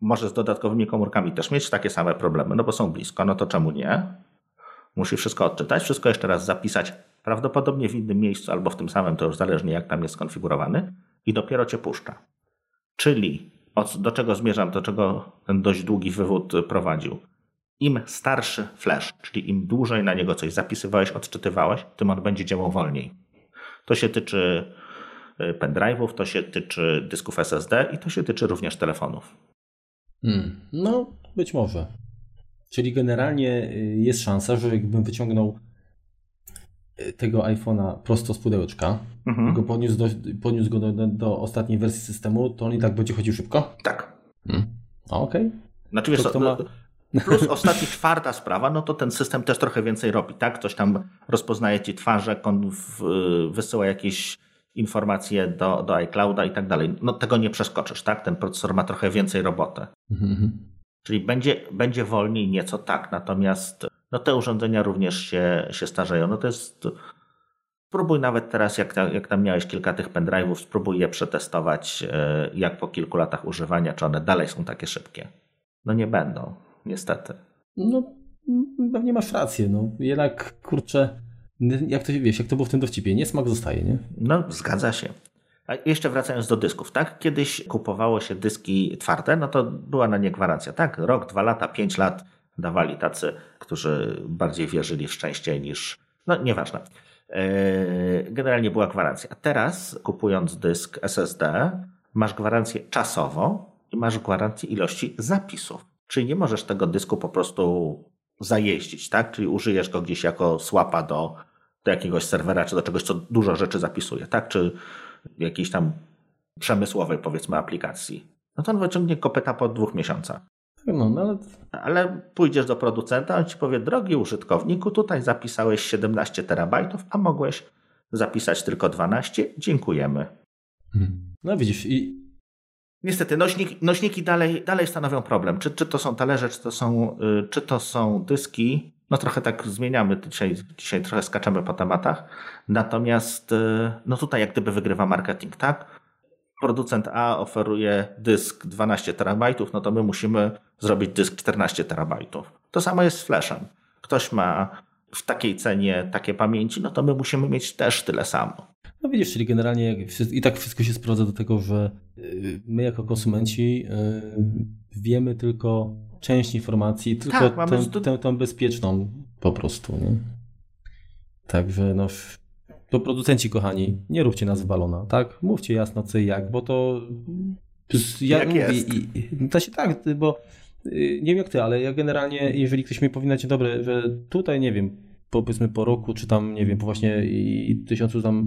Może z dodatkowymi komórkami też mieć takie same problemy, no bo są blisko, no to czemu nie? Musi wszystko odczytać, wszystko jeszcze raz zapisać, prawdopodobnie w innym miejscu albo w tym samym, to już zależnie jak tam jest skonfigurowany, i dopiero cię puszcza. Czyli do czego zmierzam, do czego ten dość długi wywód prowadził. Im starszy flash, czyli im dłużej na niego coś zapisywałeś, odczytywałeś, tym on będzie działał wolniej. To się tyczy y, pendrive'ów, to się tyczy dysków SSD i to się tyczy również telefonów. Hmm, no, być może. Czyli generalnie y, jest szansa, że jakbym wyciągnął tego iPhone'a prosto z pudełeczka, mhm. go podniósł, do, podniósł go do, do, do, ostatniej wersji systemu, to on i tak będzie chodził szybko? Tak. Hmm. Okej. Okay. Znaczy wiesz, to, to ma... Plus ostatnia czwarta sprawa, no to ten system też trochę więcej robi, tak? Ktoś tam rozpoznaje ci twarze, wysyła jakieś informacje do, do iClouda i tak dalej. No tego nie przeskoczysz, tak? Ten procesor ma trochę więcej roboty. Mhm. Czyli będzie, będzie wolniej nieco tak, natomiast no te urządzenia również się, się starzeją. No to jest. Spróbuj nawet teraz, jak, jak tam miałeś kilka tych pendrive'ów, spróbuj je przetestować, e, jak po kilku latach używania, czy one dalej są takie szybkie. No nie będą, niestety. No pewnie masz rację, no. Jednak, kurczę, jak to wiesz, jak to było w tym dowcipie, niesmak zostaje, nie? No, zgadza się. A jeszcze wracając do dysków, tak? Kiedyś kupowało się dyski twarde, no to była na nie gwarancja, tak? Rok, dwa lata, pięć lat dawali tacy, którzy bardziej wierzyli w szczęście niż. No, nieważne. Yy, generalnie była gwarancja. Teraz, kupując dysk SSD, masz gwarancję czasową i masz gwarancję ilości zapisów. Czyli nie możesz tego dysku po prostu zajeździć, tak? Czyli użyjesz go gdzieś jako słapa do, do jakiegoś serwera, czy do czegoś, co dużo rzeczy zapisuje, tak? Czy jakiejś tam przemysłowej, powiedzmy, aplikacji. No to on wyciągnie kopyta po dwóch miesiącach. No, no ale... ale pójdziesz do producenta, on ci powie, drogi użytkowniku, tutaj zapisałeś 17 terabajtów, a mogłeś zapisać tylko 12. Dziękujemy. No widzisz, i Niestety, nośnik, nośniki dalej, dalej stanowią problem. Czy, czy to są talerze, czy to są, y, czy to są dyski. No trochę tak zmieniamy, dzisiaj, dzisiaj trochę skaczemy po tematach. Natomiast y, no tutaj jak gdyby wygrywa marketing, tak? Producent A oferuje dysk 12 terabajtów, no to my musimy zrobić dysk 14 terabajtów. To samo jest z flashem. Ktoś ma w takiej cenie takie pamięci, no to my musimy mieć też tyle samo. No widzisz, czyli generalnie i tak wszystko się sprowadza do tego, że y, my jako konsumenci y, wiemy tylko część informacji, tylko tak, tą, tę, tą bezpieczną po prostu. Nie? Także no, to producenci kochani, nie róbcie nas w balona, tak? Mówcie jasno co i jak, bo to ja jak jest. I, i, to się tak, bo y, nie wiem jak ty, ale ja generalnie, jeżeli ktoś mi powinna ci dobre, że tutaj, nie wiem, powiedzmy po roku, czy tam, nie wiem, po właśnie i tysiącu tam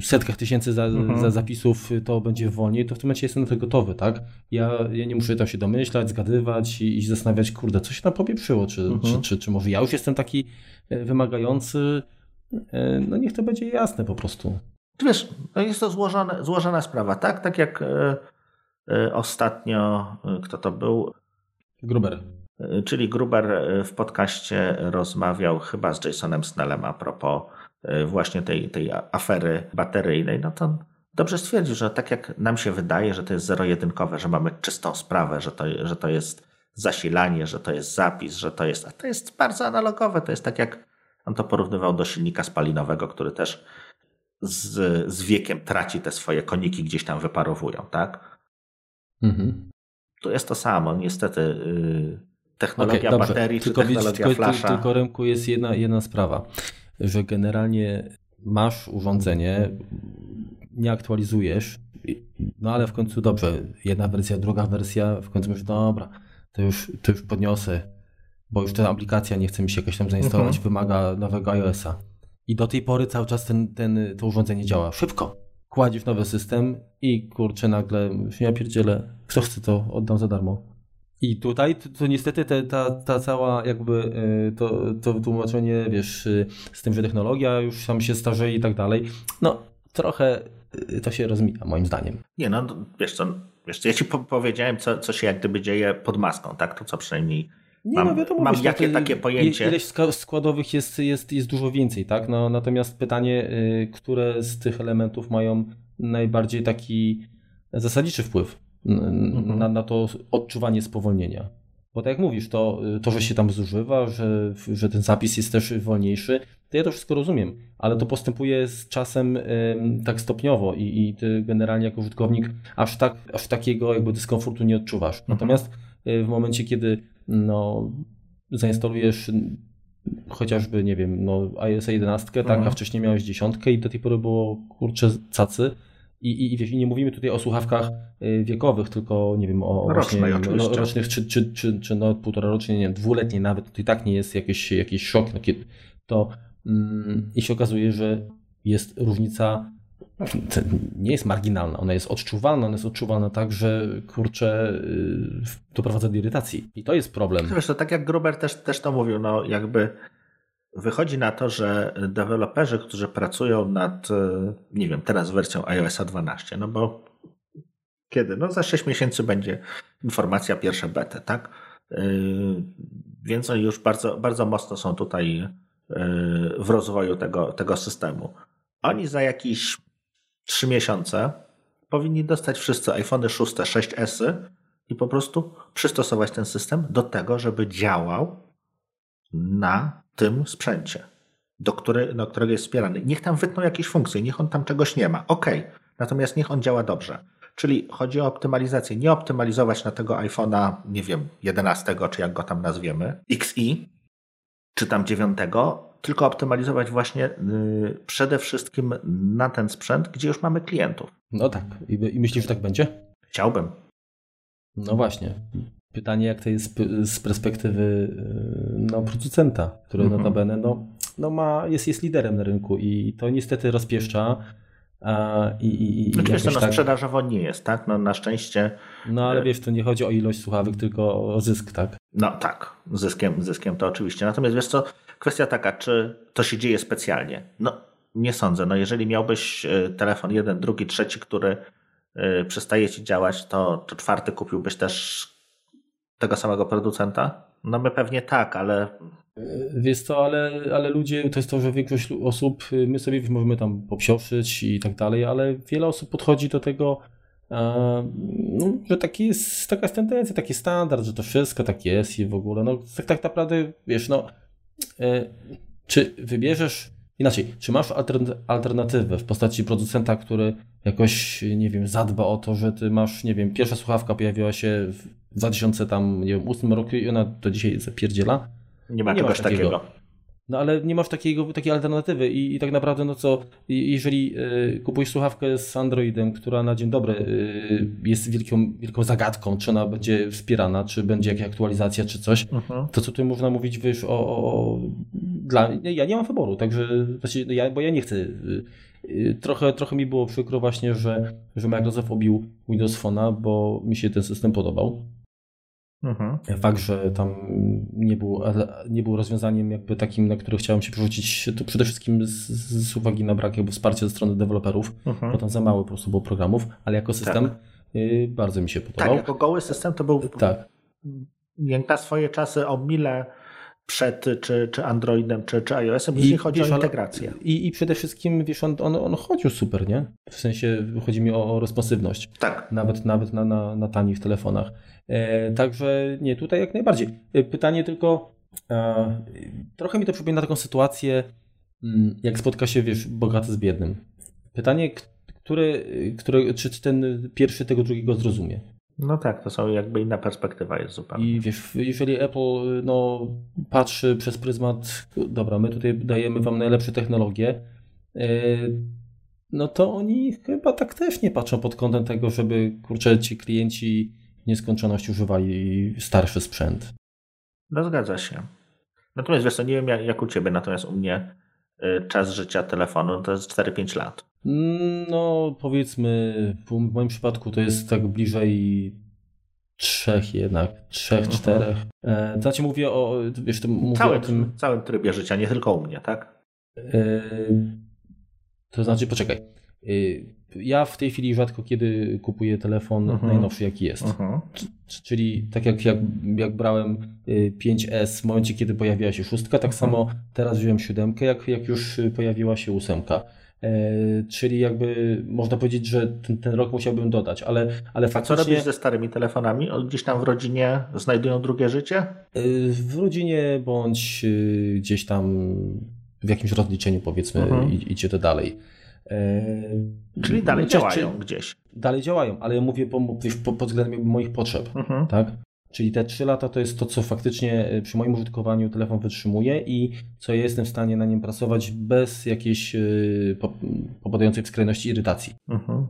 setkach tysięcy za, mhm. za zapisów to będzie wolniej, to w tym momencie jestem na to gotowy, tak? Ja, ja nie muszę tam się domyślać, zgadywać i, i zastanawiać, kurde, co się tam popieprzyło, czy, mhm. czy, czy, czy może ja już jestem taki e, wymagający, no niech to będzie jasne po prostu. Wiesz, no jest to złożone, złożona sprawa, tak? Tak jak e, e, ostatnio, e, kto to był? Gruber. Czyli Gruber w podcaście rozmawiał chyba z Jasonem Snellem a propos E, właśnie tej, tej afery bateryjnej, no to dobrze stwierdził, że tak jak nam się wydaje, że to jest zero-jedynkowe, że mamy czystą sprawę, że to, że to jest zasilanie, że to jest zapis, że to jest, a to jest bardzo analogowe. To jest tak jak on to porównywał do silnika spalinowego, który też z, z wiekiem traci te swoje koniki, gdzieś tam wyparowują, tak? Mhm. Tu jest to samo. Niestety yy, technologia okay, baterii tylko, czy technologia tylko, flasha. Tylko, Remku jest jedna, jedna sprawa że generalnie masz urządzenie, nie aktualizujesz, no ale w końcu dobrze, jedna wersja, druga wersja, w końcu mówisz, dobra, to już, to już podniosę, bo już ta aplikacja nie chce mi się jakoś tam zainstalować, mhm. wymaga nowego iOS-a. I do tej pory cały czas ten, ten, to urządzenie działa szybko. Kładziesz nowy system i kurczę nagle, ja pierdzielę, kto chce to, oddam za darmo. I tutaj to, to niestety te, ta, ta cała jakby e, to, to tłumaczenie, wiesz, e, z tym, że technologia już tam się starzeje i tak dalej, no trochę e, to się rozmija moim zdaniem. Nie no, wiesz co, wiesz co ja ci powiedziałem, co, co się jak gdyby dzieje pod maską, tak? To co przynajmniej nie, mam, no wiadomo, mam wiesz, jakie, takie pojęcie. Ileś składowych jest, jest, jest dużo więcej, tak? No, natomiast pytanie, które z tych elementów mają najbardziej taki zasadniczy wpływ Mhm. na, na to odczuwanie spowolnienia. Bo tak jak mówisz, to, to, że się tam zużywa, że, że ten zapis jest też wolniejszy, to ja to wszystko rozumiem, ale to postępuje z czasem tak stopniowo i, i ty generalnie jako użytkownik aż, tak, aż takiego jakby dyskomfortu nie odczuwasz. Mhm. Natomiast y, w momencie, kiedy no, zainstalujesz chociażby, nie wiem, no iOS 11, tak, a mhm. wcześniej miałeś dziesiątkę i do tej pory było kurczę cacy, i, i, i, wiesz, nie mówimy tutaj o słuchawkach y, wiekowych, tylko nie wiem, o Rocznej, właśnie, no, rocznych, czy, czy, czy, czy no półtora rocznej, nie wiem, dwuletniej nawet, to i tak nie jest jakiś, jakiś szok, no, kiedy to mm, i się okazuje, że jest różnica nie jest marginalna, ona jest odczuwalna, ona jest odczuwalna tak, że kurczę y, doprowadza do irytacji. I to jest problem. Wiesz, to tak jak Gruber też, też to mówił, no jakby Wychodzi na to, że deweloperzy, którzy pracują nad, e, nie wiem, teraz wersją iOS 12, no bo kiedy? No za 6 miesięcy będzie informacja pierwsze bety, tak? E, więc oni już bardzo, bardzo mocno są tutaj w rozwoju tego, tego systemu. Oni za jakieś 3 miesiące powinni dostać wszyscy iPhony 6, 6S i po prostu przystosować ten system do tego, żeby działał na tym sprzęcie, do, którego jest wspierany. Niech tam wytną jakieś funkcje, niech on tam czegoś nie ma. Ok, natomiast niech on działa dobrze. Czyli chodzi o optymalizację. Nie optymalizować na tego iPhone'a, nie wiem, 11, czy jak go tam nazwiemy, XI, czy tam 9, tylko optymalizować właśnie yy, przede wszystkim na ten sprzęt, gdzie już mamy klientów. No tak. I, i myślisz, że tak będzie? Chciałbym. No właśnie. Pytanie, jak to jest z perspektywy yy, no, producenta, który mhm. notabene no, no ma, jest, jest liderem na rynku i to niestety rozpieszcza. I, i, i Oczywiście no, tak... sprzedażowo nie jest, tak? No, na szczęście. No ale wiesz, to nie chodzi o ilość słuchawek, tylko o zysk, tak? No tak, zyskiem, zyskiem to oczywiście. Natomiast wiesz co, kwestia taka, czy to się dzieje specjalnie? No nie sądzę. No jeżeli miałbyś e, telefon jeden, drugi, trzeci, który e, przestaje ci działać, to, to czwarty kupiłbyś też tego samego producenta? No my pewnie tak, ale Wiesz co, ale, ale ludzie, to jest to, że większość osób, my sobie możemy tam popsioszyć i tak dalej, ale wiele osób podchodzi do tego, no, że taki jest, taka jest tendencja, taki standard, że to wszystko tak jest i w ogóle, no tak, tak naprawdę, wiesz, no, e, czy wybierzesz, inaczej, czy masz alternatywę w postaci producenta, który jakoś, nie wiem, zadba o to, że ty masz, nie wiem, pierwsza słuchawka pojawiła się w 2000 tam, nie wiem, 8 roku i ona do dzisiaj zapierdziela, nie ma nie czegoś takiego. takiego. No ale nie masz takiego, takiej alternatywy i, i tak naprawdę no co, jeżeli y, kupujesz słuchawkę z Androidem, która na dzień dobry y, jest wielką, wielką zagadką, czy ona będzie wspierana, czy będzie jakaś aktualizacja, czy coś, uh-huh. to co tu można mówić, wiesz, o, o, dla, ja nie mam wyboru, także, znaczy, ja, bo ja nie chcę y, y, Trochę, trochę mi było przykro właśnie, że, że Microsoft obił Windows Phone'a, bo mi się ten system podobał. Mhm. Fakt, że tam nie był, nie był rozwiązaniem jakby takim, na który chciałem się przerzucić, to przede wszystkim z, z uwagi na brak jakby wsparcia ze strony deweloperów, mhm. bo tam za mało po prostu było programów, ale jako system tak. y, bardzo mi się podobał. Tak, jako goły system to był tak. jak na swoje czasy o mile przed czy, czy Androidem, czy, czy iOS-em, jeśli chodzi wiesz, o integrację. I, I przede wszystkim, wiesz, on, on, on chodził super, nie? W sensie chodzi mi o, o responsywność. Tak. Nawet, nawet na, na, na tanich telefonach. E, także nie, tutaj jak najbardziej. E, pytanie tylko, e, trochę mi to przypomina taką sytuację, mm, jak spotka się, wiesz, bogaty z biednym. Pytanie, który, który, czy ten pierwszy tego drugiego zrozumie? No tak, to są jakby inna perspektywa jest zupełnie. I wiesz, jeżeli Apple no, patrzy przez pryzmat, dobra, my tutaj dajemy wam najlepsze technologie, no to oni chyba tak też nie patrzą pod kątem tego, żeby kurczę ci klienci nieskończoność używali starszy sprzęt. No zgadza się. Natomiast wiesz co, nie wiem jak, jak u Ciebie, natomiast u mnie y, czas życia telefonu to jest 4-5 lat. No powiedzmy, w moim przypadku to jest tak bliżej trzech jednak, trzech, mhm. czterech. E, znaczy mówię o, wiesz, to mówię całym, o tym... całym trybie życia, nie tylko u mnie, tak? E, to znaczy, poczekaj. E, ja w tej chwili rzadko kiedy kupuję telefon uh mhm. -huh. najnowszy, jaki jest. Uh mhm. -huh. Czyli tak jak, jak, jak brałem 5S y, w momencie, kiedy pojawiła się szóstka, tak uh. -huh. samo teraz wziąłem siódemkę, jak, jak już pojawiła się ósemka. E, czyli jakby można powiedzieć, że ten, ten, rok musiałbym dodać, ale, ale faktycznie... A co robisz ze starymi telefonami? Gdzieś tam w rodzinie znajdują drugie życie? E, w rodzinie bądź y, gdzieś tam w jakimś rozliczeniu powiedzmy -huh. idzie to dalej. E, Czyli dalej działają gdzieś. Dalej działają, ale ja mówię po, po, pod względem moich potrzeb. Mhm. Tak? Czyli te 3 lata to jest to, co faktycznie e, przy moim użytkowaniu telefon wytrzymuje i co ja jestem w stanie na nim pracować bez jakiejś yy, popadającej w skrajności irytacji. Mhm.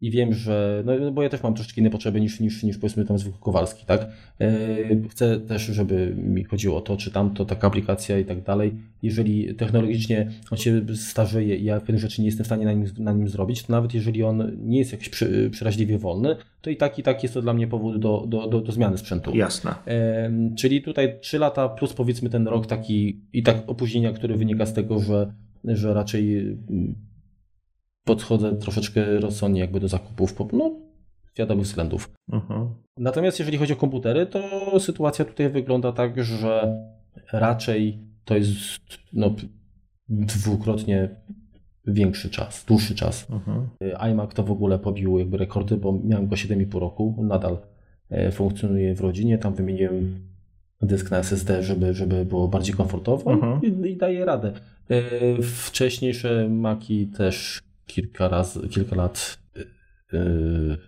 I wiem, że, no, no bo ja też mam troszeczkę inne potrzeby niż, niż, niż powiedzmy tam zwykły Kowalski, tak? Yy, chcę też, żeby mi chodziło o to, czy tamto, taka aplikacja i tak dalej. Jeżeli technologicznie on się starzeje i ja pewnych rzeczy nie jestem w stanie na nim, na nim zrobić, to nawet jeżeli on nie jest jakiś przy, przeraźliwie wolny, to i tak i tak jest to dla mnie powód do, do, do, do zmiany sprzętu. Jasne. Yy, czyli tutaj 3 lata plus powiedzmy ten rok taki i tak opóźnienia, który wynika z tego, że, że raczej podchodzę troszeczkę rozsądnie jakby do zakupów, no, z wiadomych względów. Uh-huh. Natomiast jeżeli chodzi o komputery, to sytuacja tutaj wygląda tak, że raczej to jest no, dwukrotnie większy czas, dłuższy czas. Uh-huh. iMac to w ogóle pobił jakby rekordy, bo miałem go 7,5 roku, nadal e, funkcjonuje w rodzinie, tam wymieniłem dysk na SSD, żeby, żeby było bardziej komfortowo Mhm. i, i daje radę. E, Wcześniejsze Maki też kilka razy, kilka lat e,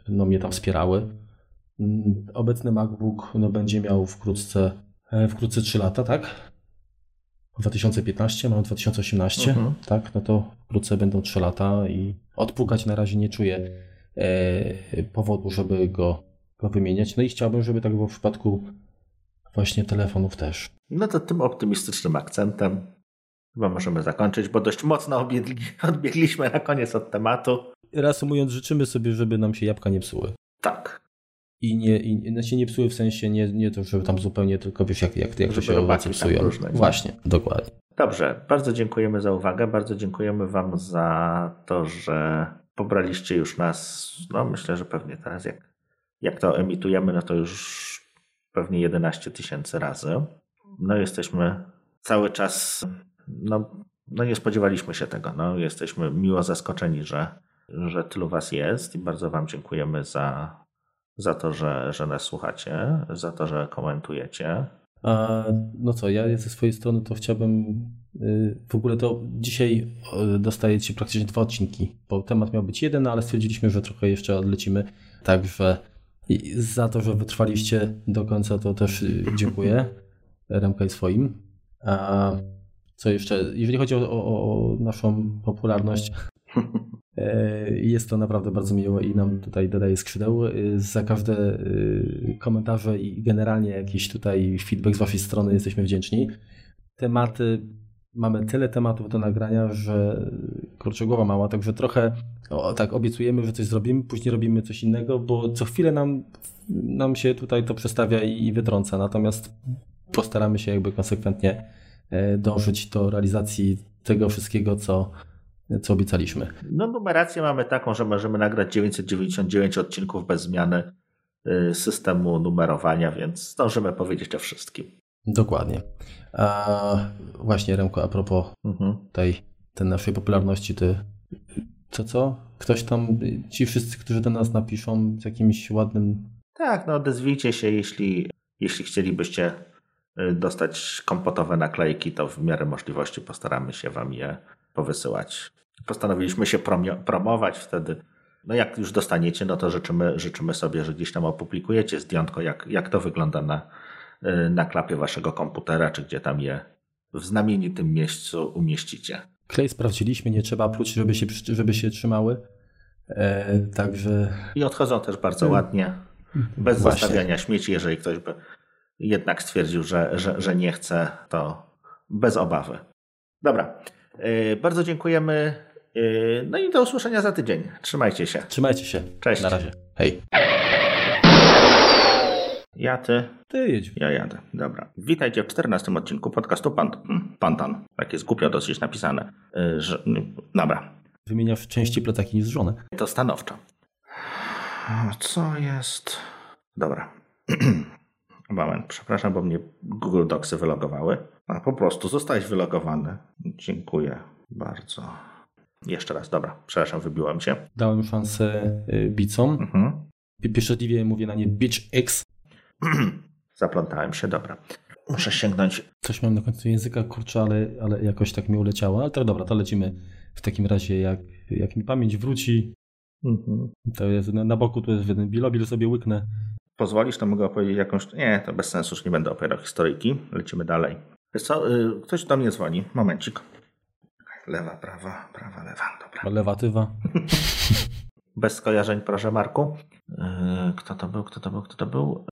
no, mnie tam wspierały. Mm, Obecny MacBook no, będzie miał wkrótce, e, wkrótce 3 lata, tak? 2015, mamy 2018, Mhm. tak? No to wkrótce będą 3 lata i odpukać na razie nie czuję e, powodu, żeby go, go wymieniać. No i chciałbym, żeby tak było w przypadku właśnie telefonów też. No to tym optymistycznym akcentem chyba możemy zakończyć, bo dość mocno odbiegli, odbiegliśmy na koniec od tematu. Reasumując, życzymy sobie, żeby nam się jabłka nie psuły. Tak. I nie, i, znaczy nie psuły w sensie nie, nie to, żeby tam zupełnie, tylko wiesz, jak, jak, jak to się owoce psują. różne, nie? Właśnie, dokładnie. Dobrze, bardzo dziękujemy za uwagę, bardzo dziękujemy Wam za to, że pobraliście już nas, no myślę, że pewnie teraz jak, jak to emitujemy, no to już pewnie 11 tysięcy razy. No jesteśmy cały czas, no, no nie spodziewaliśmy się tego, no jesteśmy miło zaskoczeni, że, że tylu Was jest i bardzo Wam dziękujemy za, za to, że, że nas słuchacie, za to, że komentujecie. A, no co, ja ze swojej strony to chciałbym y, w ogóle to dzisiaj y, dostajecie praktycznie dwa odcinki, bo temat miał być jeden, ale stwierdziliśmy, że trochę jeszcze odlecimy, także za to, że wytrwaliście do końca, to też y, dziękuję Remka i swoim. A co jeszcze, jeżeli chodzi o, o, o naszą popularność, e, jest to naprawdę bardzo miłe i nam tutaj dodaje skrzydeł. Y, Za każde y, komentarze i generalnie jakiś tutaj feedback z Waszej strony jesteśmy wdzięczni. Tematy, mamy tyle tematów do nagrania, że kurczę głowa mała, także trochę o, tak obiecujemy, że coś zrobimy, później robimy coś innego, bo co chwilę nam, nam się tutaj to przestawia i, i wytrąca, natomiast postaramy się jakby konsekwentnie e, dążyć do realizacji tego wszystkiego, co, co obiecaliśmy. No numerację mamy taką, że możemy nagrać 999 odcinków bez zmiany y, systemu numerowania, więc zdążymy powiedzieć o wszystkim. Dokładnie. A właśnie Remko, a propos Mhm. tej, tej naszej popularności, ty co co? Ktoś tam, ci wszyscy, którzy do nas napiszą z jakimś ładnym Tak, no odezwijcie się, jeśli, jeśli chcielibyście dostać kompotowe naklejki, to w miarę możliwości postaramy się Wam je powysyłać. Postanowiliśmy się promować wtedy. No jak już dostaniecie, no to życzymy, życzymy sobie, że gdzieś tam opublikujecie zdjątko, jak, jak to wygląda na, y, na klapie Waszego komputera, czy gdzie tam je w znamienitym miejscu umieścicie. klej sprawdziliśmy, nie trzeba pluć, żeby się, żeby się trzymały. E, także I odchodzą też bardzo Mm. ładnie, bez Właśnie. zostawiania śmieci. Jeżeli ktoś by jednak stwierdził, że, że, że nie chce, to bez obawy. Dobra, yy, bardzo dziękujemy. Yy, no i do usłyszenia za tydzień. Trzymajcie się. trzymajcie się. Cześć. Na razie. Hej. Ja, ty, Ty jedź. ja jadę. Dobra. Witajcie w 14 odcinku podcastu Pant- hmm, Pantan. Tak jest głupio dosyć napisane. Yy, że, dobra, Wymieniasz części plecaki niż żonę. To stanowczo. Co jest? Dobra. Moment, przepraszam, bo mnie Google Docsy wylogowały. A po prostu zostałeś wylogowany. Dziękuję bardzo. Jeszcze raz, dobra, przepraszam, wybiłem się. Dałem szansę y, bicom. Mhm. Pieszczotliwie mówię na nie bitch X. Zaplątałem się, dobra. Muszę sięgnąć. Coś mam na końcu języka, kurczę, ale, ale jakoś tak mi uleciało. Ale to dobra, to lecimy w takim razie, jak, jak mi pamięć wróci. Mhm. To jest na, na boku, tu jest jeden bilobil, sobie łyknę. Pozwolisz, to mogę opowiedzieć jakąś... Nie, to bez sensu, już nie będę opowiadał historyjki. Lecimy dalej. Co, y, ktoś do mnie dzwoni. Momencik. Lewa, prawa, prawa, lewa. Dobra. Lewatywa. Bez skojarzeń, proszę Marku. Yy, Kto to był, kto to był, kto to był?